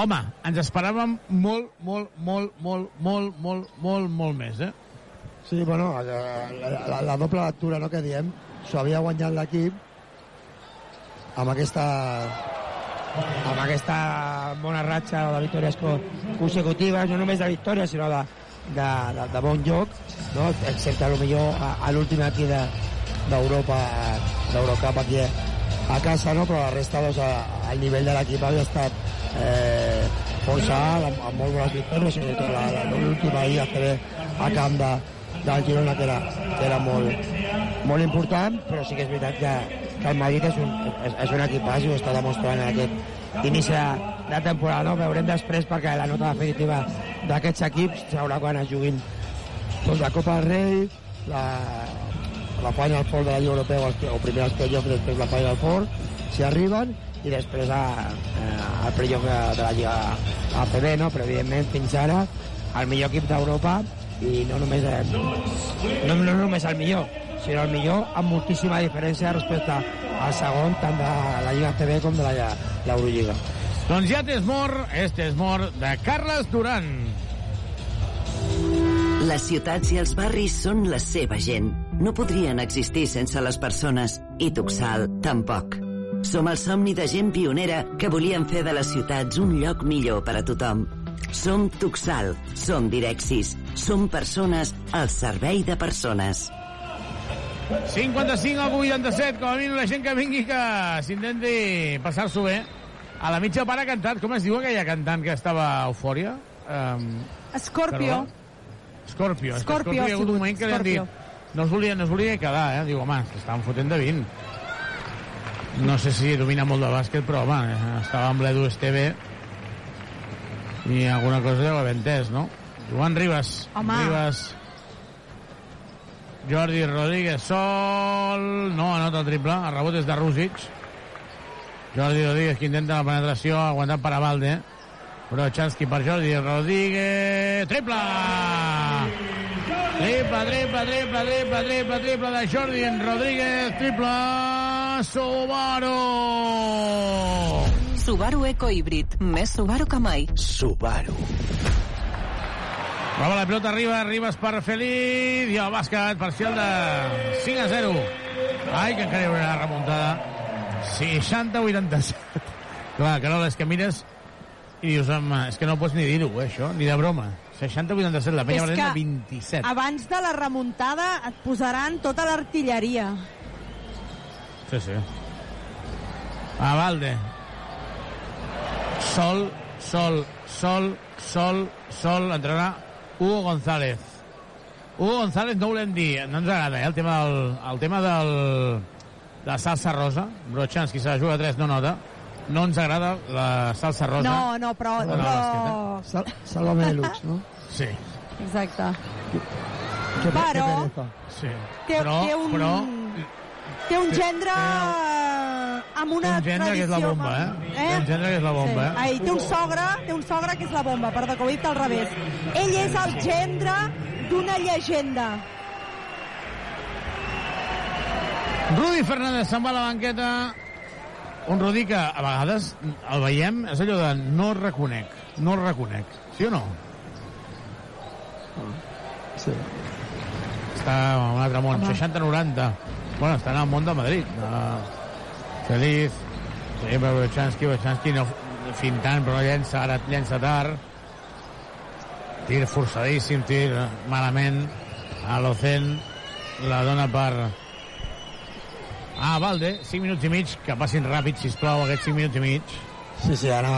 Home, ens esperàvem molt, molt, molt, molt, molt, molt, molt, molt més, eh? Sí, bueno, la, la, la doble lectura, no?, que diem, s'ho havia guanyat l'equip amb aquesta amb aquesta bona ratxa de victòries co- consecutives, no només de victòries, sinó de, de, de, de bon joc, no? excepte a lo millor a, a l'últim aquí de- d'Europa, d'Eurocup aquí a casa, no? però la resta, doncs, a, el nivell de l'equip havia estat eh, força alt, amb, amb molt bones victòries, sobretot l'última ahir a a camp de, del Girona, que era, que era molt, molt important, però sí que és veritat que, que el Madrid és un, és, és un equipàs i ho està demostrant en aquest inici de, de temporada. No? Veurem després perquè la nota definitiva d'aquests equips serà quan es juguin doncs, la Copa del Rei, la, la Final Four de la Lliga Europea o, primer els playoffs, després la Final Four, si arriben, i després a, a, al playoff de, de la Lliga ACB, no? però evidentment fins ara el millor equip d'Europa i no només, eh, no, no només el millor, sinó el millor amb moltíssima diferència respecte al segon, tant de la Lliga ACB com de la- l'Eurolliga. Doncs ja t'és mort, este és mort, de Carles Duran. Les ciutats i els barris són la seva gent. No podrien existir sense les persones, i Tuxal tampoc. Som el somni de gent pionera que volien fer de les ciutats un lloc millor per a tothom. Som Tuxal, som Direxis, som persones al servei de persones. 55 al 87, com a mínim la gent que vingui que s'intenti passar-s'ho bé. A la mitja part ha cantat, com es diu aquella cantant que estava a Eufòria? Um, Scorpio. Scorpio. Que Scorpio Scorpio ha hi ha hagut un moment que li han dit Scorpio. no es volia, no es volia quedar, eh? Diu, home, estaven fotent de 20. No sé si domina molt de bàsquet, però, home, estava amb l'Edu Esteve i alguna cosa deu haver entès, no? Joan Ribas. Home. Ribas. Jordi Rodríguez sol, no anota el triple, el rebot és de Rússic. Jordi Rodríguez que intenta la penetració, aguantat per Avalde. Però Chansky per Jordi Rodríguez, triple! Triple, triple, triple, triple, triple, triple de Jordi en Rodríguez, triple Subaru! Subaru Eco Híbrid. Més Subaru que mai. Subaru. Prova la pilota arriba, arribes per Feliz i el bàsquet parcial de 5 a 0. Ai, que encara hi haurà remuntada. 60-87. Clar, Carol, és que mires i dius, home, és que no pots ni dir-ho, eh, això, ni de broma. 60-87, la penya València que 27. Abans de la remuntada et posaran tota l'artilleria. Sí, sí. A Valde. Sol, sol, sol, sol, sol, entrarà Hugo González. Hugo González no volem dir, no ens agrada, eh, el tema del, el tema del, de la salsa rosa. Brochanski se la juga a 3, no nota. No ens agrada la salsa rosa. No, no, però... No, no, però... Sal Sálvame Deluxe, no? Sí. Exacte. Que, Però- que. Sí. Té, Però, té un... però Té un gendre amb una té un gendre que és la tradició, bomba, eh? amb- Té un gendre que és la bomba, eh? Ai, té un sogre, té un sogre que és la bomba, perdó, que ho he dit al revés. Ell és el gendre d'una llegenda. Rudi Fernández se'n va a la banqueta. Un Rudi que a vegades el veiem, és allò de no el reconec, no el reconec. Sí o no? Sí. Està en un altre món, 60-90. Bueno, està en el món de Madrid. Uh, feliç. Sí, Wojciechowski, Wojciechowski no fintant, però llença, ara llença tard. Tir forçadíssim, tir malament. A l'Ocen la dona per... Ah, Valde, 5 minuts i mig, que passin ràpid, sisplau, aquests 5 minuts i mig. Sí, sí, ara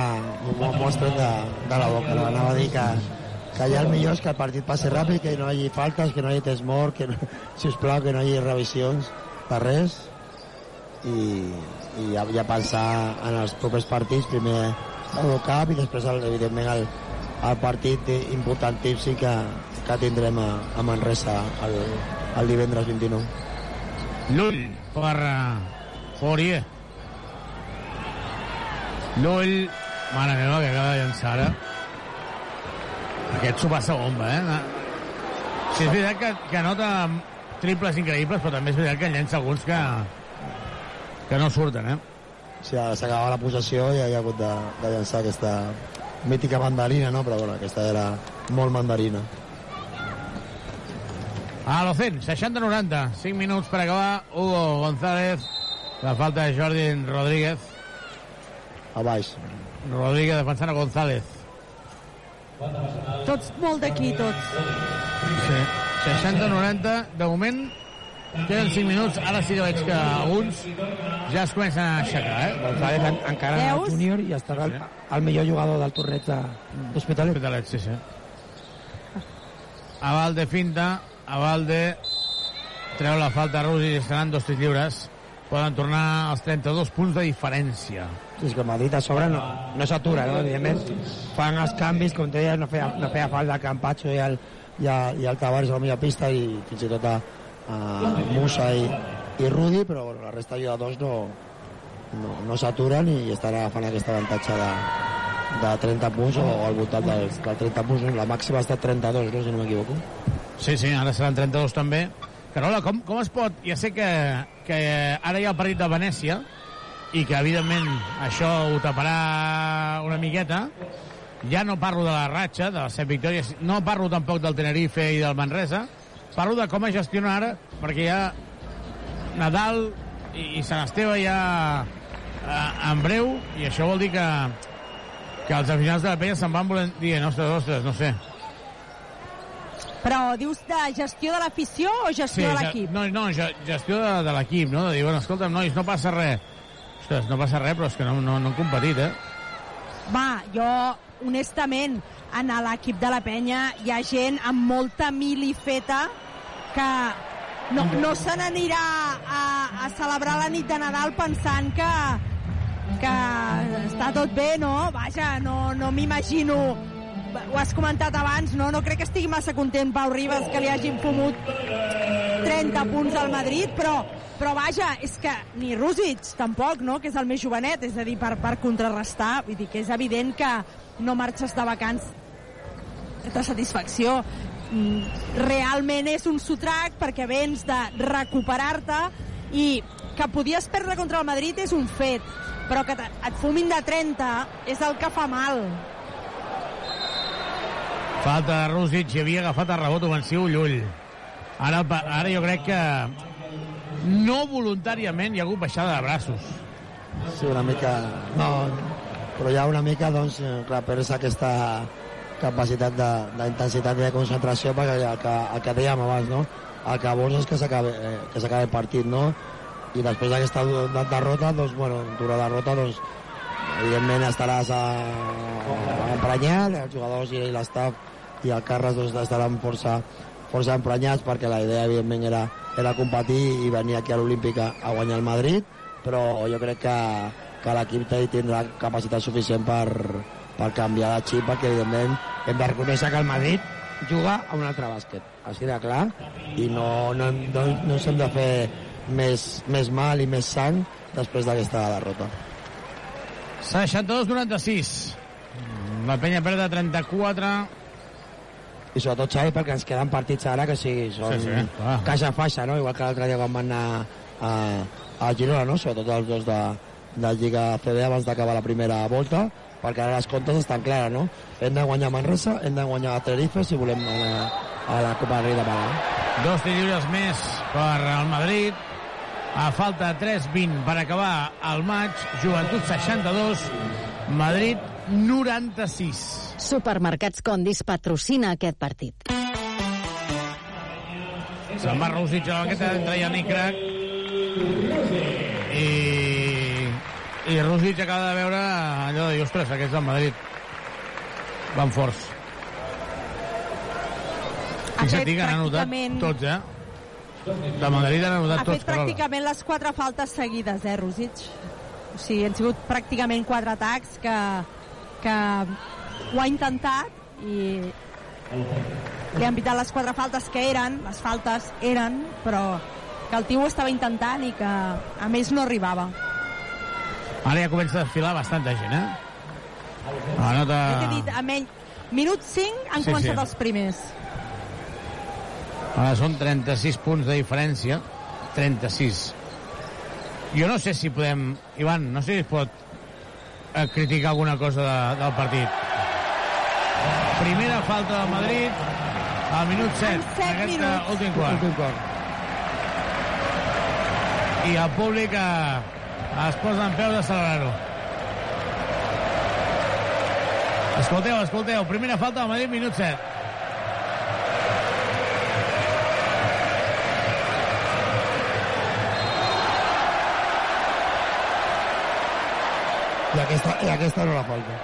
m'ho mostren de, de la boca. No? Anava a dir que, que ja el millor és que el partit passi ràpid, que no hi hagi faltes, que no hi hagi temps mort, que no, sisplau, que no hi hagi revisions de res i, i ja, ja pensar en els propers partits, primer l'Eurocup i després, el, evidentment, el, el partit importantíssim que, que tindrem a, a Manresa el, el divendres 29. Llull per uh, Fourier. Llull, mare meva, que acaba de llançar ara. Aquest s'ho passa bomba, eh? Sí, és veritat que, que nota triples increïbles, però també és veritat que en llença alguns que, que no surten, eh? Sí, ara s'acaba la possessió i hi ha hagut de, de llançar aquesta mítica mandarina, no? Però bueno, aquesta era molt mandarina. A l'Ocen, 60-90, 5 minuts per acabar. Hugo González, la falta de Jordi Rodríguez. A baix. Rodríguez defensant a González. Tots molt d'aquí, tots. Sí. 60-90, de moment queden 5 minuts, ara sí que veig que alguns ja es comencen a aixecar, eh? González en, encara en el Veus? júnior i estarà el, el millor jugador del torneig de l'Hospitalet. Hospitalet, sí, sí. Avalde finta, Avalde treu la falta a Rusi i seran dos tirs lliures. Poden tornar als 32 punts de diferència. Sí, és que Madrid a sobre no, no s'atura, no? Evidentment, fan els canvis, com deies, no feia, no feia falta Campacho i el, i el, i el Tavares a la millor pista i fins i tot a, a Musa i, i Rudi, però bueno, la resta de jugadors no, no, no s'aturen i estan agafant aquest avantatge de, de 30 punts o, o al voltant dels, dels 30 punts. La màxima ha estat 32, no? si no m'equivoco. Sí, sí, ara seran 32 també. Carola, com, com es pot... Ja sé que, que ara hi ha el partit de Venècia i que, evidentment, això ho taparà una miqueta. Ja no parlo de la ratxa, de les set victòries, no parlo tampoc del Tenerife i del Manresa, parlo de com es gestiona ara, perquè ha Nadal i, i Sant Esteve ja eh, en breu, i això vol dir que, que els aficionats de la penya se'n van volent dir, ostres, ostres, no sé, Però dius de gestió de l'afició o gestió de ja- l'equip? No, no, ge- gestió de, de l'equip, no? De dir, bueno, escolta'm, nois, no passa res. Ostres, no passa res, però és que no, no, no han competit, eh? Va, jo, honestament, en l'equip de la penya hi ha gent amb molta mili feta que no, no se n'anirà a, a celebrar la nit de Nadal pensant que, que està tot bé, no? Vaja, no, no m'imagino ho has comentat abans, no? No crec que estigui massa content Pau Ribas que li hagin fumut 30 punts al Madrid, però, però vaja, és que ni Rússic tampoc, no?, que és el més jovenet, és a dir, per, per contrarrestar, vull dir que és evident que no marxes de vacants de satisfacció. Mm, Realment és un sotrac perquè vens de recuperar-te i que podies perdre contra el Madrid és un fet, però que et fumin de 30 és el que fa mal. Falta de Rússic, i havia agafat el rebot ofensiu Llull. Ara, ara jo crec que no voluntàriament hi ha hagut baixada de braços. Sí, una mica... No, però hi ha una mica, doncs, eh, clar, perds aquesta capacitat d'intensitat i de concentració perquè el que, el que dèiem abans, no? El que vols és que s'acabi eh, el partit, no? I després d'aquesta derrota, doncs, bueno, dura derrota, doncs, evidentment estaràs a, a emprenyat, els jugadors i l'estaf i el Carles doncs, estaran força, força emprenyats perquè la idea, evidentment, era, era competir i venir aquí a l'Olímpic a, guanyar el Madrid, però jo crec que, que l'equip tindrà capacitat suficient per, per canviar de xip, perquè, evidentment, hem de reconèixer que el Madrid juga a un altre bàsquet, així de clar, i no, no, no, no ens hem de fer més, més mal i més sang després d'aquesta derrota. 62-96. La penya perd de 34. I sobretot Xavi perquè ens queden partits ara que sí, són Sí, sí, clar. caixa faixa, no? igual que l'altre dia quan van anar a, a Girona, no? sobretot els dos de, de Lliga CB abans d'acabar la primera volta perquè ara les comptes estan clares, no? Hem de guanyar Manresa, hem de guanyar Tenerife si volem anar a la Copa del Rei de Málaga. Dos tirs lliures més per al Madrid. A falta 3-20 per acabar el maig. Joventut 62, Madrid 96. Supermercats Condis patrocina aquest partit. Se'n va Rússic a la banqueta, entra Yannick Crac. I, i Rússic acaba de veure allò de dir, ostres, aquests del Madrid van forts. Ha Fixa't fet que han anotat pràcticament- tots, eh? De Madrid han Ha anotat fet tots, Carola. pràcticament les quatre faltes seguides, eh, Rosic? O sigui, han sigut pràcticament quatre atacs que, que ho ha intentat i li han pitat les quatre faltes que eren, les faltes eren, però que el tio ho estava intentant i que a més no arribava. Ara ja comença a desfilar bastanta gent, eh? La nota... Ja dit, a menys... Minut 5 han. Sí, començat sí. els primers. Ara són 36 punts de diferència. 36. Jo no sé si podem... Ivan, no sé si es pot eh, criticar alguna cosa de, del partit. Primera falta del Madrid al minut 7. En set aquest minuts. eh, últim quart. Últim quart. I el públic eh, es posa en peu de celebrar-ho. Escolteu, escolteu. Primera falta del Madrid, minut 7. I aquesta, i aquesta no la falta.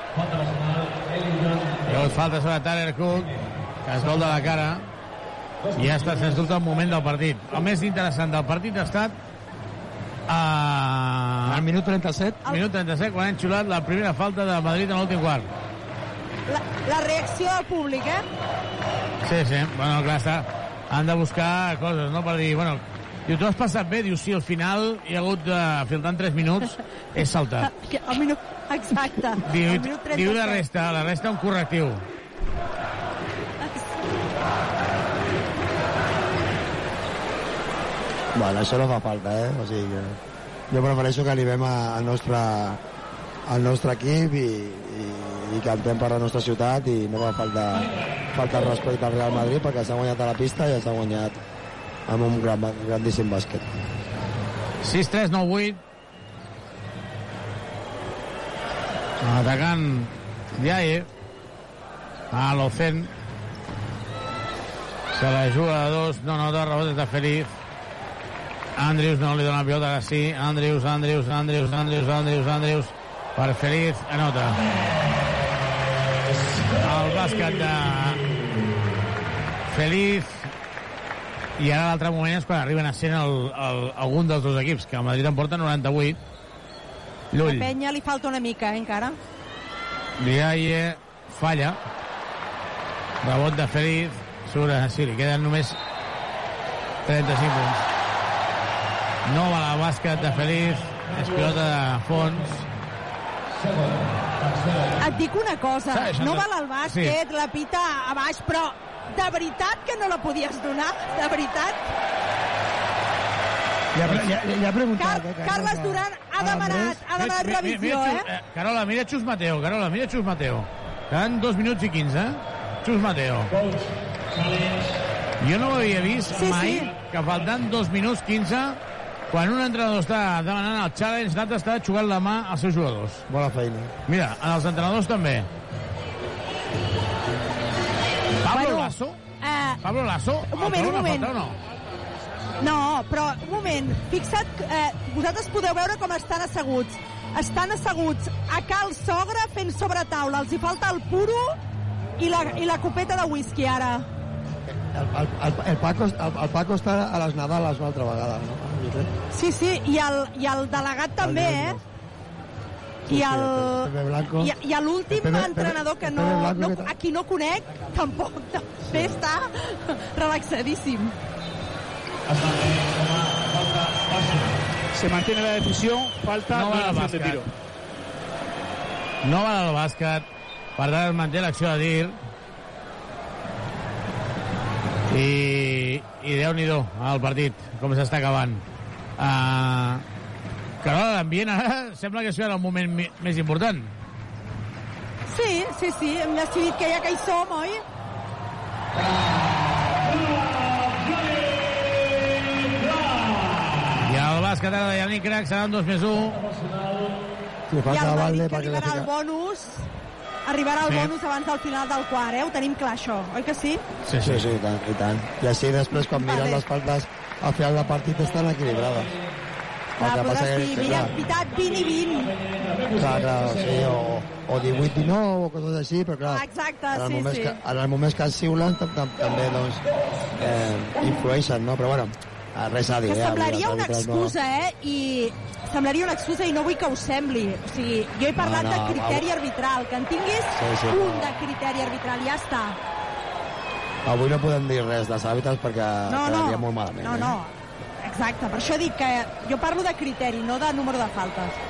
Hagut falta sobre Tyler Cook, que es vol de la cara, i ha estat, sens dubte, el moment del partit. El més interessant del partit ha estat a... Al minut 37. Al minut 37, quan han xulat la primera falta de Madrid en l'últim quart. La, la reacció del públic, eh? Sí, sí, bueno, clar, està. Han de buscar coses, no?, per dir, bueno, diu, tu has passat bé? Diu, sí, al final hi ha hagut de filtrar en 3 minuts, és saltat. Que El minut, exacte. Diu, el minut diu la 37. resta, la resta un correctiu. Bueno, això no fa falta, eh? O sigui que jo prefereixo que animem a- al nostre, al nostre equip i, i, i cantem per la nostra ciutat i no fa falta, falta respecte al Real Madrid perquè s'ha guanyat a la pista i s'ha guanyat amb un gran, grandíssim bàsquet. 6-3, 9-8. Atacant Diaye. A l'Ocen. Se la juga a dos. No, no, dos rebotes de Feliz. Andrews no li dona pilota, ara sí. Andrews, Andrews, Andrews, Andrews, Andrews, Andrews. Per Feliz, anota. El bàsquet de Feliz i ara l'altre moment és quan arriben a ser el, el, algun dels dos equips, que el Madrid en porta 98. A Llull, Penya li falta una mica, eh, encara. Diaye falla. Rebot de Feliz. Surt, sí, li queden només 35 punts. No va la bàsquet de Feliz. És pilota de fons. Et dic una cosa, Sí, no val el bàsquet, la pita a baix, però de veritat que no la podies donar? De veritat? Ja, ja, ja he preguntat. Car eh, Carles Duran ha demanat, ha demanat mira, revisió, mira, eh? Xus- eh? Carola, mira Xus Mateo, Carola, mira Xus Mateo. Quedan dos minuts i quinze, eh? Xus Mateo. Jo no ho havia vist Sí, mai, sí. que faltant dos minuts 15, quan un entrenador està demanant el challenge, l'altre està jugant la mà als seus jugadors. Bona feina. Mira, en els entrenadors també. Pablo Bueno, Lasso? Eh, Pablo Lasso? Un moment, El un moment. falta o no? No, però un moment, fixa't, eh, vosaltres podeu veure com estan asseguts. Estan asseguts a cal sogra fent sobre taula. Els hi falta el puro i la, i la copeta de whisky ara. El, el, el, el, Paco, el, el Paco està a les Nadales una altra vegada, no? Sí, sí, i el, i el delegat també, eh? I el, Pepe Blanco. i, i l'últim entrenador que no, no, a qui no conec, tampoc també està relaxadíssim. Se mantiene la decisión, falta No va al tiro. No va al bàsquet. Per tant, es manté l'acció de dir. I, i Déu-n'hi-do, el partit, com s'està acabant. Uh, Carola, l'ambient ara sembla que és el moment més important. Sí, sí, sí, hem decidit que ja que hi som, oi? I el bàsquet ara de Yannick Crac seran dos més un. Sí, I falta el Valde Madrid que arribarà al fica... bonus arribarà al Sí. bonus abans del final del quart, eh? Ho tenim clar, això, oi que sí? Sí, sí, sí, i tant, i tant. I així després, quan Vale. miren les faltes al final del partit, estan equilibrades. El que passa podràs que- mira, clar, pitat 20 i 20. Clar, clar, sí, o, o 18-19 o coses així, però clar, exacte, en els sí, moments sí. Que, en els moments que es xiulen tam, tam, també doncs, eh, influeixen, no? Però bueno, res a dir. Que eh, semblaria avui una excusa, eh? I semblaria una excusa i no vull que ho sembli. O sigui, jo he parlat no, de va. criteri arbitral, que en tinguis Sí, sí, un no. de criteri arbitral, ja està. No, avui no podem dir res dels àrbitres perquè No, no, quedaria molt malament. no, eh? no, exacte. Per això dic que jo parlo de criteri, no de número de faltes.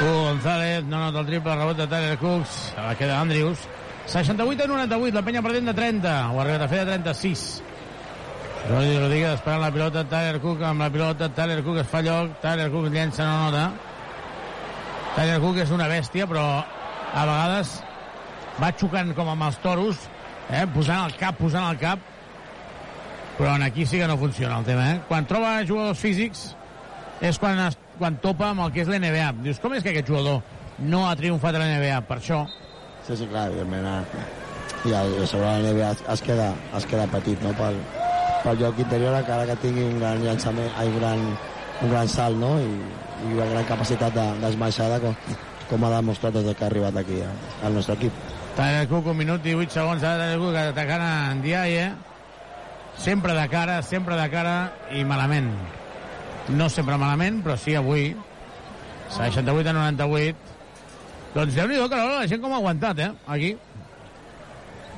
Hugo González no nota el triple, rebot de Tyler Cooks, a la queda Andrews. 68 a 98, la penya perdent de 30, ho ha arribat a fer de 36. Rodri Rodríguez esperant la pilota, Tyler Cook amb la pilota, Tyler Cook es fa lloc, Tyler Cook llença, no nota. Tyler Cook és una bèstia, però a vegades va xocant com amb els toros, eh? posant el cap, posant el cap, però en aquí sí que no funciona el tema, eh? Quan troba jugadors físics és quan, es, quan topa amb el que és l'NBA. Dius, com és que aquest jugador no ha triomfat a l'NBA? Per això. Sí, sí, clar, evidentment. eh, I, el, sobre la NBA es, es, queda, es queda petit, no?, pel, pel joc interior, encara que tingui un gran llançament, ai, un gran, un gran salt, no?, i, i una gran capacitat de- d'esmaixada, com, com ha demostrat des que ha arribat aquí eh, al nostre equip. Tyler Cook, un minut i 8 segons, ara Tyler Cook atacant en Diaye. Sempre de cara, sempre de cara i malament. No sempre malament, però sí avui. 68 a 98. Doncs Déu-n'hi-do, Carola, la gent com ha aguantat, eh, aquí.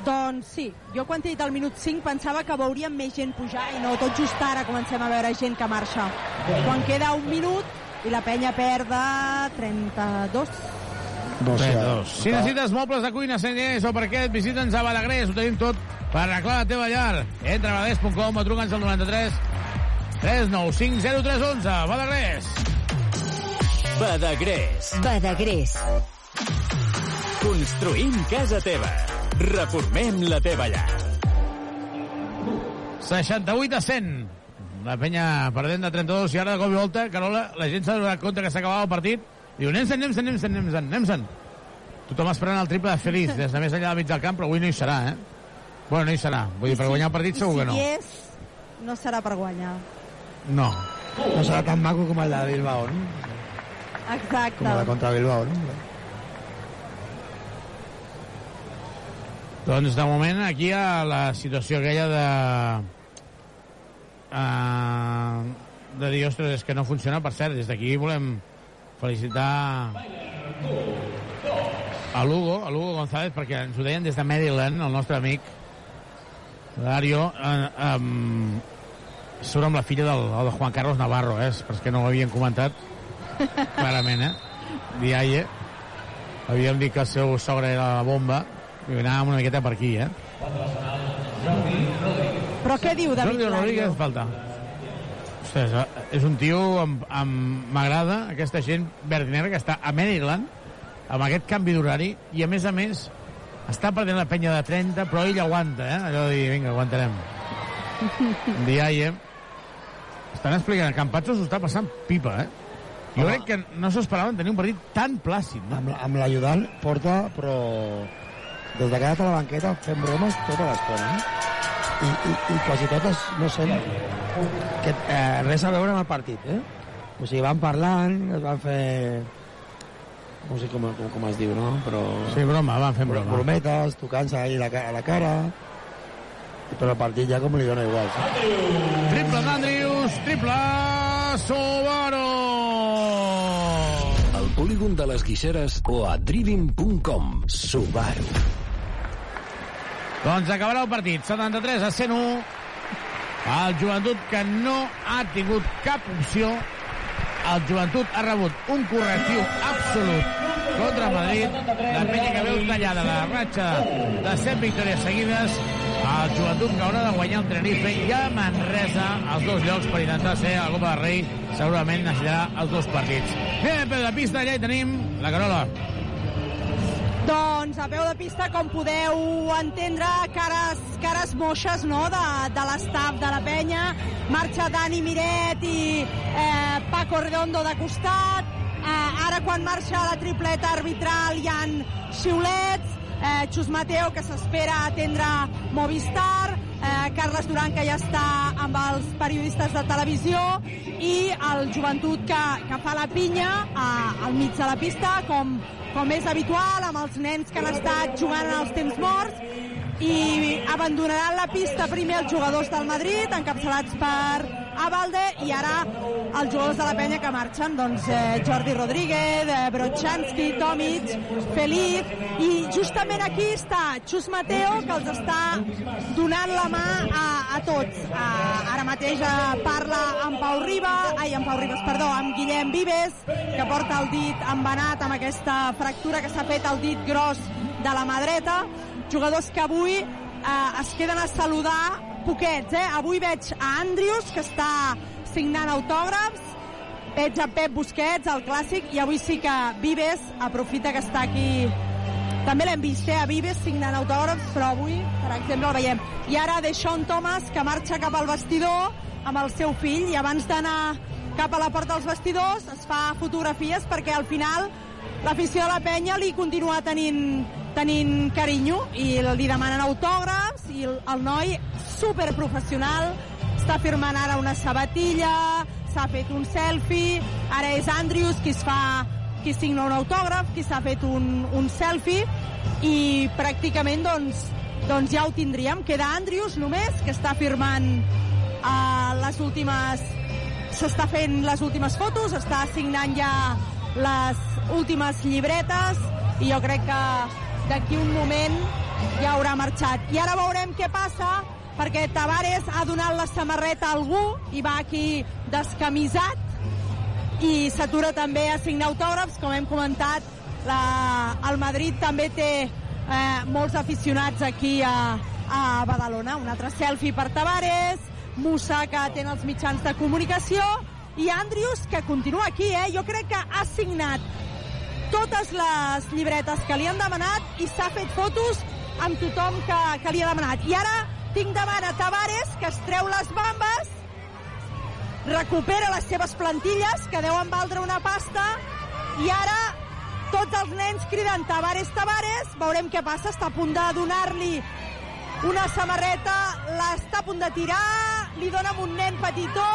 Doncs sí, jo quan t'he dit al minut 5 pensava que veuríem més gent pujar i no tot just ara comencem a veure gent que marxa. Quan queda un minut i la penya perd de 32. No sé, Dos. Si necessites mobles de cuina, senyers o parquet, visita'ns a Balagrés, ho tenim tot per arreglar la teva llar. Entra a balagrés.com o truca'ns al 93 395 0311. Balagrés. Badagrés. Badagrés. Construïm casa teva. Reformem la teva llar. 68 a 100. La penya perdent de 32 i ara de cop i volta, Carola, la gent s'ha donat compte que s'acabava el partit. Diu, anem-se'n, anem-se'n, anem-se'n, anem-se'n, anem-se'n. Tothom esperant el triple de Feliz des de més enllà del mig del camp, però avui no hi serà, eh? Bueno, no hi serà. Vull dir, per guanyar el partit segur que no. Si és, no serà per guanyar. No. No serà tan maco com el de Bilbao, no? Exacte. Com el de contra Bilbao, no? Doncs de moment aquí ha la situació aquella de... Uh, de dir, ostres, és que no funciona. Per cert, des d'aquí volem felicitar a Lugo, a Lugo González, perquè ens ho deien des de Maryland, el nostre amic Dario, eh, um, surt amb la filla del, del Juan Carlos Navarro, eh? perquè no ho havien comentat clarament, eh? Diaye. Havíem dit que el seu sogre era la bomba, i anàvem una miqueta per aquí, eh? Però què diu David Jordi Rodríguez falta. Ostres, és un tio amb, amb m'agrada aquesta gent verdinegra que està a Maryland amb aquest canvi d'horari i a més a més està perdent la penya de 30 però ell aguanta, eh? allò de dir, vinga, aguantarem Diaye estan explicant, Campazzo s'ho està passant pipa, eh? Jo Home. crec que no s'esperaven tenir un partit tan plàcid, no? Amb, amb l'ajudant porta, però des de que ha a la banqueta fent bromes tota l'estona. Eh? I, i, I quasi totes, no sé, Que, eh, res a veure amb el partit, eh? O sigui, van parlant, es van fer... No sé com, com, com es diu, no? Però... Sí, broma, van fent broma. Brometes, tocant-se ahí la, a la cara... Però el partit ja com li dona igual. Sí? Triple d'Andrius, triple Subaru! Al polígon de les Guixeres o a driving.com. Subaru. Doncs acabarà el partit, 73 a 101. El joventut que no ha tingut cap opció. El joventut ha rebut un correctiu absolut contra Madrid. La penya que veu tallada la ratxa de 7 victòries seguides. El joventut que haurà de guanyar el Tenerife i a Manresa els dos llocs per intentar ser a la Copa del Rei. Segurament necessitarà els dos partits. Bé, a peu de pista, allà hi tenim la Carola. Doncs a peu de pista, com podeu entendre, cares, cares moixes no? de, de l'estaf de la penya. Marxa Dani Miret i eh, Paco Redondo de costat. Eh, ara, quan marxa la tripleta arbitral, hi han xiulets. Eh, Xus Mateo, que s'espera atendre Movistar. Eh, Carles Duran, que ja està amb els periodistes de televisió. I el joventut que, que fa la pinya eh, al mig de la pista, com, com és habitual, amb els nens que han estat jugant en els temps morts, i abandonaran la pista primer els jugadors del Madrid, encapçalats per Abalde, i ara els jugadors de la penya que marxen, doncs eh, Jordi Rodríguez, eh, Brochanski, Tomic, Feliz, i justament aquí està Xus Mateo, que els està donant la mà a, a tots. A, ara mateix eh, parla amb Pau Riba, ai, amb Pau Ribas, perdó, amb Guillem Vives, que porta el dit embenat amb aquesta fractura que s'ha fet al dit gros de la mà dreta, jugadors que avui eh, es queden a saludar poquets, eh? Avui veig a Andrius, que està signant autògrafs, veig a Pep Busquets, el clàssic, i avui sí que Vives aprofita que està aquí també l'hem vist, eh, a Vives signant autògrafs, però avui, per exemple, el veiem. I ara Deixón Thomas, que marxa cap al vestidor amb el seu fill, i abans d'anar cap a la porta dels vestidors es fa fotografies perquè al final l'afició de la penya li continua tenint, tenint carinyo i li demanen autògrafs i el, el noi superprofessional està firmant ara una sabatilla s'ha fet un selfie. Ara és Andrius qui es fa qui signa un autògraf, qui s'ha fet un, un selfie i pràcticament doncs, doncs ja ho tindríem. Queda Andrius només que està firmant uh, les últimes s'està fent les últimes fotos està signant ja les últimes llibretes i jo crec que d'aquí un moment ja haurà marxat. I ara veurem què passa perquè Tavares ha donat la samarreta a algú i va aquí descamisat i s'atura també a signar autògrafs, com hem comentat la, el Madrid també té eh, molts aficionats aquí a, a Badalona. Un altre selfie per Tavares, Musa que té els mitjans de comunicació i Andrius que continua aquí, eh? Jo crec que ha signat totes les llibretes que li han demanat i s'ha fet fotos amb tothom que, que li ha demanat. I ara tinc davant a Tavares, que es treu les bambes, recupera les seves plantilles, que deuen valdre una pasta, i ara tots els nens criden Tavares, Tavares, veurem què passa, està a punt de donar-li una samarreta, l'està a punt de tirar, li dona un nen petitó,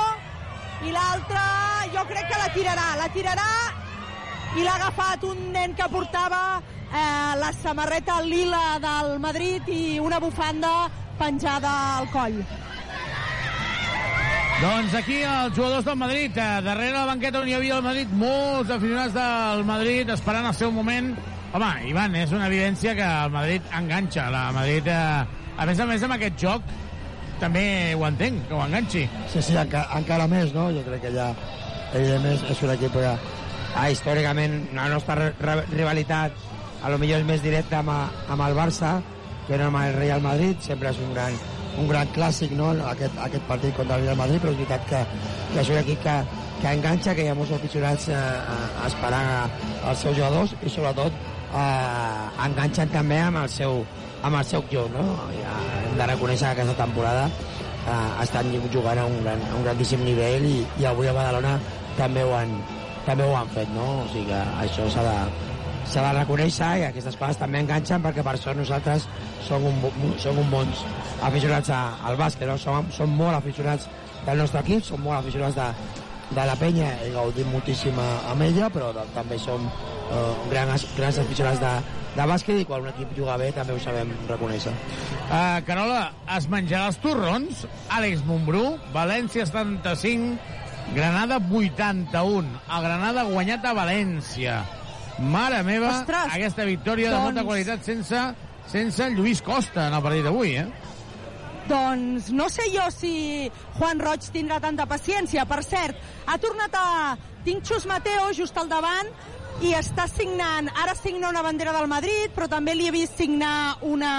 i l'altre jo crec que la tirarà, la tirarà i l'ha agafat un nen que portava eh, la samarreta lila del Madrid i una bufanda penjada al coll. Doncs aquí els jugadors del Madrid, eh, darrere la banqueta on hi havia el Madrid, molts aficionats del Madrid esperant el seu moment. Home, Ivan, és una evidència que el Madrid enganxa. La Madrid, eh, a més a més, amb aquest joc, també ho entenc, que ho enganxi. Sí, sí, enca, encara més, no? Jo crec que ja, evidentment, és un equip que... Ah, històricament, la nostra rivalitat a lo millor és més directa amb, amb el Barça que no amb el Real Madrid, sempre és un gran un gran clàssic, no?, aquest, aquest partit contra el Real Madrid, però és veritat que, que és un equip que, que enganxa, que hi ha molts aficionats eh, a, esperant els seus jugadors i sobretot eh, enganxen també amb el seu, amb el seu joc, no? Ja hem de reconèixer que aquesta temporada eh, estan jugant a un, gran, a un grandíssim nivell i, i avui a Badalona també ho han, també ho han fet, no? O sigui que això s'ha de, s'ha de reconèixer i aquestes coses també enganxen perquè per això nosaltres som, un, som un bons aficionats a, al bàsquet, no? som, som molt aficionats del nostre equip, som molt aficionats de, de la penya i gaudim moltíssim amb ella, però també som eh, grans, grans aficionats de, de bàsquet i quan un equip juga bé també ho sabem reconèixer. Uh, Carola, es menjarà els torrons? Àlex Montbrú, València 75, Granada 81. El Granada ha guanyat a València. Mare meva, Ostres, aquesta victòria doncs... de molta doncs- qualitat sense, sense Lluís Costa en el partit d'avui, eh? Doncs no sé jo si Juan Roig tindrà tanta paciència. Per cert, ha tornat a... Tinc Xus Mateo just al davant i està signant... Ara signa una bandera del Madrid, però també li he vist signar una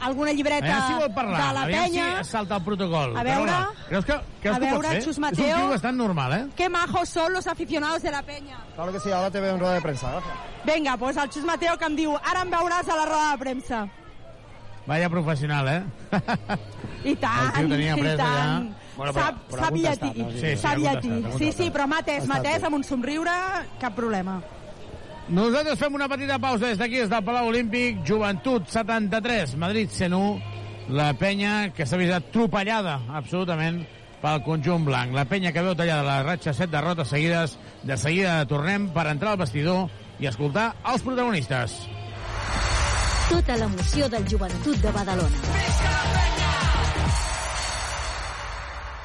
alguna llibreta si vol parlar, de la aviam penya. si salta el protocol. A veure, Carola, creus que, creus a que veure? Xus És un Mateo. tio bastant normal, eh? Qué majos son los aficionados de la peña. Claro que sí, ahora te veo en rueda de prensa. Gracias. Vinga, doncs el Xus Mateo que em diu ara em veuràs a la roda de premsa. Vaya professional, eh? I tant, El tio tenia i tant. ja. Bueno, però- sap, però sap contestat, llatí. no? Sí, sí, contestat, ha Sí, sí, però matès, bé. amb un somriure, cap problema. Nosaltres fem una petita pausa des d'aquí, des del Palau Olímpic. Joventut 73, Madrid 101. La penya que s'ha vist atropellada absolutament pel conjunt blanc. La penya que veu tallada la ratxa, set derrotes seguides. De seguida tornem per entrar al vestidor i escoltar els protagonistes. Tota l'emoció del joventut de Badalona.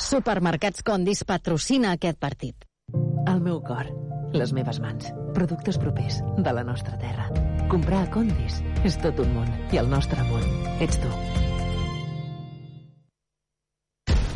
Supermercats Condis patrocina aquest partit. El meu cor, les meves mans, productes propers de la nostra terra. Comprar a Condis és tot un món i el nostre món ets tu.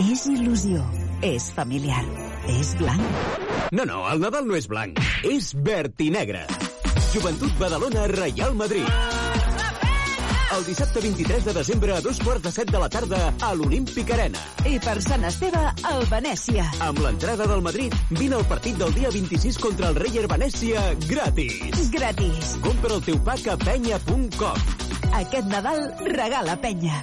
És il·lusió. És familiar. És blanc. No, no, el Nadal no és blanc. És verd i negre. Joventut Badalona, Real Madrid. El dissabte 23 de desembre a dos quarts de set de la tarda a l'Olímpic Arena. I per Sant Esteve, al Venècia. Amb l'entrada del Madrid, vine al partit del dia 26 contra el Reyer Venècia gratis. Gratis. Compra el teu pack a penya.com. Aquest Nadal regala penya.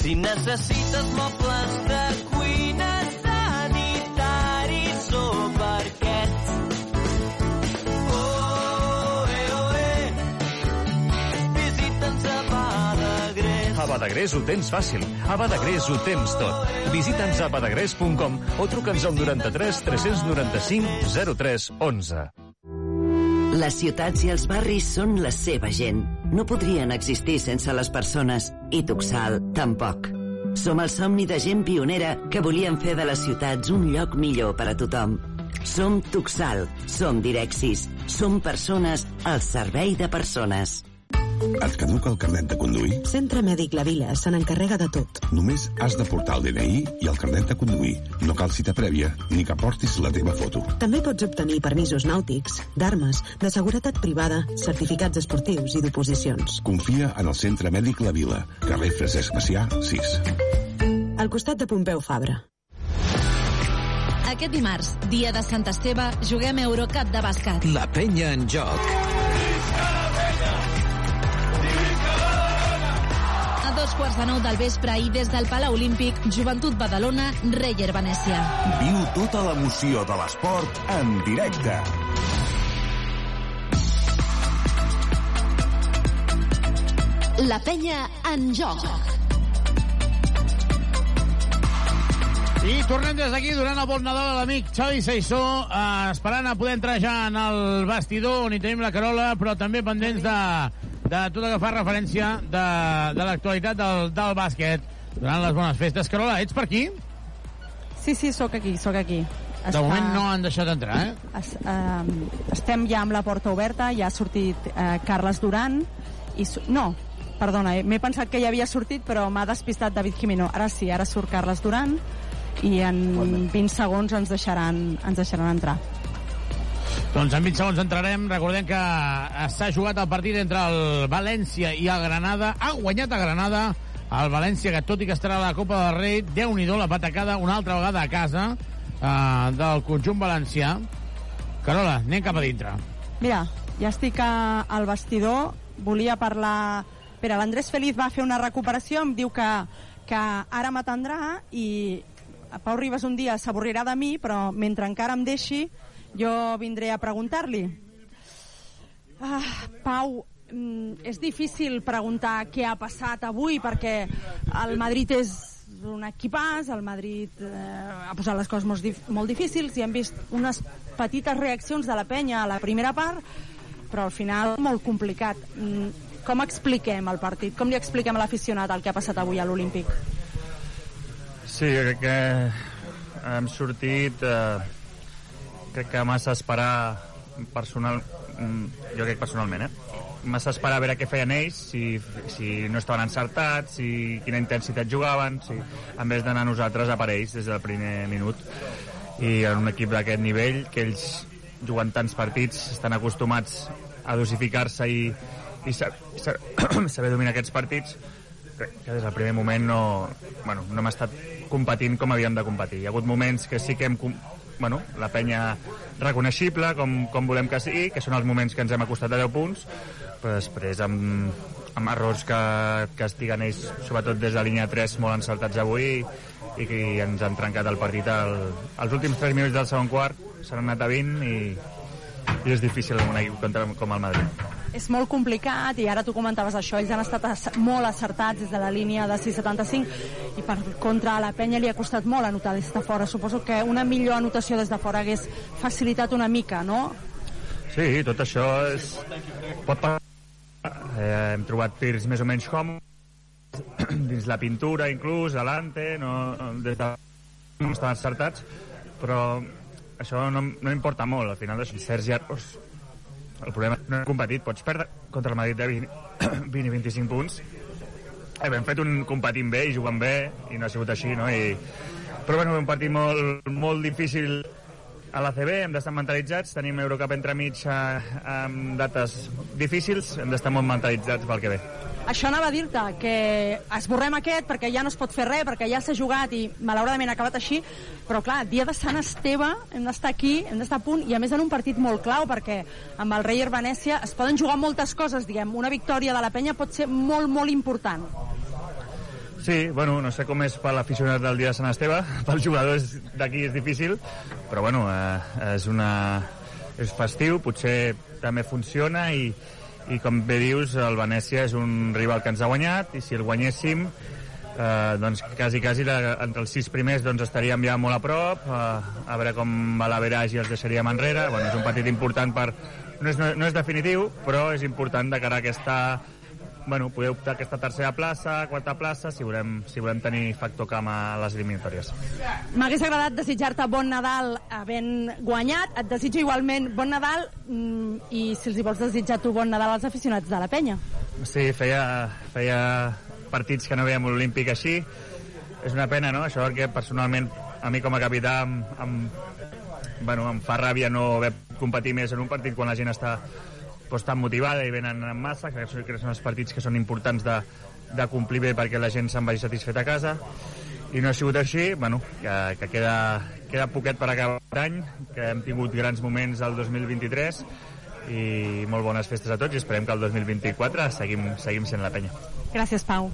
Si necessites mobles de cuina sanitaris o parquets. Oh, eh, oh, eh. Visita'ns a Badagrés. A Badagrés ho tens fàcil. A Badagrés ho tens tot. Visita'ns a badagrés.com o truca'ns al 93 395 03 11. Les ciutats i els barris són la seva gent. No podrien existir sense les persones. I Tuxal, tampoc. Som el somni de gent pionera que volien fer de les ciutats un lloc millor per a tothom. Som Tuxal, som Direxis, som persones al servei de persones. Et caduca el carnet de conduir? Centre Mèdic La Vila se n'encarrega de tot. Només has de portar el DNI i el carnet de conduir. No cal cita prèvia, ni que portis la teva foto. També pots obtenir permisos nàutics, d'armes, de seguretat privada, certificats esportius i d'oposicions. Confia en el Centre Mèdic La Vila, carrer Francesc Macià, 6. Al costat de Pompeu Fabra. Aquest dimarts, dia de Sant Esteve, juguem Eurocup de bàsquet. La penya en joc. Quarts de nou del vespre i des del Palau Olímpic, Joventut Badalona, Reyer Venècia. Viu tota l'emoció de l'esport en directe. La penya en joc. I tornem des d'aquí donant el bon Nadal a l'amic Xavi Saissó, eh, esperant a poder entrar ja en el vestidor on hi tenim la Carola, però també pendents de, de tot el que fa referència de, de l'actualitat del, del bàsquet. donant les bones festes. Carola, ets per aquí? Sí, sí, sóc aquí, sóc aquí. De moment no han deixat entrar, eh? Es, eh, estem ja amb la porta oberta, ja ha sortit eh, Carles Duran i... No, perdona, eh, m'he pensat que ja havia sortit, però m'ha despistat David Jimeno. Ara sí, ara surt Carles Duran i en 20 segons ens deixaran, ens deixaran entrar. Doncs en 20 segons entrarem. Recordem que s'ha jugat el partit entre el València i el Granada. Ha guanyat a Granada el València, que tot i que estarà a la Copa del Rei, déu nhi la patacada una altra vegada a casa eh, del conjunt valencià. Carola, anem cap a dintre. Mira, ja estic a, al vestidor, volia parlar... Espera, l'Andrés Feliz va fer una recuperació, em diu que, que ara m'atendrà i Pau Ribas un dia s'avorrirà de mi, però mentre encara em deixi, jo vindré a preguntar-li. Ah, Pau, mm, és difícil preguntar què ha passat avui perquè el Madrid és un equipàs, el Madrid eh, ha posat les coses molt, dif molt difícils i hem vist unes petites reaccions de la penya a la primera part, però al final molt complicat. Mm, com expliquem el partit? Com li expliquem a l'aficionat el que ha passat avui a l'Olímpic? Sí, jo crec que hem sortit eh, crec que massa esperar personal mm, jo crec personalment eh? massa esperar a veure què feien ells si, si no estaven encertats si quina intensitat jugaven si, en vez d'anar nosaltres a per ells des del primer minut i en un equip d'aquest nivell que ells juguen tants partits estan acostumats a dosificar-se i, i sa- sa- saber dominar aquests partits que des del primer moment no, bueno, no hem estat competint com havíem de competir. Hi ha hagut moments que sí que hem... Bueno, la penya reconeixible, com, com volem que sigui, que són els moments que ens hem acostat a 10 punts, però després amb, amb errors que, que estiguen ells, sobretot des de línia 3, molt encertats avui i que ens han trencat el partit al, als últims 3 minuts del segon quart, s'han anat a 20 i, i és difícil un equip contra, com el Madrid. És molt complicat i ara tu comentaves això, ells han estat molt acertats des de la línia de 6,75 i per contra a la penya li ha costat molt anotar des de fora. Suposo que una millor anotació des de fora hagués facilitat una mica, no? Sí, tot això és... pot passar. Eh, hem trobat tirs més o menys com dins la pintura, inclús, delante, no, des de... no estan encertats, però això no, no importa molt, al final Sergi Arros. El problema és que no hem competit, pots perdre contra el Madrid de 20, 20 i 25 punts. Eh, hem fet un competint bé i jugant bé, i no ha sigut així, no? I, però bueno, un partit molt, molt difícil a l'ACB, hem d'estar mentalitzats, tenim Eurocup entremig eh, amb dates difícils, hem d'estar molt mentalitzats pel que ve. Això anava a dir-te, que esborrem aquest perquè ja no es pot fer res, perquè ja s'ha jugat i malauradament ha acabat així, però clar, dia de Sant Esteve hem d'estar aquí, hem d'estar a punt, i a més en un partit molt clau, perquè amb el Reyer Venècia es poden jugar moltes coses, diguem, una victòria de la penya pot ser molt, molt important. Sí, bueno, no sé com és per l'aficionat del dia de Sant Esteve, pels jugadors d'aquí és difícil, però bueno, eh, és una... és festiu, potser també funciona i, i com bé dius, el Venècia és un rival que ens ha guanyat i si el guanyéssim eh, doncs quasi, quasi la, entre els sis primers doncs estaríem ja molt a prop. Eh, a veure com va l'average i els deixaríem enrere. Bueno, és un partit important per no és, no, no és definitiu però és important de cara a aquesta bueno, poder optar a aquesta tercera plaça, quarta plaça, si volem, si volem tenir factor camp a les eliminatòries. M'hagués agradat desitjar-te bon Nadal havent guanyat. Et desitjo igualment bon Nadal mm, i si els hi vols desitjar tu bon Nadal als aficionats de la penya. Sí, feia, feia partits que no veiem un olímpic així. És una pena, no?, això perquè personalment a mi com a capità em, em, bueno, em fa ràbia no haver competir més en un partit quan la gent està doncs, tan motivada i venen en massa, que, són- que són els partits que són importants de, de complir bé perquè la gent se'n vagi satisfet a casa i no ha sigut així, bueno, que, que queda, queda poquet per acabar l'any, que hem tingut grans moments al 2023 i molt bones festes a tots i esperem que el 2024 seguim, seguim sent la penya. Gràcies, Pau.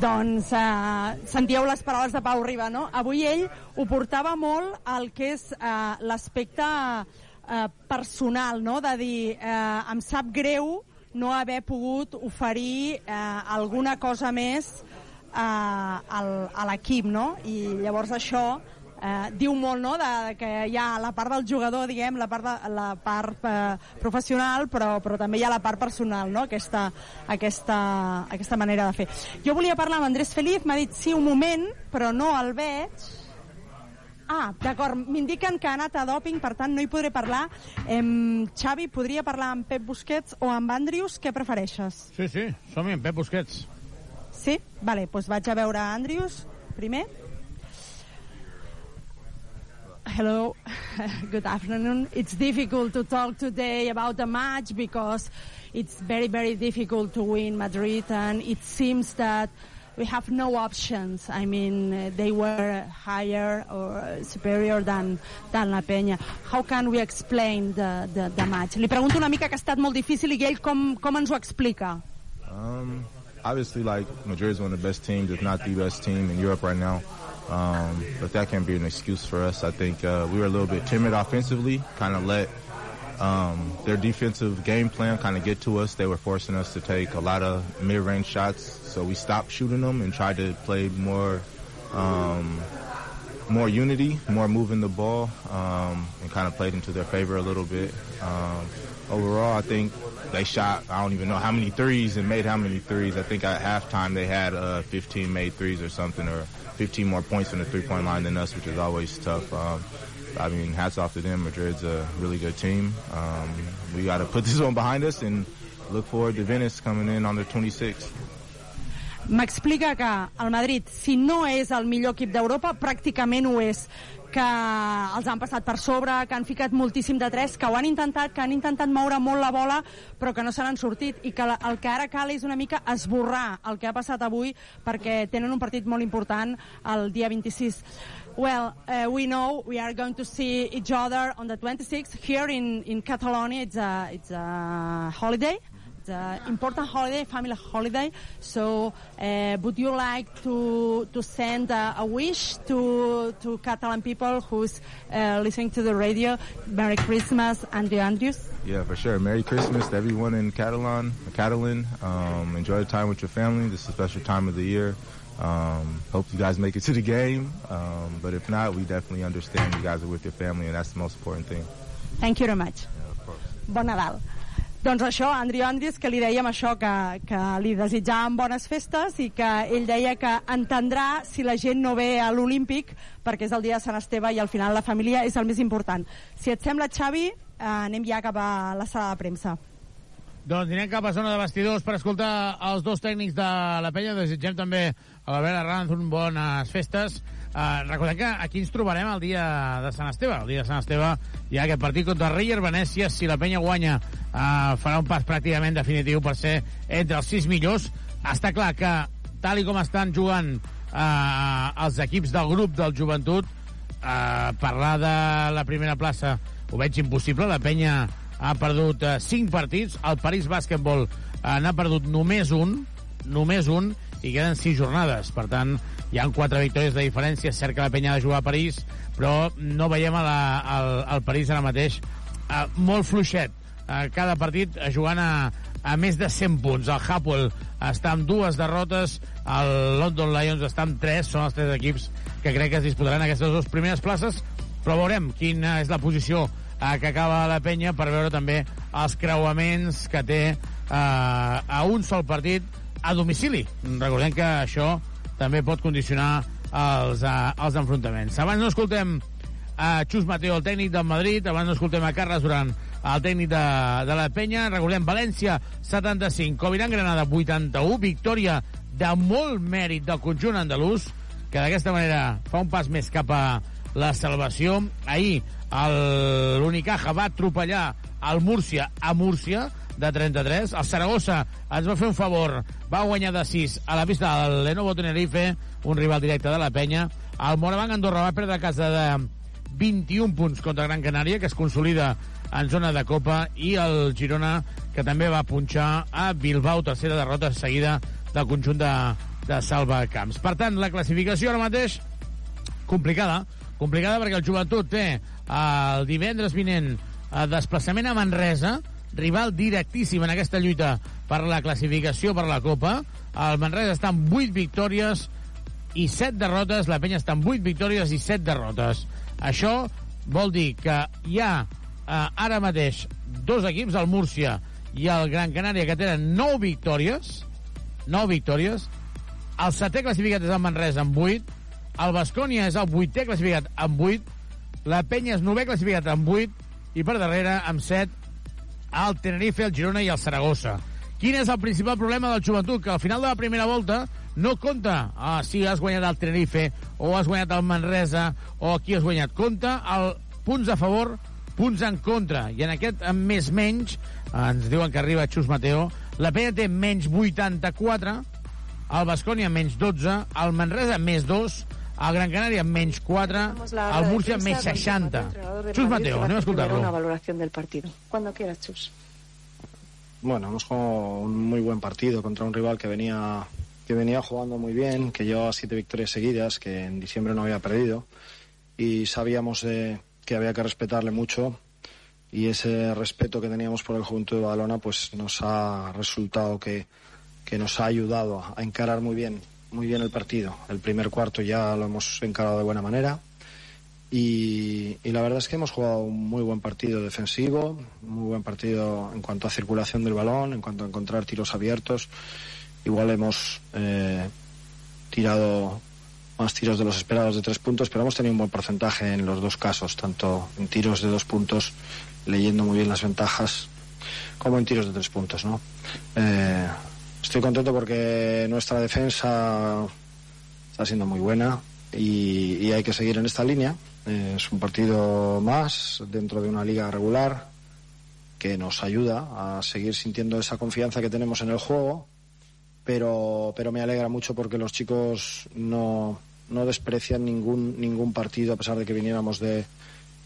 Doncs eh, sentíeu les paraules de Pau Riba, no? Avui ell ho portava molt al que és eh, l'aspecte eh, personal, no? De dir, eh, em sap greu no haver pogut oferir eh, alguna cosa més eh, al, a l'equip, no? I llavors això eh, diu molt, no?, de, de que hi ha la part del jugador, diguem, la part, de, la part eh, professional, però, però també hi ha la part personal, no?, aquesta, aquesta, aquesta manera de fer. Jo volia parlar amb Andrés Feliz, m'ha dit sí, un moment, però no el veig. Ah, d'acord, m'indiquen que ha anat a doping, per tant no hi podré parlar. Em, Xavi, podria parlar amb Pep Busquets o amb Andrius? Què prefereixes? Sí, sí, som-hi, Pep Busquets. Sí? Vale, doncs vaig a veure Andrius primer. Hello, good afternoon. It's difficult to talk today about the match because it's very, very difficult to win Madrid and it seems that we have no options. I mean, uh, they were higher or superior than, than La Peña. How can we explain the, the, the match? Li pregunto una mica que ha estat molt difícil i ell com, com ens ho explica? Um, obviously, like Madrid is one of the best teams, if not the best team in Europe right now. Um, but that can't be an excuse for us. I think uh, we were a little bit timid offensively, kind of let um, their defensive game plan kind of get to us. They were forcing us to take a lot of mid-range shots, so we stopped shooting them and tried to play more, um, more unity, more moving the ball, um, and kind of played into their favor a little bit. Um, overall, I think they shot I don't even know how many threes and made how many threes. I think at halftime they had uh, 15 made threes or something, or 15 more points from the three-point line than us, which is always tough. Um, I mean, hats off to them. Madrid's a really good team. Um, we got to put this one behind us and look forward to Venice coming in on the 26th. M'explica que el Madrid, si no és el millor equip d'Europa, pràcticament ho és que els han passat per sobre, que han ficat moltíssim de tres, que ho han intentat, que han intentat moure molt la bola, però que no se n'han sortit, i que el que ara cal és una mica esborrar el que ha passat avui, perquè tenen un partit molt important el dia 26. Well, uh, we know we are going to see each other on the 26th here in, in Catalonia. It's a, it's a holiday. It's an important holiday, family holiday. So, uh, would you like to to send a, a wish to to Catalan people who's uh, listening to the radio? Merry Christmas, Andrew Andrews. Yeah, for sure. Merry Christmas to everyone in Catalan. Catalan. Um, enjoy the time with your family. This is a special time of the year. Um, hope you guys make it to the game. Um, but if not, we definitely understand you guys are with your family, and that's the most important thing. Thank you very much. Bon Nadal. Doncs això, Andrew Andrews, que li dèiem això, que, que li desitjàvem bones festes i que ell deia que entendrà si la gent no ve a l'Olímpic perquè és el dia de Sant Esteve i al final la família és el més important. Si et sembla, Xavi, eh, anem ja cap a la sala de premsa. Doncs anirem cap a zona de vestidors per escoltar els dos tècnics de la penya. Desitgem també a l'Albert Arranz un bones festes. Uh, recordem que aquí ens trobarem el dia de Sant Esteve. El dia de Sant Esteve hi ha aquest partit contra Reyer Venècia. Si la penya guanya, uh, farà un pas pràcticament definitiu per ser entre els sis millors. Està clar que, tal i com estan jugant uh, els equips del grup del joventut, uh, parlar de la primera plaça ho veig impossible. La penya ha perdut uh, 5 partits, el París Bàsquetbol uh, n'ha perdut només un, només un, i queden 6 jornades. Per tant, hi han 4 victòries de diferència. És cert que la penya ha de jugar a París, però no veiem a la, al, París ara mateix uh, molt fluixet. Uh, cada partit jugant a, a més de 100 punts. El Hapoel està amb dues derrotes, el London Lions està amb 3, són els tres equips que crec que es disputaran aquestes dues primeres places, però veurem quina és la posició eh, que acaba la penya per veure també els creuaments que té eh, a un sol partit a domicili. Recordem que això també pot condicionar els, uh, els enfrontaments. Abans no escoltem a Xus Mateo, el tècnic del Madrid, abans no escoltem a Carles Duran, el tècnic de, de la penya. Recordem, València, 75, Coviran Granada, 81, victòria de molt mèrit del conjunt andalús, que d'aquesta manera fa un pas més cap a la salvació. Ahir l'Unicaja va atropellar el Múrcia a Múrcia, de 33. El Saragossa ens va fer un favor, va guanyar de 6 a la pista del Lenovo Tenerife, un rival directe de la penya. El Morabanc Andorra va perdre a casa de 21 punts contra Gran Canària, que es consolida en zona de Copa, i el Girona, que també va punxar a Bilbao, tercera derrota seguida del conjunt de, de Salva Camps. Per tant, la classificació ara mateix complicada, complicada perquè el joventut té el divendres vinent el desplaçament a Manresa, rival directíssim en aquesta lluita per la classificació per la Copa. El Manresa està amb 8 victòries, i 7 derrotes. La penya està amb 8 victòries i 7 derrotes. Això vol dir que hi ha eh, ara mateix dos equips, el Múrcia i el Gran Canària, que tenen 9 victòries, 9 victòries. El setè classificat és el Manresa amb 8, el Bascònia és el vuitè classificat amb 8, la Penya és novè classificat amb 8, i per darrere, amb 7, el Tenerife, el Girona i el Saragossa. Quin és el principal problema del joventut? Que al final de la primera volta no compta ah, si has guanyat el Tenerife o has guanyat el Manresa o qui has guanyat. Compta el punts a favor, punts en contra. I en aquest amb més menys, ens diuen que arriba Xus Mateo, la Penya té menys 84, el Bascònia menys 12, el Manresa més 2, el Gran Canària menys 4, el Múrcia més 60. Xus Mateo, anem a Una escoltar-lo. valoración del partido. Cuando quieras, Chus. Bueno, hemos jugado un muy buen partido contra un rival que venía, que venía jugando muy bien, que llevaba siete victorias seguidas, que en diciembre no había perdido. Y sabíamos eh, que había que respetarle mucho. Y ese respeto que teníamos por el Juventud de Badalona, pues nos ha resultado que, que nos ha ayudado a encarar muy bien, muy bien el partido. El primer cuarto ya lo hemos encarado de buena manera. Y, la verdad es que hemos jugado un muy buen partido defensivo, muy buen partido en cuanto a circulación del balón, en cuanto a encontrar tiros abiertos. Igual hemos eh, tirado más tiros de los esperados de tres puntos, pero hemos tenido un buen porcentaje en los dos casos, tanto en tiros de dos puntos, leyendo muy bien las ventajas, como en tiros de tres puntos, ¿no? Eh, estoy contento porque nuestra defensa está siendo muy buena y, hay que seguir en esta línea. Es un partido más dentro de una liga regular que nos ayuda a seguir sintiendo esa confianza que tenemos en el juego, pero, pero me alegra mucho porque los chicos no, no desprecian ningún, ningún partido a pesar de que viniéramos de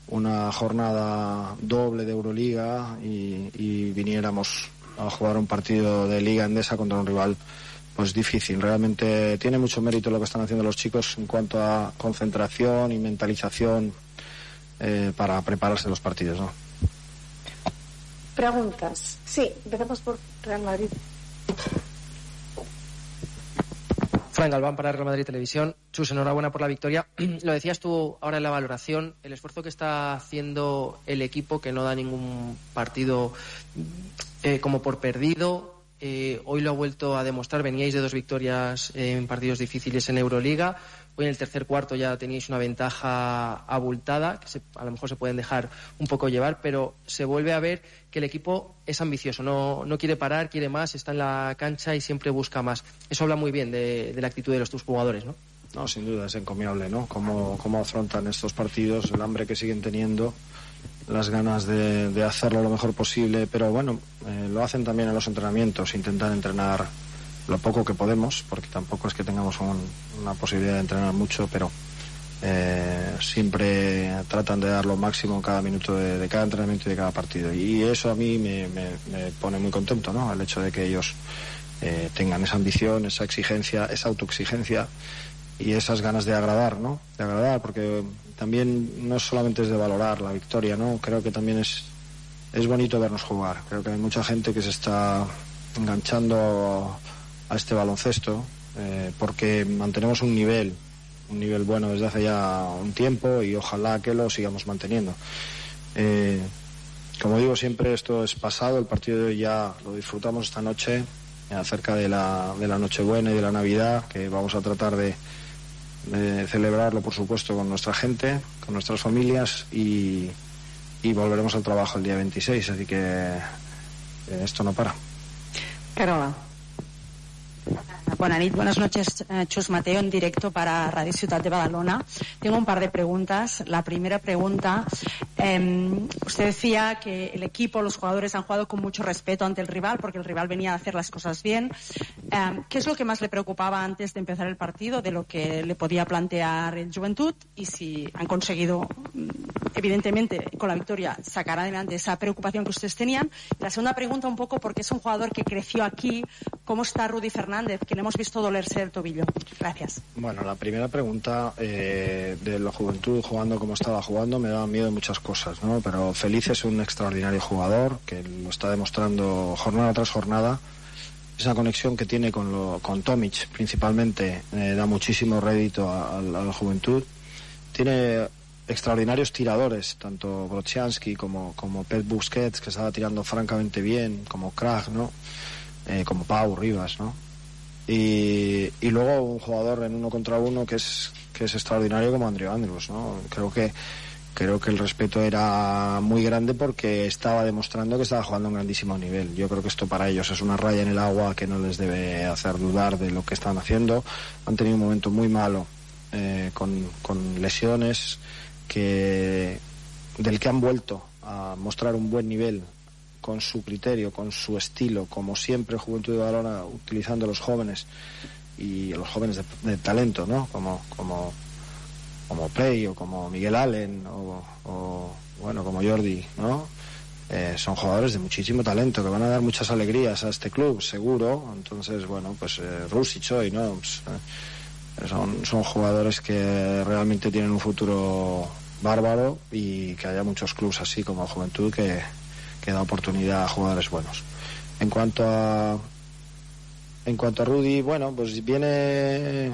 una jornada doble de Euroliga y, y viniéramos a jugar un partido de Liga Endesa contra un rival pues difícil. Realmente tiene mucho mérito lo que están haciendo los chicos en cuanto a concentración y mentalización eh, para prepararse los partidos. ¿no? Preguntas. Sí, empezamos por Real Madrid. Frank Galván para Real Madrid Televisión. Chus, enhorabuena por la victoria. Lo decías tú ahora en la valoración, el esfuerzo que está haciendo el equipo, que no da ningún partido eh, como por perdido. Eh, hoy lo ha vuelto a demostrar. Veníais de dos victorias en partidos difíciles en Euroliga. Hoy en el tercer cuarto ya teníais una ventaja abultada, que se- a lo mejor se pueden dejar un poco llevar, pero se vuelve a ver que el equipo es ambicioso, no, no quiere parar, quiere más, está en la cancha y siempre busca más. Eso habla muy bien de, la actitud de los tus jugadores, ¿no? No, sin duda es encomiable, ¿no? Cómo, cómo afrontan estos partidos, el hambre que siguen teniendo, las ganas de, de hacerlo lo mejor posible, pero bueno, eh, lo hacen también en los entrenamientos, intentan entrenar lo poco que podemos, porque tampoco es que tengamos un- una posibilidad de entrenar mucho, pero eh, siempre tratan de dar lo máximo en cada minuto de, cada entrenamiento y de cada partido. Y eso a mí me, me- me pone muy contento, ¿no? El hecho de que ellos eh, tengan esa ambición, esa exigencia, esa autoexigencia y esas ganas de agradar, ¿no? De agradar, porque también no solamente es de valorar la victoria, ¿no? Creo que también es, es bonito vernos jugar. Creo que hay mucha gente que se está enganchando a este baloncesto eh, porque mantenemos un nivel, un nivel bueno desde hace ya un tiempo y ojalá que lo sigamos manteniendo. Eh, como digo siempre, esto es pasado, el partido de hoy ya lo disfrutamos esta noche, eh, acerca de la, de la Nochebuena y de la Navidad, que vamos a tratar de, de celebrarlo, por supuesto, con nuestra gente, con nuestras familias y, y volveremos al trabajo el día 26, así que eh, esto no para. Carola. Buenas noches, eh, Chus Mateo, en directo para Radio Ciudad de Badalona. Tengo un par de preguntas. La primera pregunta, eh, usted decía que el equipo, los jugadores han jugado con mucho respeto ante el rival, porque el rival venía a hacer las cosas bien. Eh, ¿Qué es lo que más le preocupaba antes de empezar el partido, de lo que le podía plantear el Juventud? Y si han conseguido, mm, evidentemente, con la victoria, sacar adelante esa preocupación que ustedes tenían. La segunda pregunta, un poco, porque es un jugador que creció aquí. ¿Cómo está Rudy Fernández, hemos visto dolerse el tobillo? Gracias. Bueno, la primera pregunta eh, de la juventud jugando como estaba jugando me daba miedo muchas cosas, ¿no? Pero Feliz es un extraordinario jugador que lo está demostrando jornada tras jornada esa conexión que tiene con, lo, con Tomic principalmente eh, da muchísimo rédito a, la juventud. Tiene extraordinarios tiradores, tanto Brodzianski como, como Pet Busquets, que estaba tirando francamente bien, como Krag, ¿no? Eh, como Pau Rivas, ¿no? Y, y luego un jugador en uno contra uno que es, que es extraordinario como Andrew Andrews, ¿no? Creo que creo que el respeto era muy grande porque estaba demostrando que estaba jugando a un grandísimo nivel. Yo creo que esto para ellos es una raya en el agua que no les debe hacer dudar de lo que están haciendo. Han tenido un momento muy malo eh, con, con lesiones que del que han vuelto a mostrar un buen nivel con su criterio, con su estilo, como siempre Juventud de Balona utilizando a los jóvenes y a los jóvenes de, de talento, ¿no? Como, como como Play o como Miguel Allen o, o, bueno como Jordi no Eh, son jugadores de muchísimo talento que van a dar muchas alegrías a este club seguro. Entonces bueno pues eh, Rusic hoy no Pues, eh, son, son jugadores que realmente tienen un futuro bárbaro y que haya muchos clubes así como Juventud que, da oportunidad a jugadores buenos en cuanto a en cuanto a Rudy bueno pues viene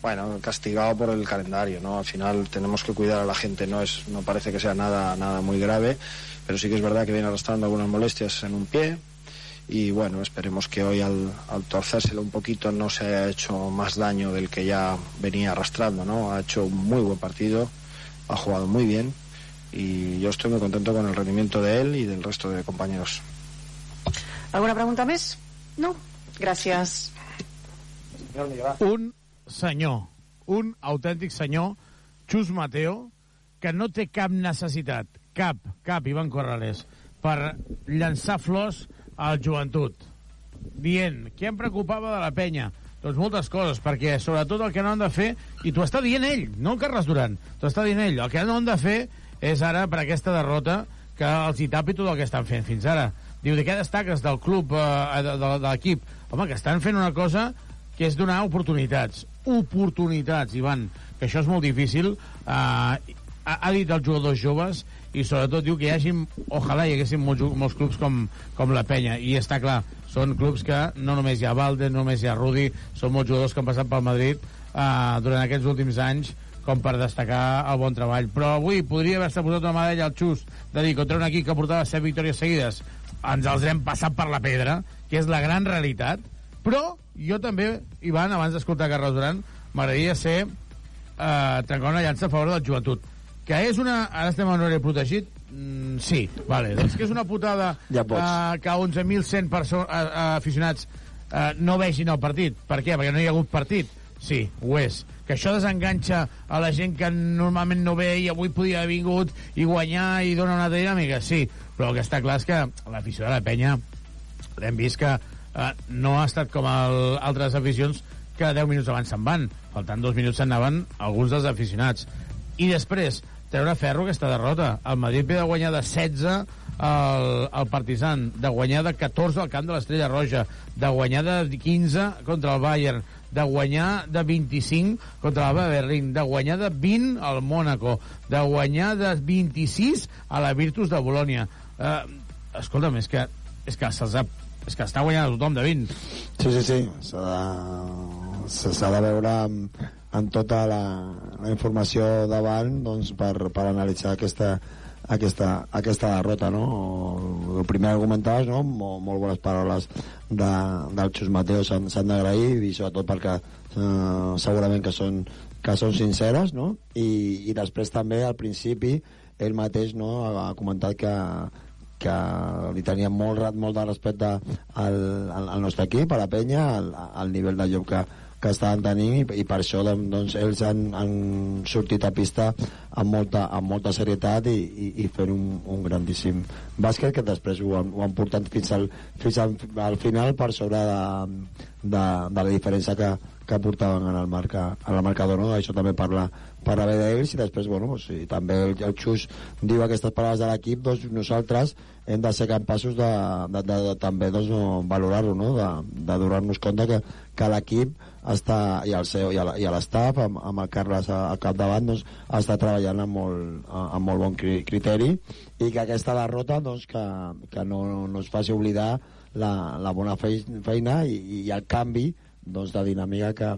bueno, castigado por el calendario, ¿no? Al final tenemos que cuidar a la gente, no es, no parece que sea nada, nada muy grave, pero sí que es verdad que viene arrastrando algunas molestias en un pie y bueno, esperemos que hoy al, al torcérselo un poquito no se haya hecho más daño del que ya venía arrastrando, ¿no? Ha hecho un muy buen partido, ha jugado muy bien y yo estoy muy contento con el rendimiento de él y del resto de compañeros. ¿Alguna pregunta més? No? Gràcies. Un senyor, un autèntic senyor, Xus Mateo, que no té cap necessitat, cap, cap, Ivan Corrales, per llançar flors al joventut, dient què em preocupava de la penya, doncs moltes coses, perquè sobretot el que no han de fer, i t'ho està dient ell, no el Carles Duran, t'ho està dient ell, el que no han de fer és ara, per aquesta derrota, que els hi tapi tot el que estan fent fins ara. Diu, de què destaques del club, eh, de, de, de l'equip? Home, que estan fent una cosa que és donar oportunitats. Oportunitats, Ivan, que això és molt difícil. Uh, ha, ha dit els jugadors joves i sobretot diu que hi hagi, ojalà hi haguessin molts, molts clubs com, com la Penya i està clar, són clubs que no només hi ha Valde, no només hi ha Rudi són molts jugadors que han passat pel Madrid uh, durant aquests últims anys com per destacar el bon treball. Però avui podria haver-se posat una medalla al xus de dir contra un equip que portava set victòries seguides ens els hem passat per la pedra, que és la gran realitat, però jo també, Ivan, abans d'escoltar Carles Duran, m'agradaria ser eh, trencar una llança a favor del joventut. Que és una... Ara estem en horari protegit? Mm, sí, vale. Doncs que és una putada Ja pots. eh, que 11.100 perso- eh, eh, aficionats eh, no vegin el partit. Per què? Perquè no hi ha hagut partit. Sí, ho és. Que això desenganxa a la gent que normalment no ve i avui podia haver vingut i guanyar i dona una dinàmica. Sí, però el que està clar és que l'afició de la penya l'hem vist que eh, no ha estat com el, altres aficions que 10 minuts abans se'n van. Faltant dos minuts se'n anaven alguns dels aficionats. I després, treure ferro aquesta derrota. El Madrid ve de guanyar de 16 al, al Partizan, de guanyar de 14 al camp de l'Estrella Roja, de guanyar de 15 contra el Bayern, de guanyar de 25 contra l'Alba Berlín, de guanyar de 20 al Mónaco, de guanyar de 26 a la Virtus de Bolònia. Eh, escolta'm, és que, és que se'ls ha és que està guanyant a tothom de 20. Sí, sí, sí. S'ha de, de veure amb, amb tota la, la informació davant doncs, per, per analitzar aquesta, aquesta, aquesta derrota, no? El primer que no? Molt, molt bones paraules de, del Xus Mateo s'han d'agrair i sobretot perquè eh, segurament que són, que són sinceres, no? I, I després també al principi ell mateix no, ha comentat que, que li tenia molt, molt de respecte al, al, al nostre equip, a la penya, al, al nivell de joc que, que estaven tenint i, i per això doncs, doncs, ells han, han sortit a pista amb molta, amb molta serietat i, i, i fent un, un grandíssim bàsquet que després ho han, ho han portat fins al, fins al, al final per sobre de, de, de la diferència que, que portaven en el, marca, en el marcador no? això també parla, parla bé d'ells i després bueno, doncs, si també el, el Xus diu aquestes paraules de l'equip doncs nosaltres hem de ser capaços de, de, de, de també doncs, no, valorar-ho no? de, de donar-nos compte que, que l'equip està, i el seu i a l'estaf amb, amb el Carles al capdavant doncs, està treballant amb molt, amb molt bon cri- criteri i que aquesta derrota doncs, que, que no, no es faci oblidar la, la bona fei- feina i, i el canvi doncs, de dinàmica que,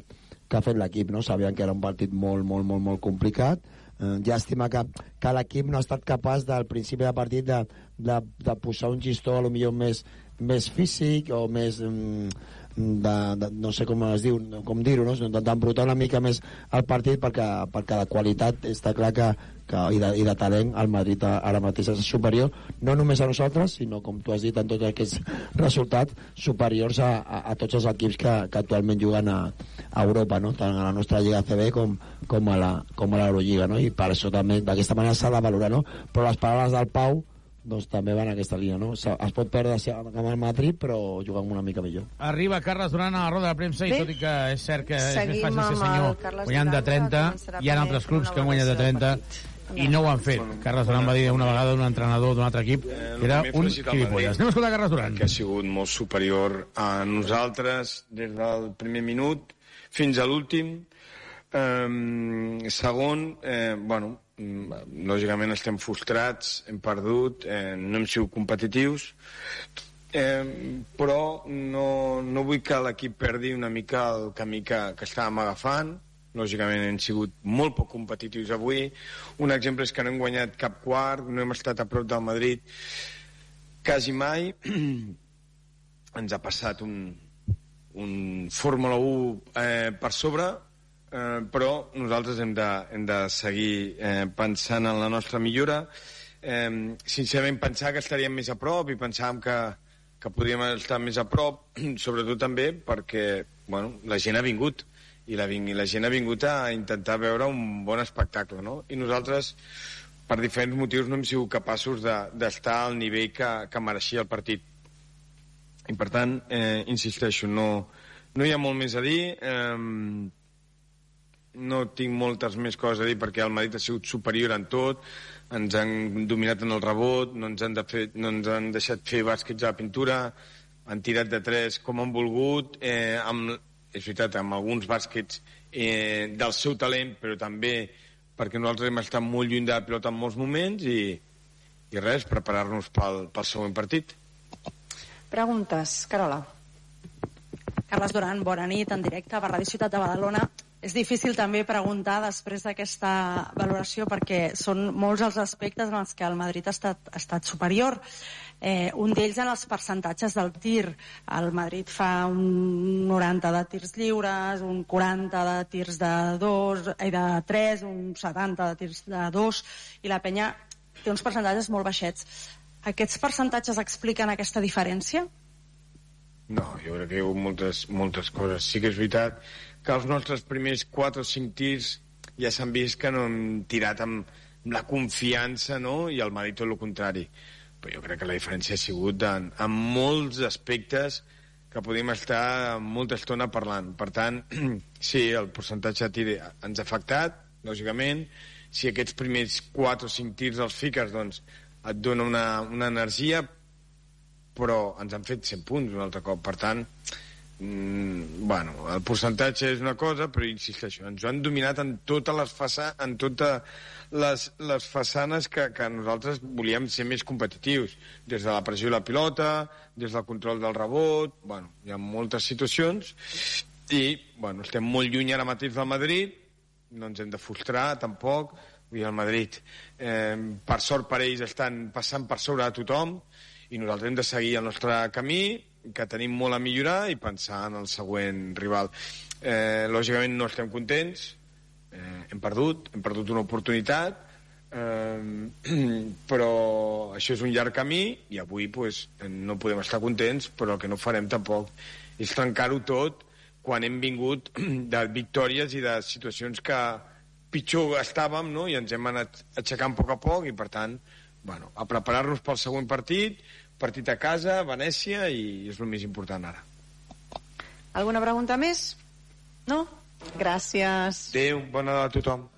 que ha fet l'equip. No? Sabien que era un partit molt, molt, molt, molt complicat. Eh, llàstima que, que l'equip no ha estat capaç del principi de partit de, de, de posar un gistó a lo millor més, més físic o més... Mm, de, de, no sé com es diu, com dir-ho, no? d'embrutar una mica més el partit perquè, perquè la qualitat està clar que, que i, de, i de talent el Madrid ara mateix és superior no només a nosaltres, sinó com tu has dit en tots aquests resultats superiors a, a, a tots els equips que, que actualment juguen a, a Europa, no? tant a la nostra Lliga CB com, com a la com a l'Eurolliga, no? i per això també d'aquesta manera s'ha de valorar, no? però les paraules del Pau doncs també van en aquesta línia, no? Es pot perdre si- amb el Madrid, però jugant una mica millor. Arriba Carles Duran a la roda de premsa i Bé. tot i que és cert que és més Seguim fàcil ser senyor guanyant de Duran, que 30 començarà hi ha altres clubs que han guanyat de valoració 30 i no ho han fet. Carles Duran va dir una vegada d'un entrenador d'un altre equip que era un gilipolles. Madrid, Anem a escoltar Carles Duran. que ha sigut molt superior a nosaltres des del primer minut fins a l'últim. Um, segon, eh, bueno, lògicament estem frustrats, hem perdut, eh, no hem sigut competitius, eh, però no, no vull que l'equip perdi una mica el camí que, que estàvem agafant, lògicament hem sigut molt poc competitius avui. Un exemple és que no hem guanyat cap quart, no hem estat a prop del Madrid quasi mai. Ens ha passat un, un Fórmula 1 eh, per sobre, eh, però nosaltres hem de, hem de seguir eh, pensant en la nostra millora. Eh, sincerament, pensar que estaríem més a prop i pensàvem que, que podríem estar més a prop, sobretot també perquè bueno, la gent ha vingut i la, ving- i la gent ha vingut a intentar veure un bon espectacle, no? I nosaltres, per diferents motius, no hem sigut capaços de- d'estar al nivell que, que mereixia el partit. I per tant, eh, insisteixo, no, no hi ha molt més a dir, eh, no tinc moltes més coses a dir perquè el Madrid ha sigut superior en tot, ens han dominat en el rebot, no ens han, de fer, no ens han deixat fer bàsquets a la pintura, han tirat de tres com han volgut, eh, amb, és veritat, amb alguns bàsquets eh, del seu talent, però també perquè nosaltres hem estat molt lluny de la pilota en molts moments i, i res, preparar-nos pel, pel següent partit. Preguntes, Carola. Carles Duran, bona nit, en directe a Ràdio Ciutat de Badalona. És difícil també preguntar després d'aquesta valoració perquè són molts els aspectes en els que el Madrid ha estat, ha estat superior. Eh, un d'ells en els percentatges del tir. El Madrid fa un 90 de tirs lliures, un 40 de tirs de dos, eh, de 3, un 70 de tirs de 2, i la penya té uns percentatges molt baixets. Aquests percentatges expliquen aquesta diferència? No, jo crec que hi ha moltes, moltes coses. Sí que és veritat que els nostres primers 4 o 5 tirs ja s'han vist que no hem tirat amb la confiança, no?, i el Madrid tot el contrari. Però jo crec que la diferència ha sigut en, en molts aspectes que podem estar molta estona parlant. Per tant, sí, el percentatge de tir ens ha afectat, lògicament. Si aquests primers 4 o 5 tirs els fiques, doncs et dona una, una energia, però ens han fet 100 punts un altre cop. Per tant, mm, bueno, el percentatge és una cosa, però insisteixo, ens han dominat en totes les, faça en totes les, les façanes que, que nosaltres volíem ser més competitius, des de la pressió de la pilota, des del control del rebot, bueno, hi ha moltes situacions, i bueno, estem molt lluny ara mateix del Madrid, no ens hem de frustrar tampoc, dir, el Madrid, eh, per sort per ells, estan passant per sobre de tothom, i nosaltres hem de seguir el nostre camí, que tenim molt a millorar, i pensar en el següent rival. Eh, lògicament no estem contents, eh, hem perdut, hem perdut una oportunitat, eh, però això és un llarg camí, i avui pues, no podem estar contents, però el que no farem tampoc és trencar-ho tot quan hem vingut de victòries i de situacions que pitjor estàvem, no? i ens hem anat aixecant a poc a poc, i per tant, bueno, a preparar-nos pel següent partit, partit a casa, a Venècia, i és el més important ara. Alguna pregunta més? No? Gràcies. Adéu, bon Nadal a tothom.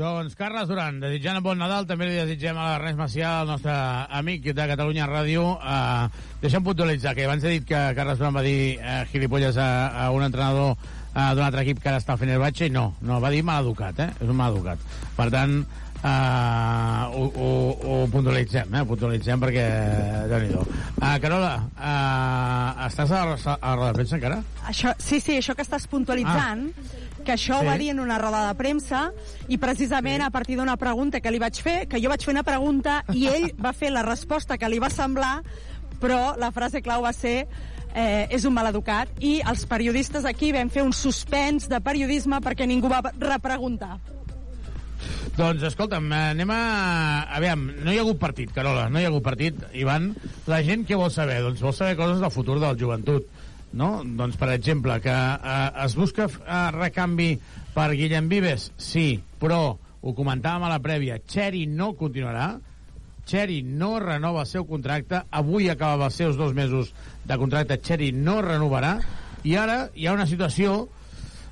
Doncs Carles Duran, desitjant un bon Nadal, també li desitgem a l'Ernest Macià, el nostre amic de Catalunya Ràdio. Uh, deixa'm puntualitzar que abans he dit que Carles Duran va dir uh, gilipolles a, a un entrenador uh, d'un altre equip que ara està al Fenerbahce i no, no, va dir maleducat, eh? És un maleducat. Per tant, uh, ho, ho, ho puntualitzem, eh? Ho puntualitzem perquè... déu nhi uh, Carola, uh, estàs a la, a la roda de premsa encara? Això, sí, sí, això que estàs puntualitzant, que això Sí. va dir en una roda de premsa i precisament a partir d'una pregunta que li vaig fer, que jo vaig fer una pregunta i ell va fer la resposta que li va semblar, però la frase clau va ser eh, és un maleducat i els periodistes aquí vam fer un suspens de periodisme perquè ningú va repreguntar. Doncs, escolta'm, eh, anem a... Aviam, no hi ha hagut partit, Carola, no hi ha hagut partit. Ivan, la gent què vol saber? Doncs vol saber coses del futur del joventut. No? Doncs, per exemple, que eh, es busca eh, recanvi per Guillem Vives? Sí, però, ho comentàvem a la prèvia, Xeri no continuarà, Xeri no renova el seu contracte, avui acabava els seus dos mesos de contracte, Xeri no renovarà, i ara hi ha una situació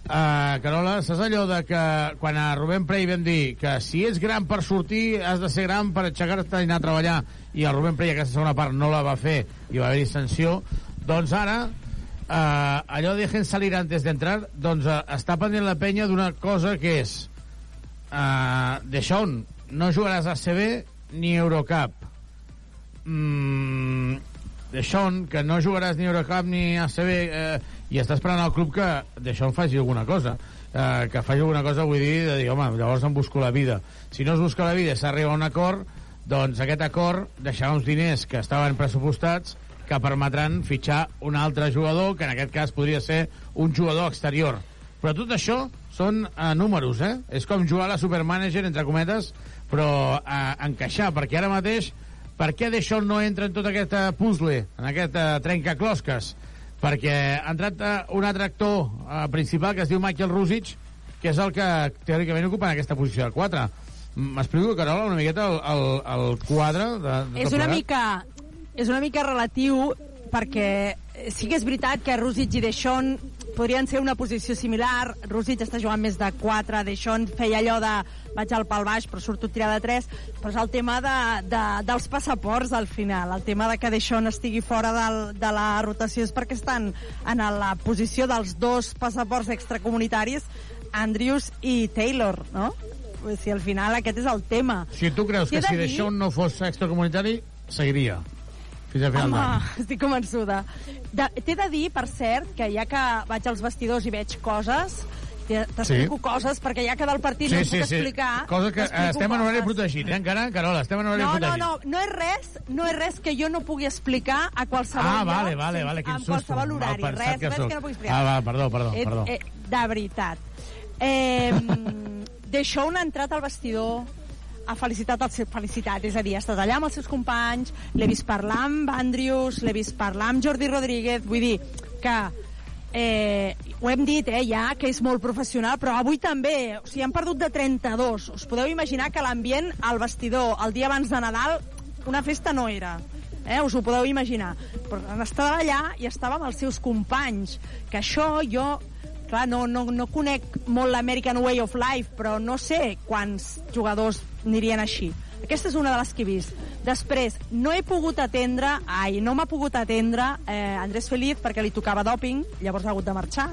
Uh, Carola, saps allò de que quan a Rubén Prey vam dir que si ets gran per sortir has de ser gran per aixecar-te i anar a treballar i el Rubén Prey aquesta segona part no la va fer i va haver-hi sanció doncs ara uh, allò de dejen salir antes de entrar doncs uh, està pendent la penya d'una cosa que és uh, Deixón, no jugaràs a CB ni Eurocup. Mm, Deixón, que no jugaràs ni Eurocup ni ACB eh, i està esperant al club que Deixón faci alguna cosa eh, que faci alguna cosa vull dir, de dir, home, llavors em busco la vida si no es busca la vida s'arriba a un acord doncs aquest acord deixarà uns diners que estaven pressupostats que permetran fitxar un altre jugador que en aquest cas podria ser un jugador exterior però tot això són eh, números, eh? És com jugar a la Supermanager, entre cometes, però eh, encaixar, perquè ara mateix per què Deixón no entra en tot aquest eh, puzzle, en aquest eh, trencaclosques? Perquè ha entrat eh, un altre actor eh, principal que es diu Michael Rusic, que és el que teòricament ocupa en aquesta posició de 4. M'explico, Carola, una miqueta el, el, el quadre de, de És una mica, és una mica relatiu perquè sí que és veritat que Rusic i Deixón podrien ser una posició similar. Rusic està jugant més de 4, Deixón feia allò de vaig al pal baix però surto tirar de 3, però és el tema de, de, dels passaports al final. El tema de que Deixón estigui fora del, de la rotació és perquè estan en la posició dels dos passaports extracomunitaris, Andrews i Taylor, no? Dir, al final aquest és el tema. Si tu creus que si Deixón no fos extracomunitari, seguiria. Fins al final d'any. estic convençuda. T'he de dir, per cert, que ja que vaig als vestidors i veig coses, te- t'explico Sí. coses, perquè ja que del partit no Sí, us sí, puc sí. explicar... Cosa que eh, estem en horari coses. protegit, eh, encara, Carola, estem en horari No, no, protegit. no, no és res, no és res que jo no pugui explicar a qualsevol Ah, lloc, vale, vale, vale, quin en qualsevol Mal horari, pensat res, que res que no pugui explicar. Ah, va, perdó, perdó, Eh, perdó. Eh, de veritat. Eh, Deixó un entrat al vestidor ha felicitat el seu felicitat, és a dir, ha estat allà amb els seus companys, l'he vist parlar amb Andrews, l'he vist parlar amb Jordi Rodríguez, vull dir que eh, ho hem dit, eh, ja, que és molt professional, però avui també, o sigui, han perdut de 32. Us podeu imaginar que l'ambient al vestidor el dia abans de Nadal una festa no era. Eh, us ho podeu imaginar. Però estava allà i estava amb els seus companys, que això jo clar, no, no, no conec molt l'American Way of Life, però no sé quants jugadors anirien així. Aquesta és una de les que he vist. Després, no he pogut atendre, ai, no m'ha pogut atendre eh, Andrés Feliz perquè li tocava doping, llavors ha hagut de marxar,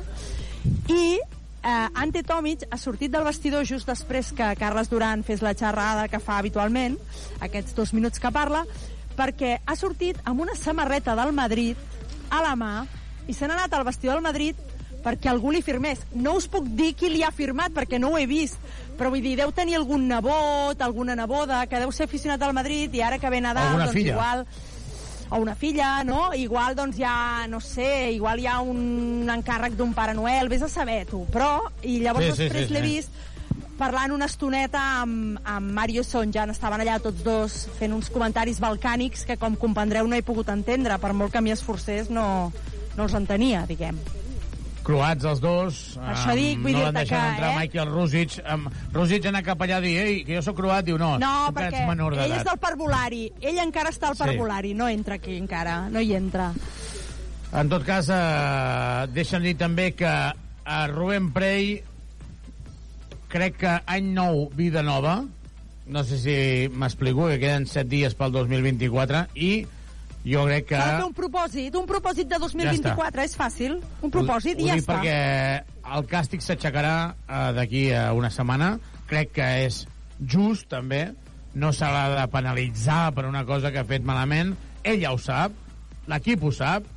i eh, Ante Tomic ha sortit del vestidor just després que Carles Duran fes la xerrada que fa habitualment, aquests dos minuts que parla, perquè ha sortit amb una samarreta del Madrid a la mà i se n'ha anat al vestidor del Madrid perquè algú li firmés. No us puc dir qui li ha firmat perquè no ho he vist, però vull dir, deu tenir algun nebot, alguna neboda, que deu ser aficionat al Madrid i ara que ve Nadal, Alguna doncs filla. igual o una filla, no? Igual, doncs, ja, no sé, igual hi ha un encàrrec d'un Pare Noel, vés a saber, tu. Però, i llavors Sí, sí, després sí, l'he sí. vist parlant una estoneta amb, amb Mario Sonjan, estaven allà tots dos fent uns comentaris balcànics que, com comprendreu, no he pogut entendre, per molt que m'hi esforcés, no, no els entenia, diguem. Croats els dos. Això em, dic, vull no dir-te van deixar que, entrar eh? Michael Rusic. Um, Rusic anar cap allà a dir, ei, que jo sóc croat, diu, no, No, tu ets menor ell és d'edat. del parvulari. Ell encara està al Sí. parvulari, no entra aquí encara, no hi entra. En tot cas, eh, deixa'm dir també que a Rubén Prey crec que any nou, vida nova, no sé si m'explico, que queden 7 dies pel 2024, i jo crec que... Fer un propòsit, un propòsit de 2024, és fàcil. Un propòsit ho, i ja ho dic està. perquè el càstig s'aixecarà eh, d'aquí a una setmana. Crec que és just, també. No se l'ha de penalitzar per una cosa que ha fet malament. Ell ja ho sap, l'equip ho sap,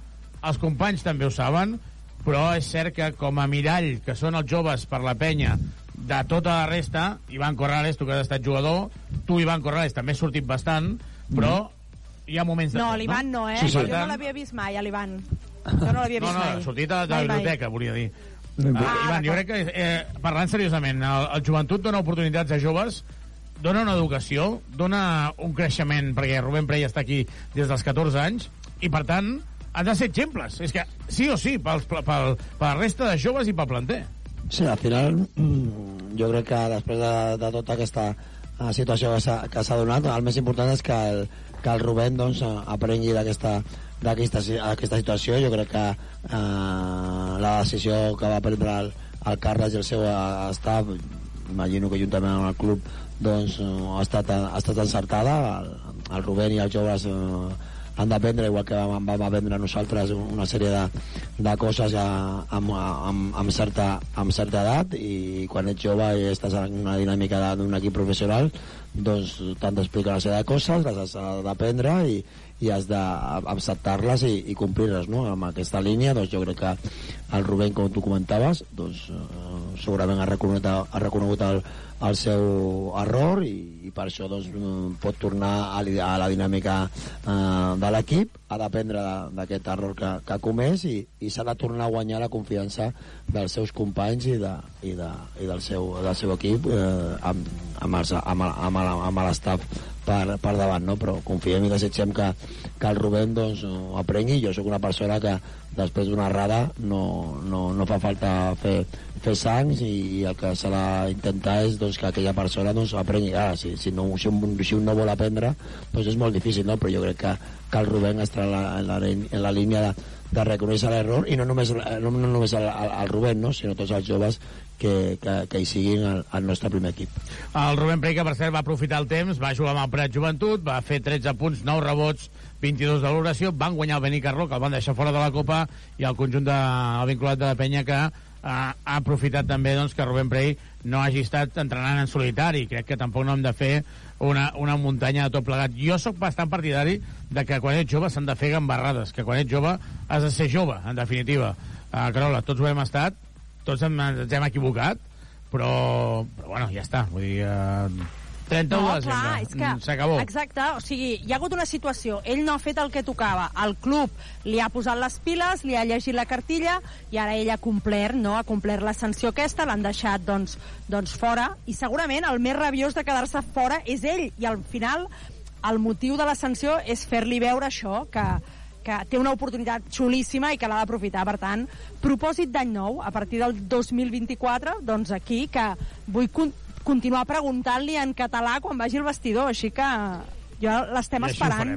els companys també ho saben, però és cert que com a mirall, que són els joves per la penya, de tota la resta, Ivan Corrales, tu que has estat jugador, tu, Ivan Corrales, també has sortit bastant, però hi ha moments de No, l'Ivan no, eh? Sí, sí. Jo no l'havia vist mai, a l'Ivan. Jo no l'havia No, vist no, mai. sortit de, de la Mai, mai. biblioteca, volia dir. No, Uh, Ivan, jo crec que, eh, parlant seriosament, el, el joventut dona oportunitats a joves, dona una educació, dona un creixement, perquè Rubén Prey està aquí des dels 14 anys, i per tant, han de ser exemples. És que sí o sí, pel, pel, pel, per la resta de joves i pel planter. Sí, al final mm, jo crec que després de, de tota aquesta eh, situació que s'ha donat, el més important és que el, que el Rubén doncs, eh, aprengui d'aquesta d'aquesta aquesta situació. Jo crec que eh, la decisió que va prendre el, el Carles i el seu eh, staff, imagino que juntament amb el club, doncs eh, ha estat, ha estat encertada. El, el Rubén i els joves eh, han d'aprendre, igual que vam, vam aprendre nosaltres una sèrie de, de coses a, amb, amb, amb, certa, amb certa edat i quan ets jove i estàs en una dinàmica d'un equip professional doncs t'han d'explicar sèrie de coses, les has d'aprendre i, i has d'acceptar-les i, i complir-les no? amb aquesta línia doncs jo crec que el Rubén com tu comentaves doncs, eh, segurament ha reconegut, ha reconegut el, el seu error i, i per això doncs, mm, pot tornar a, a la dinàmica eh, de l'equip ha d'aprendre d'aquest error que, que ha comès i, i s'ha de tornar a guanyar la confiança dels seus companys i, de, i, de, i del, seu, del seu equip eh, amb, amb, els, amb, amb, amb l'estaf per, per davant, no? però confiem i desitgem que, que el Rubén doncs, aprengui. Jo sóc una persona que després d'una errada no, no, no fa falta fer, fer sangs i, i el que s'ha d'intentar és doncs, que aquella persona doncs, aprengui. Ara, si, si, no, si, un, si un no vol aprendre, doncs és molt difícil, no? però jo crec que, que el Rubén estarà en la, en la, en la línia de, de reconèixer l'error i no només, no, no només el, el, el Rubén, no? sinó tots els joves que, que, que hi siguin al, al nostre primer equip. El Rubén que per cert va aprofitar el temps, va jugar amb el Prat Joventut, va fer 13 punts, 9 rebots, 22 de valoració, van guanyar el Benicarló, que el van deixar fora de la Copa, i el conjunt de, el vinculat de la penya que eh, ha aprofitat també doncs, que Rubén Prey no hagi estat entrenant en solitari. Crec que tampoc no hem de fer una, una muntanya de tot plegat. Jo sóc bastant partidari de que quan ets jove s'han de fer gambarrades, que quan ets jove has de ser jove, en definitiva. Uh, Carola, tots ho hem estat, tots hem, ens hem equivocat, però, però bueno, ja està. Vull dir, uh, 31 no, de desembre. Mm, S'acabó. Exacte, o sigui, hi ha hagut una situació, ell no ha fet el que tocava, el club li ha posat les piles, li ha llegit la cartilla i ara ell ha complert, no?, ha complert la sanció aquesta, l'han deixat, doncs, doncs fora, i segurament el més rabiós de quedar-se fora és ell, i al final el motiu de la sanció és fer-li veure això, que, que té una oportunitat xulíssima i que l'ha d'aprofitar. Per tant, propòsit d'any nou, a partir del 2024, doncs aquí, que vull continuar preguntant-li en català quan vagi al vestidor, així que jo l'estem esperant.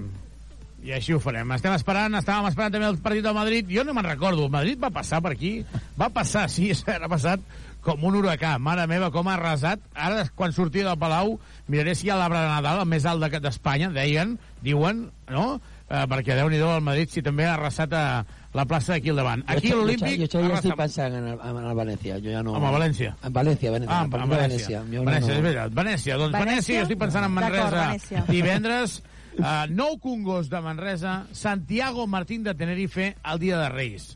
I així ho farem. Estem esperant, estàvem esperant també el partit del Madrid. Jo no me'n recordo. El Madrid va passar per aquí. Va passar, sí, ha passat com un huracà. Mare meva, com ha arrasat. Ara, quan sortia del Palau, miraré si hi ha l'arbre de Nadal, el més alt de- d'Espanya, deien, diuen, no? Eh, perquè Déu-n'hi-do el Madrid si també ha arrasat a la plaça d'aquí al davant. Aquí a l'Olímpic... Jo, jo, jo ja estic pensant en el, en el Venècia. Jo ja no... Home, València. En València, Venècia. Ah, en Venècia. Jo Venècia, no, és veritat. Venècia, doncs Venècia, Venècia? jo estic pensant en Manresa. Divendres, uh, nou Congos de Manresa, Santiago Martín de Tenerife el dia de Reis.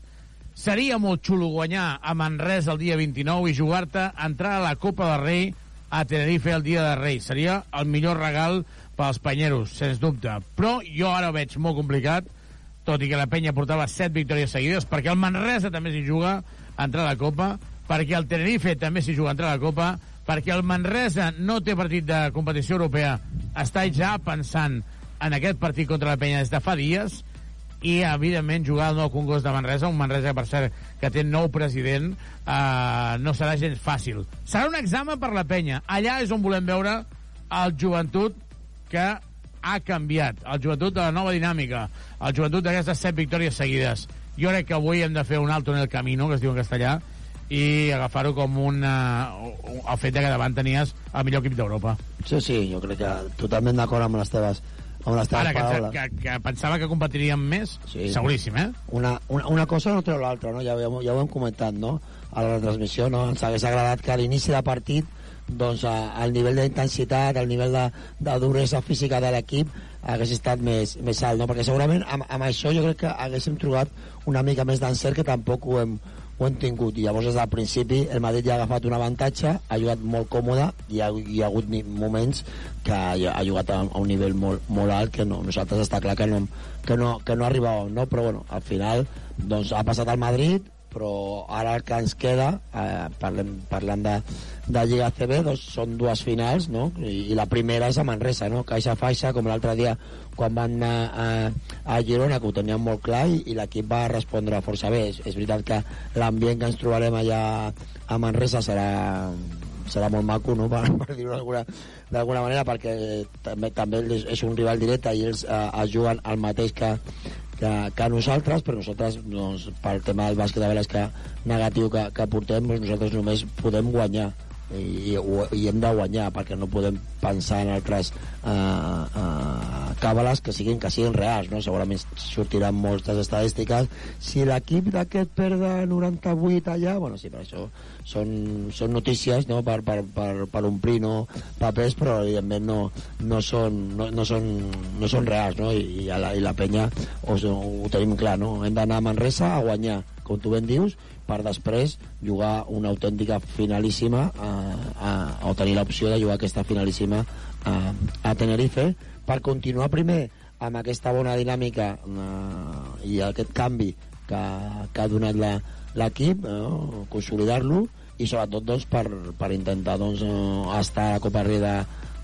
Seria molt xulo guanyar a Manresa el dia 29 i jugar-te, entrar a la Copa del Rei a Tenerife el dia de Reis. Seria el millor regal pels panyeros, sens dubte. Però jo ara ho veig molt complicat, tot i que la penya portava set victòries seguides, perquè el Manresa també s'hi juga a entrar a la Copa, perquè el Tenerife també s'hi juga a entrar a la Copa, perquè el Manresa no té partit de competició europea, està ja pensant en aquest partit contra la penya des de fa dies, i evidentment jugar al nou Congost de Manresa, un Manresa per cert que té nou president eh, no serà gens fàcil. Serà un examen per la penya. Allà és on volem veure el joventut que ha canviat el joventut de la nova dinàmica el joventut d'aquestes set victòries seguides jo crec que avui hem de fer un alto en el camino que es diu en castellà i agafar-ho com un, uh, el fet de que davant tenies el millor equip d'Europa Sí, sí, jo crec que totalment d'acord amb les teves amb les teves Ara, que, paraules. que, que pensava que competiríem més, sí. seguríssim, eh? Una, una, una cosa no treu l'altra, no? Ja, hem- ja ho hem comentat, no? A la transmissió, no? Ens hagués agradat que a l'inici de partit doncs el nivell d'intensitat, el nivell de, de duresa física de l'equip hagués estat més, més alt, no? Perquè segurament amb, amb això jo crec que haguéssim trobat una mica més d'encert que tampoc ho hem, ho hem tingut. I llavors des del principi el Madrid ja ha agafat un avantatge, ha jugat molt còmode i ha, hi ha hagut moments que ha, ha jugat a, a un nivell molt, molt alt que no, nosaltres està clar que no, que no, que no arribàvem, no? però bueno, al final doncs, ha passat al Madrid però ara el que ens queda eh, parlem, parlant de, de Lliga CB doncs són dues finals no? I, i la primera és a Manresa no? Caixa Faixa com l'altre dia quan van anar a, a Girona que ho teníem molt clar i, i l'equip va respondre força bé és, és veritat que l'ambient que ens trobarem allà a Manresa serà serà molt maco, no?, per, per dir-ho d'alguna manera, perquè també, també és un rival directe i ells eh, es juguen el mateix que, que, que nosaltres, però nosaltres, doncs, pel tema del bàsquet de veles que negatiu que, que portem, doncs nosaltres només podem guanyar i, i, i hem de guanyar perquè no podem pensar en altres uh, uh, càbales que siguin que siguin reals no? segurament sortiran moltes estadístiques si l'equip d'aquest perd de 98 allà bueno, sí, però això són, són notícies no? per, per, per, per omplir no? papers però evidentment no, no, són, no, no, són, no són reals no? I, i, la, i la penya ho, ho tenim clar no? hem d'anar a Manresa a guanyar com tu ben dius per després jugar una autèntica finalíssima a, a, o tenir l'opció de jugar aquesta finalíssima a, a Tenerife. Per continuar primer amb aquesta bona dinàmica eh, i aquest canvi que, que ha donat l'equip eh, consolidar-lo i sobretot doncs, per, per intentar doncs, eh, estar a la Copa Rei de,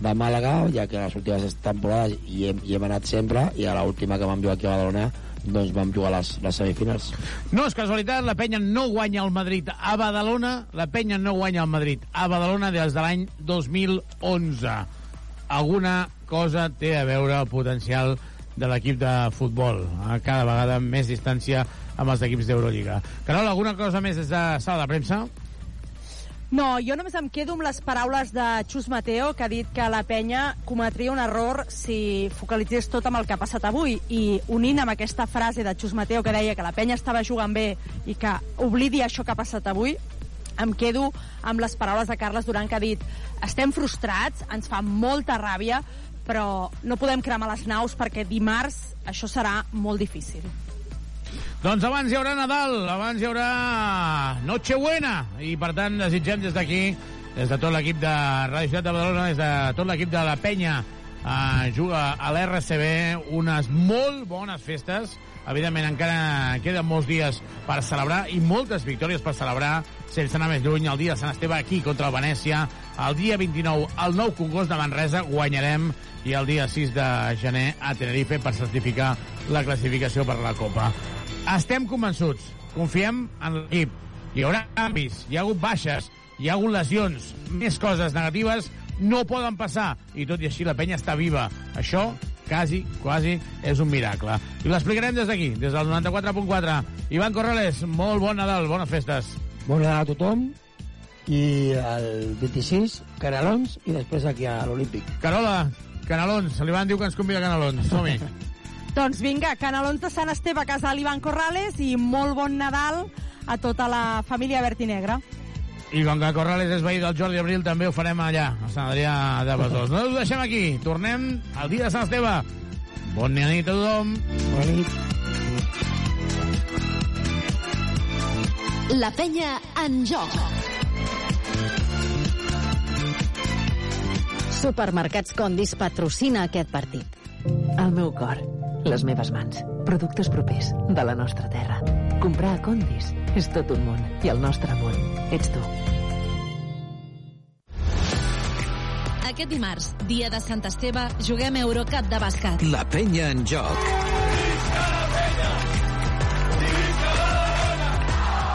Màlaga ja que les últimes temporades hi hem, hi hem anat sempre i a l'última que vam jugar aquí a Badalona doncs vam jugar les, les semifinals No és casualitat, la penya no guanya el Madrid a Badalona, la penya no guanya el Madrid a Badalona des de l'any 2011. Alguna cosa té a veure el potencial de l'equip de futbol, a cada vegada més distància amb els equips d'Eurolliga. Carol, alguna cosa més des de sala de premsa? No, jo només em quedo amb les paraules de Xus Mateo, que ha dit que la penya cometria un error si focalitzés tot amb el que ha passat avui. I unint amb aquesta frase de Xus Mateo que deia que la penya estava jugant bé i que oblidi això que ha passat avui, em quedo amb les paraules de Carles Duran que ha dit estem frustrats, ens fa molta ràbia, però no podem cremar les naus perquè dimarts això serà molt difícil. Doncs abans hi haurà Nadal, abans hi haurà Nochebuena, i per tant desitgem des d'aquí, des de tot l'equip de Ràdio Ciutat de Badalona, des de tot l'equip de la penya eh, juga a l'RCB unes molt bones festes, evidentment encara queden molts dies per celebrar i moltes victòries per celebrar sense anar més lluny, el dia de Sant Esteve aquí contra el Venècia, el dia 29 al nou Congost de Manresa guanyarem i el dia 6 de gener a Tenerife per certificar la classificació per la Copa. Estem convençuts, confiem en l'equip. Hi haurà canvis, hi ha hagut baixes, hi ha hagut lesions, més coses negatives no poden passar, i tot i així la penya està viva. Això, quasi, quasi, és un miracle. I l'explicarem des d'aquí, des del 94.4. Ivan Corrales, molt bon Nadal, bones festes. Bon Nadal a tothom i el 26 Canelons i després aquí a l'Olímpic. Carola, Canelons, l'Ivan diu que ens convida a Canelons. Som-hi. Doncs vinga, canelons de Sant Esteve a casa de l'Ivan Corrales i molt bon Nadal a tota la família Vertinegra. I com que Corrales és veí del Jordi Abril, també ho farem allà, a Sant Adrià de Besòs. No ho deixem aquí. Tornem al dia de Sant Esteve. Bona nit a tothom. Bona nit. La penya en joc. Supermercats Condis patrocina aquest partit. El meu cor, les meves mans, productes propers de la nostra terra. Comprar a Condis és tot un món i el nostre món ets tu. Aquest dimarts, dia de Sant Esteve, juguem Eurocup de bàsquet. La penya en joc.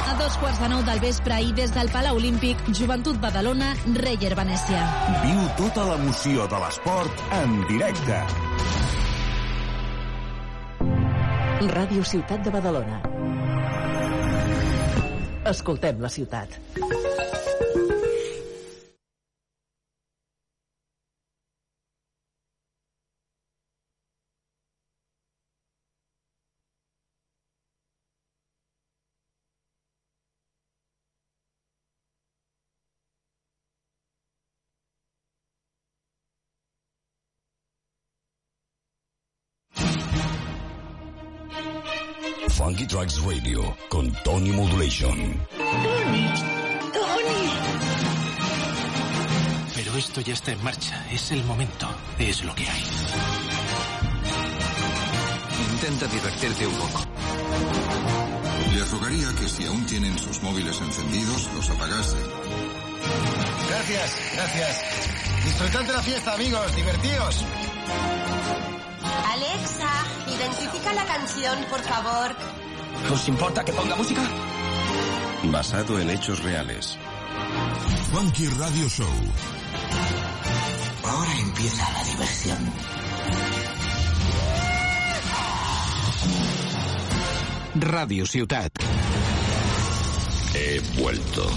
A dos quarts de nou del vespre i des del Palau Olímpic, Joventut Badalona, Reyer Venècia. Viu tota l'emoció de l'esport en directe. Ràdio Ciutat de Badalona. Escoltem la ciutat. Funky Tracks Radio con Tony Modulation. Tony, Tony. Pero esto ya está en marcha, es el momento, es lo que hay. Intenta divertirte un poco. Les rogaría que si aún tienen sus móviles encendidos, los apagasen. Gracias, gracias. Disfrutad de la fiesta, amigos, divertidos. Alexa, identifica la canción, por favor. ¿Os importa que ponga música? Basado en hechos reales. Funky Radio Show. Ahora empieza la diversión. Radio Ciudad. He vuelto.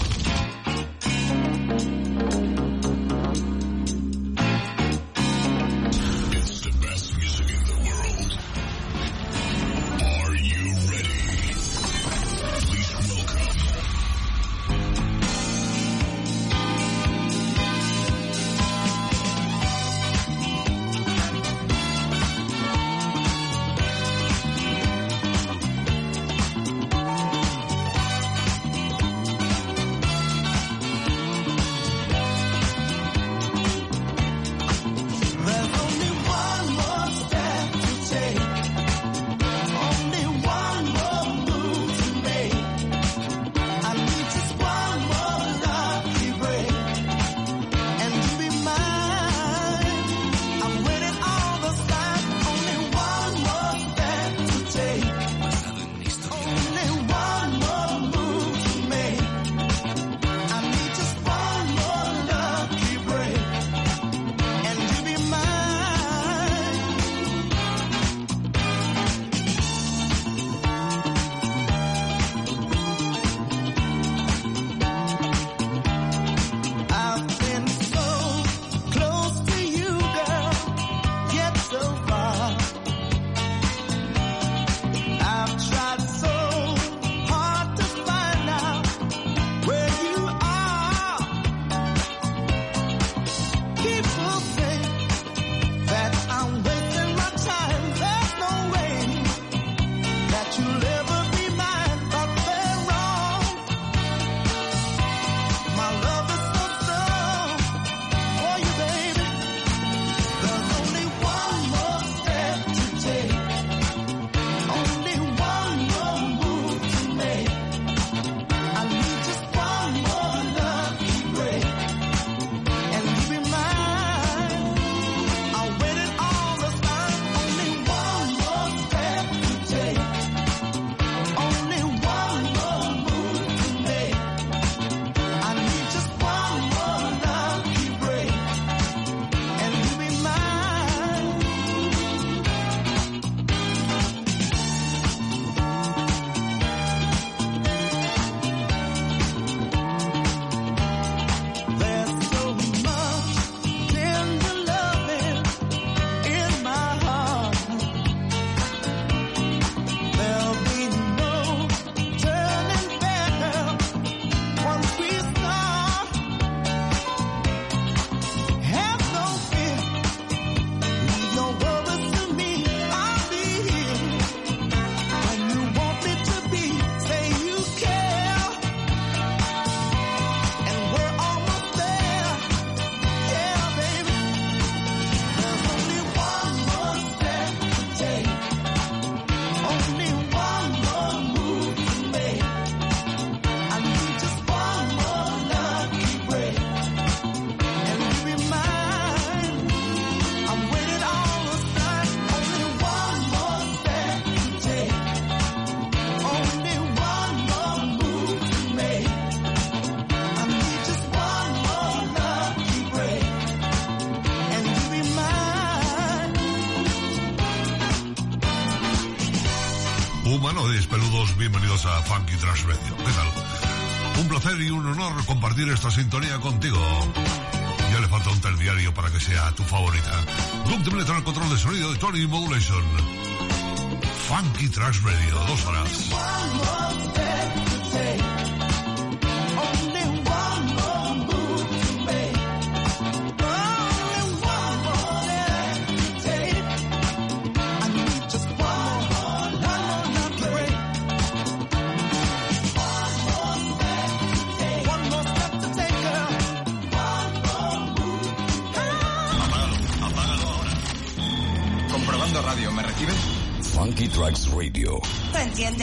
a Funky Trans Radio. ¿Qué tal? Un placer y un honor compartir esta sintonía contigo. Ya le falta un terdiario para que sea tu favorita. Doug de control de sonido de Tony Modulation. Funky Trans Radio, dos horas.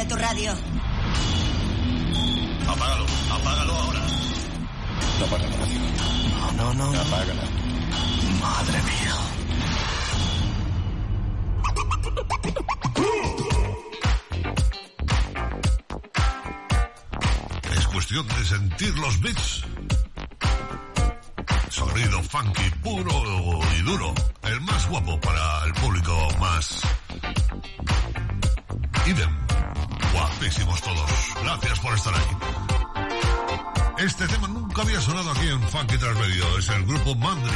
Tu radio. Apágalo, apágalo ahora. No apaga la. No, no, no. Apágala. Madre mía. Es cuestión de sentir los bits. Funky es el grupo Manda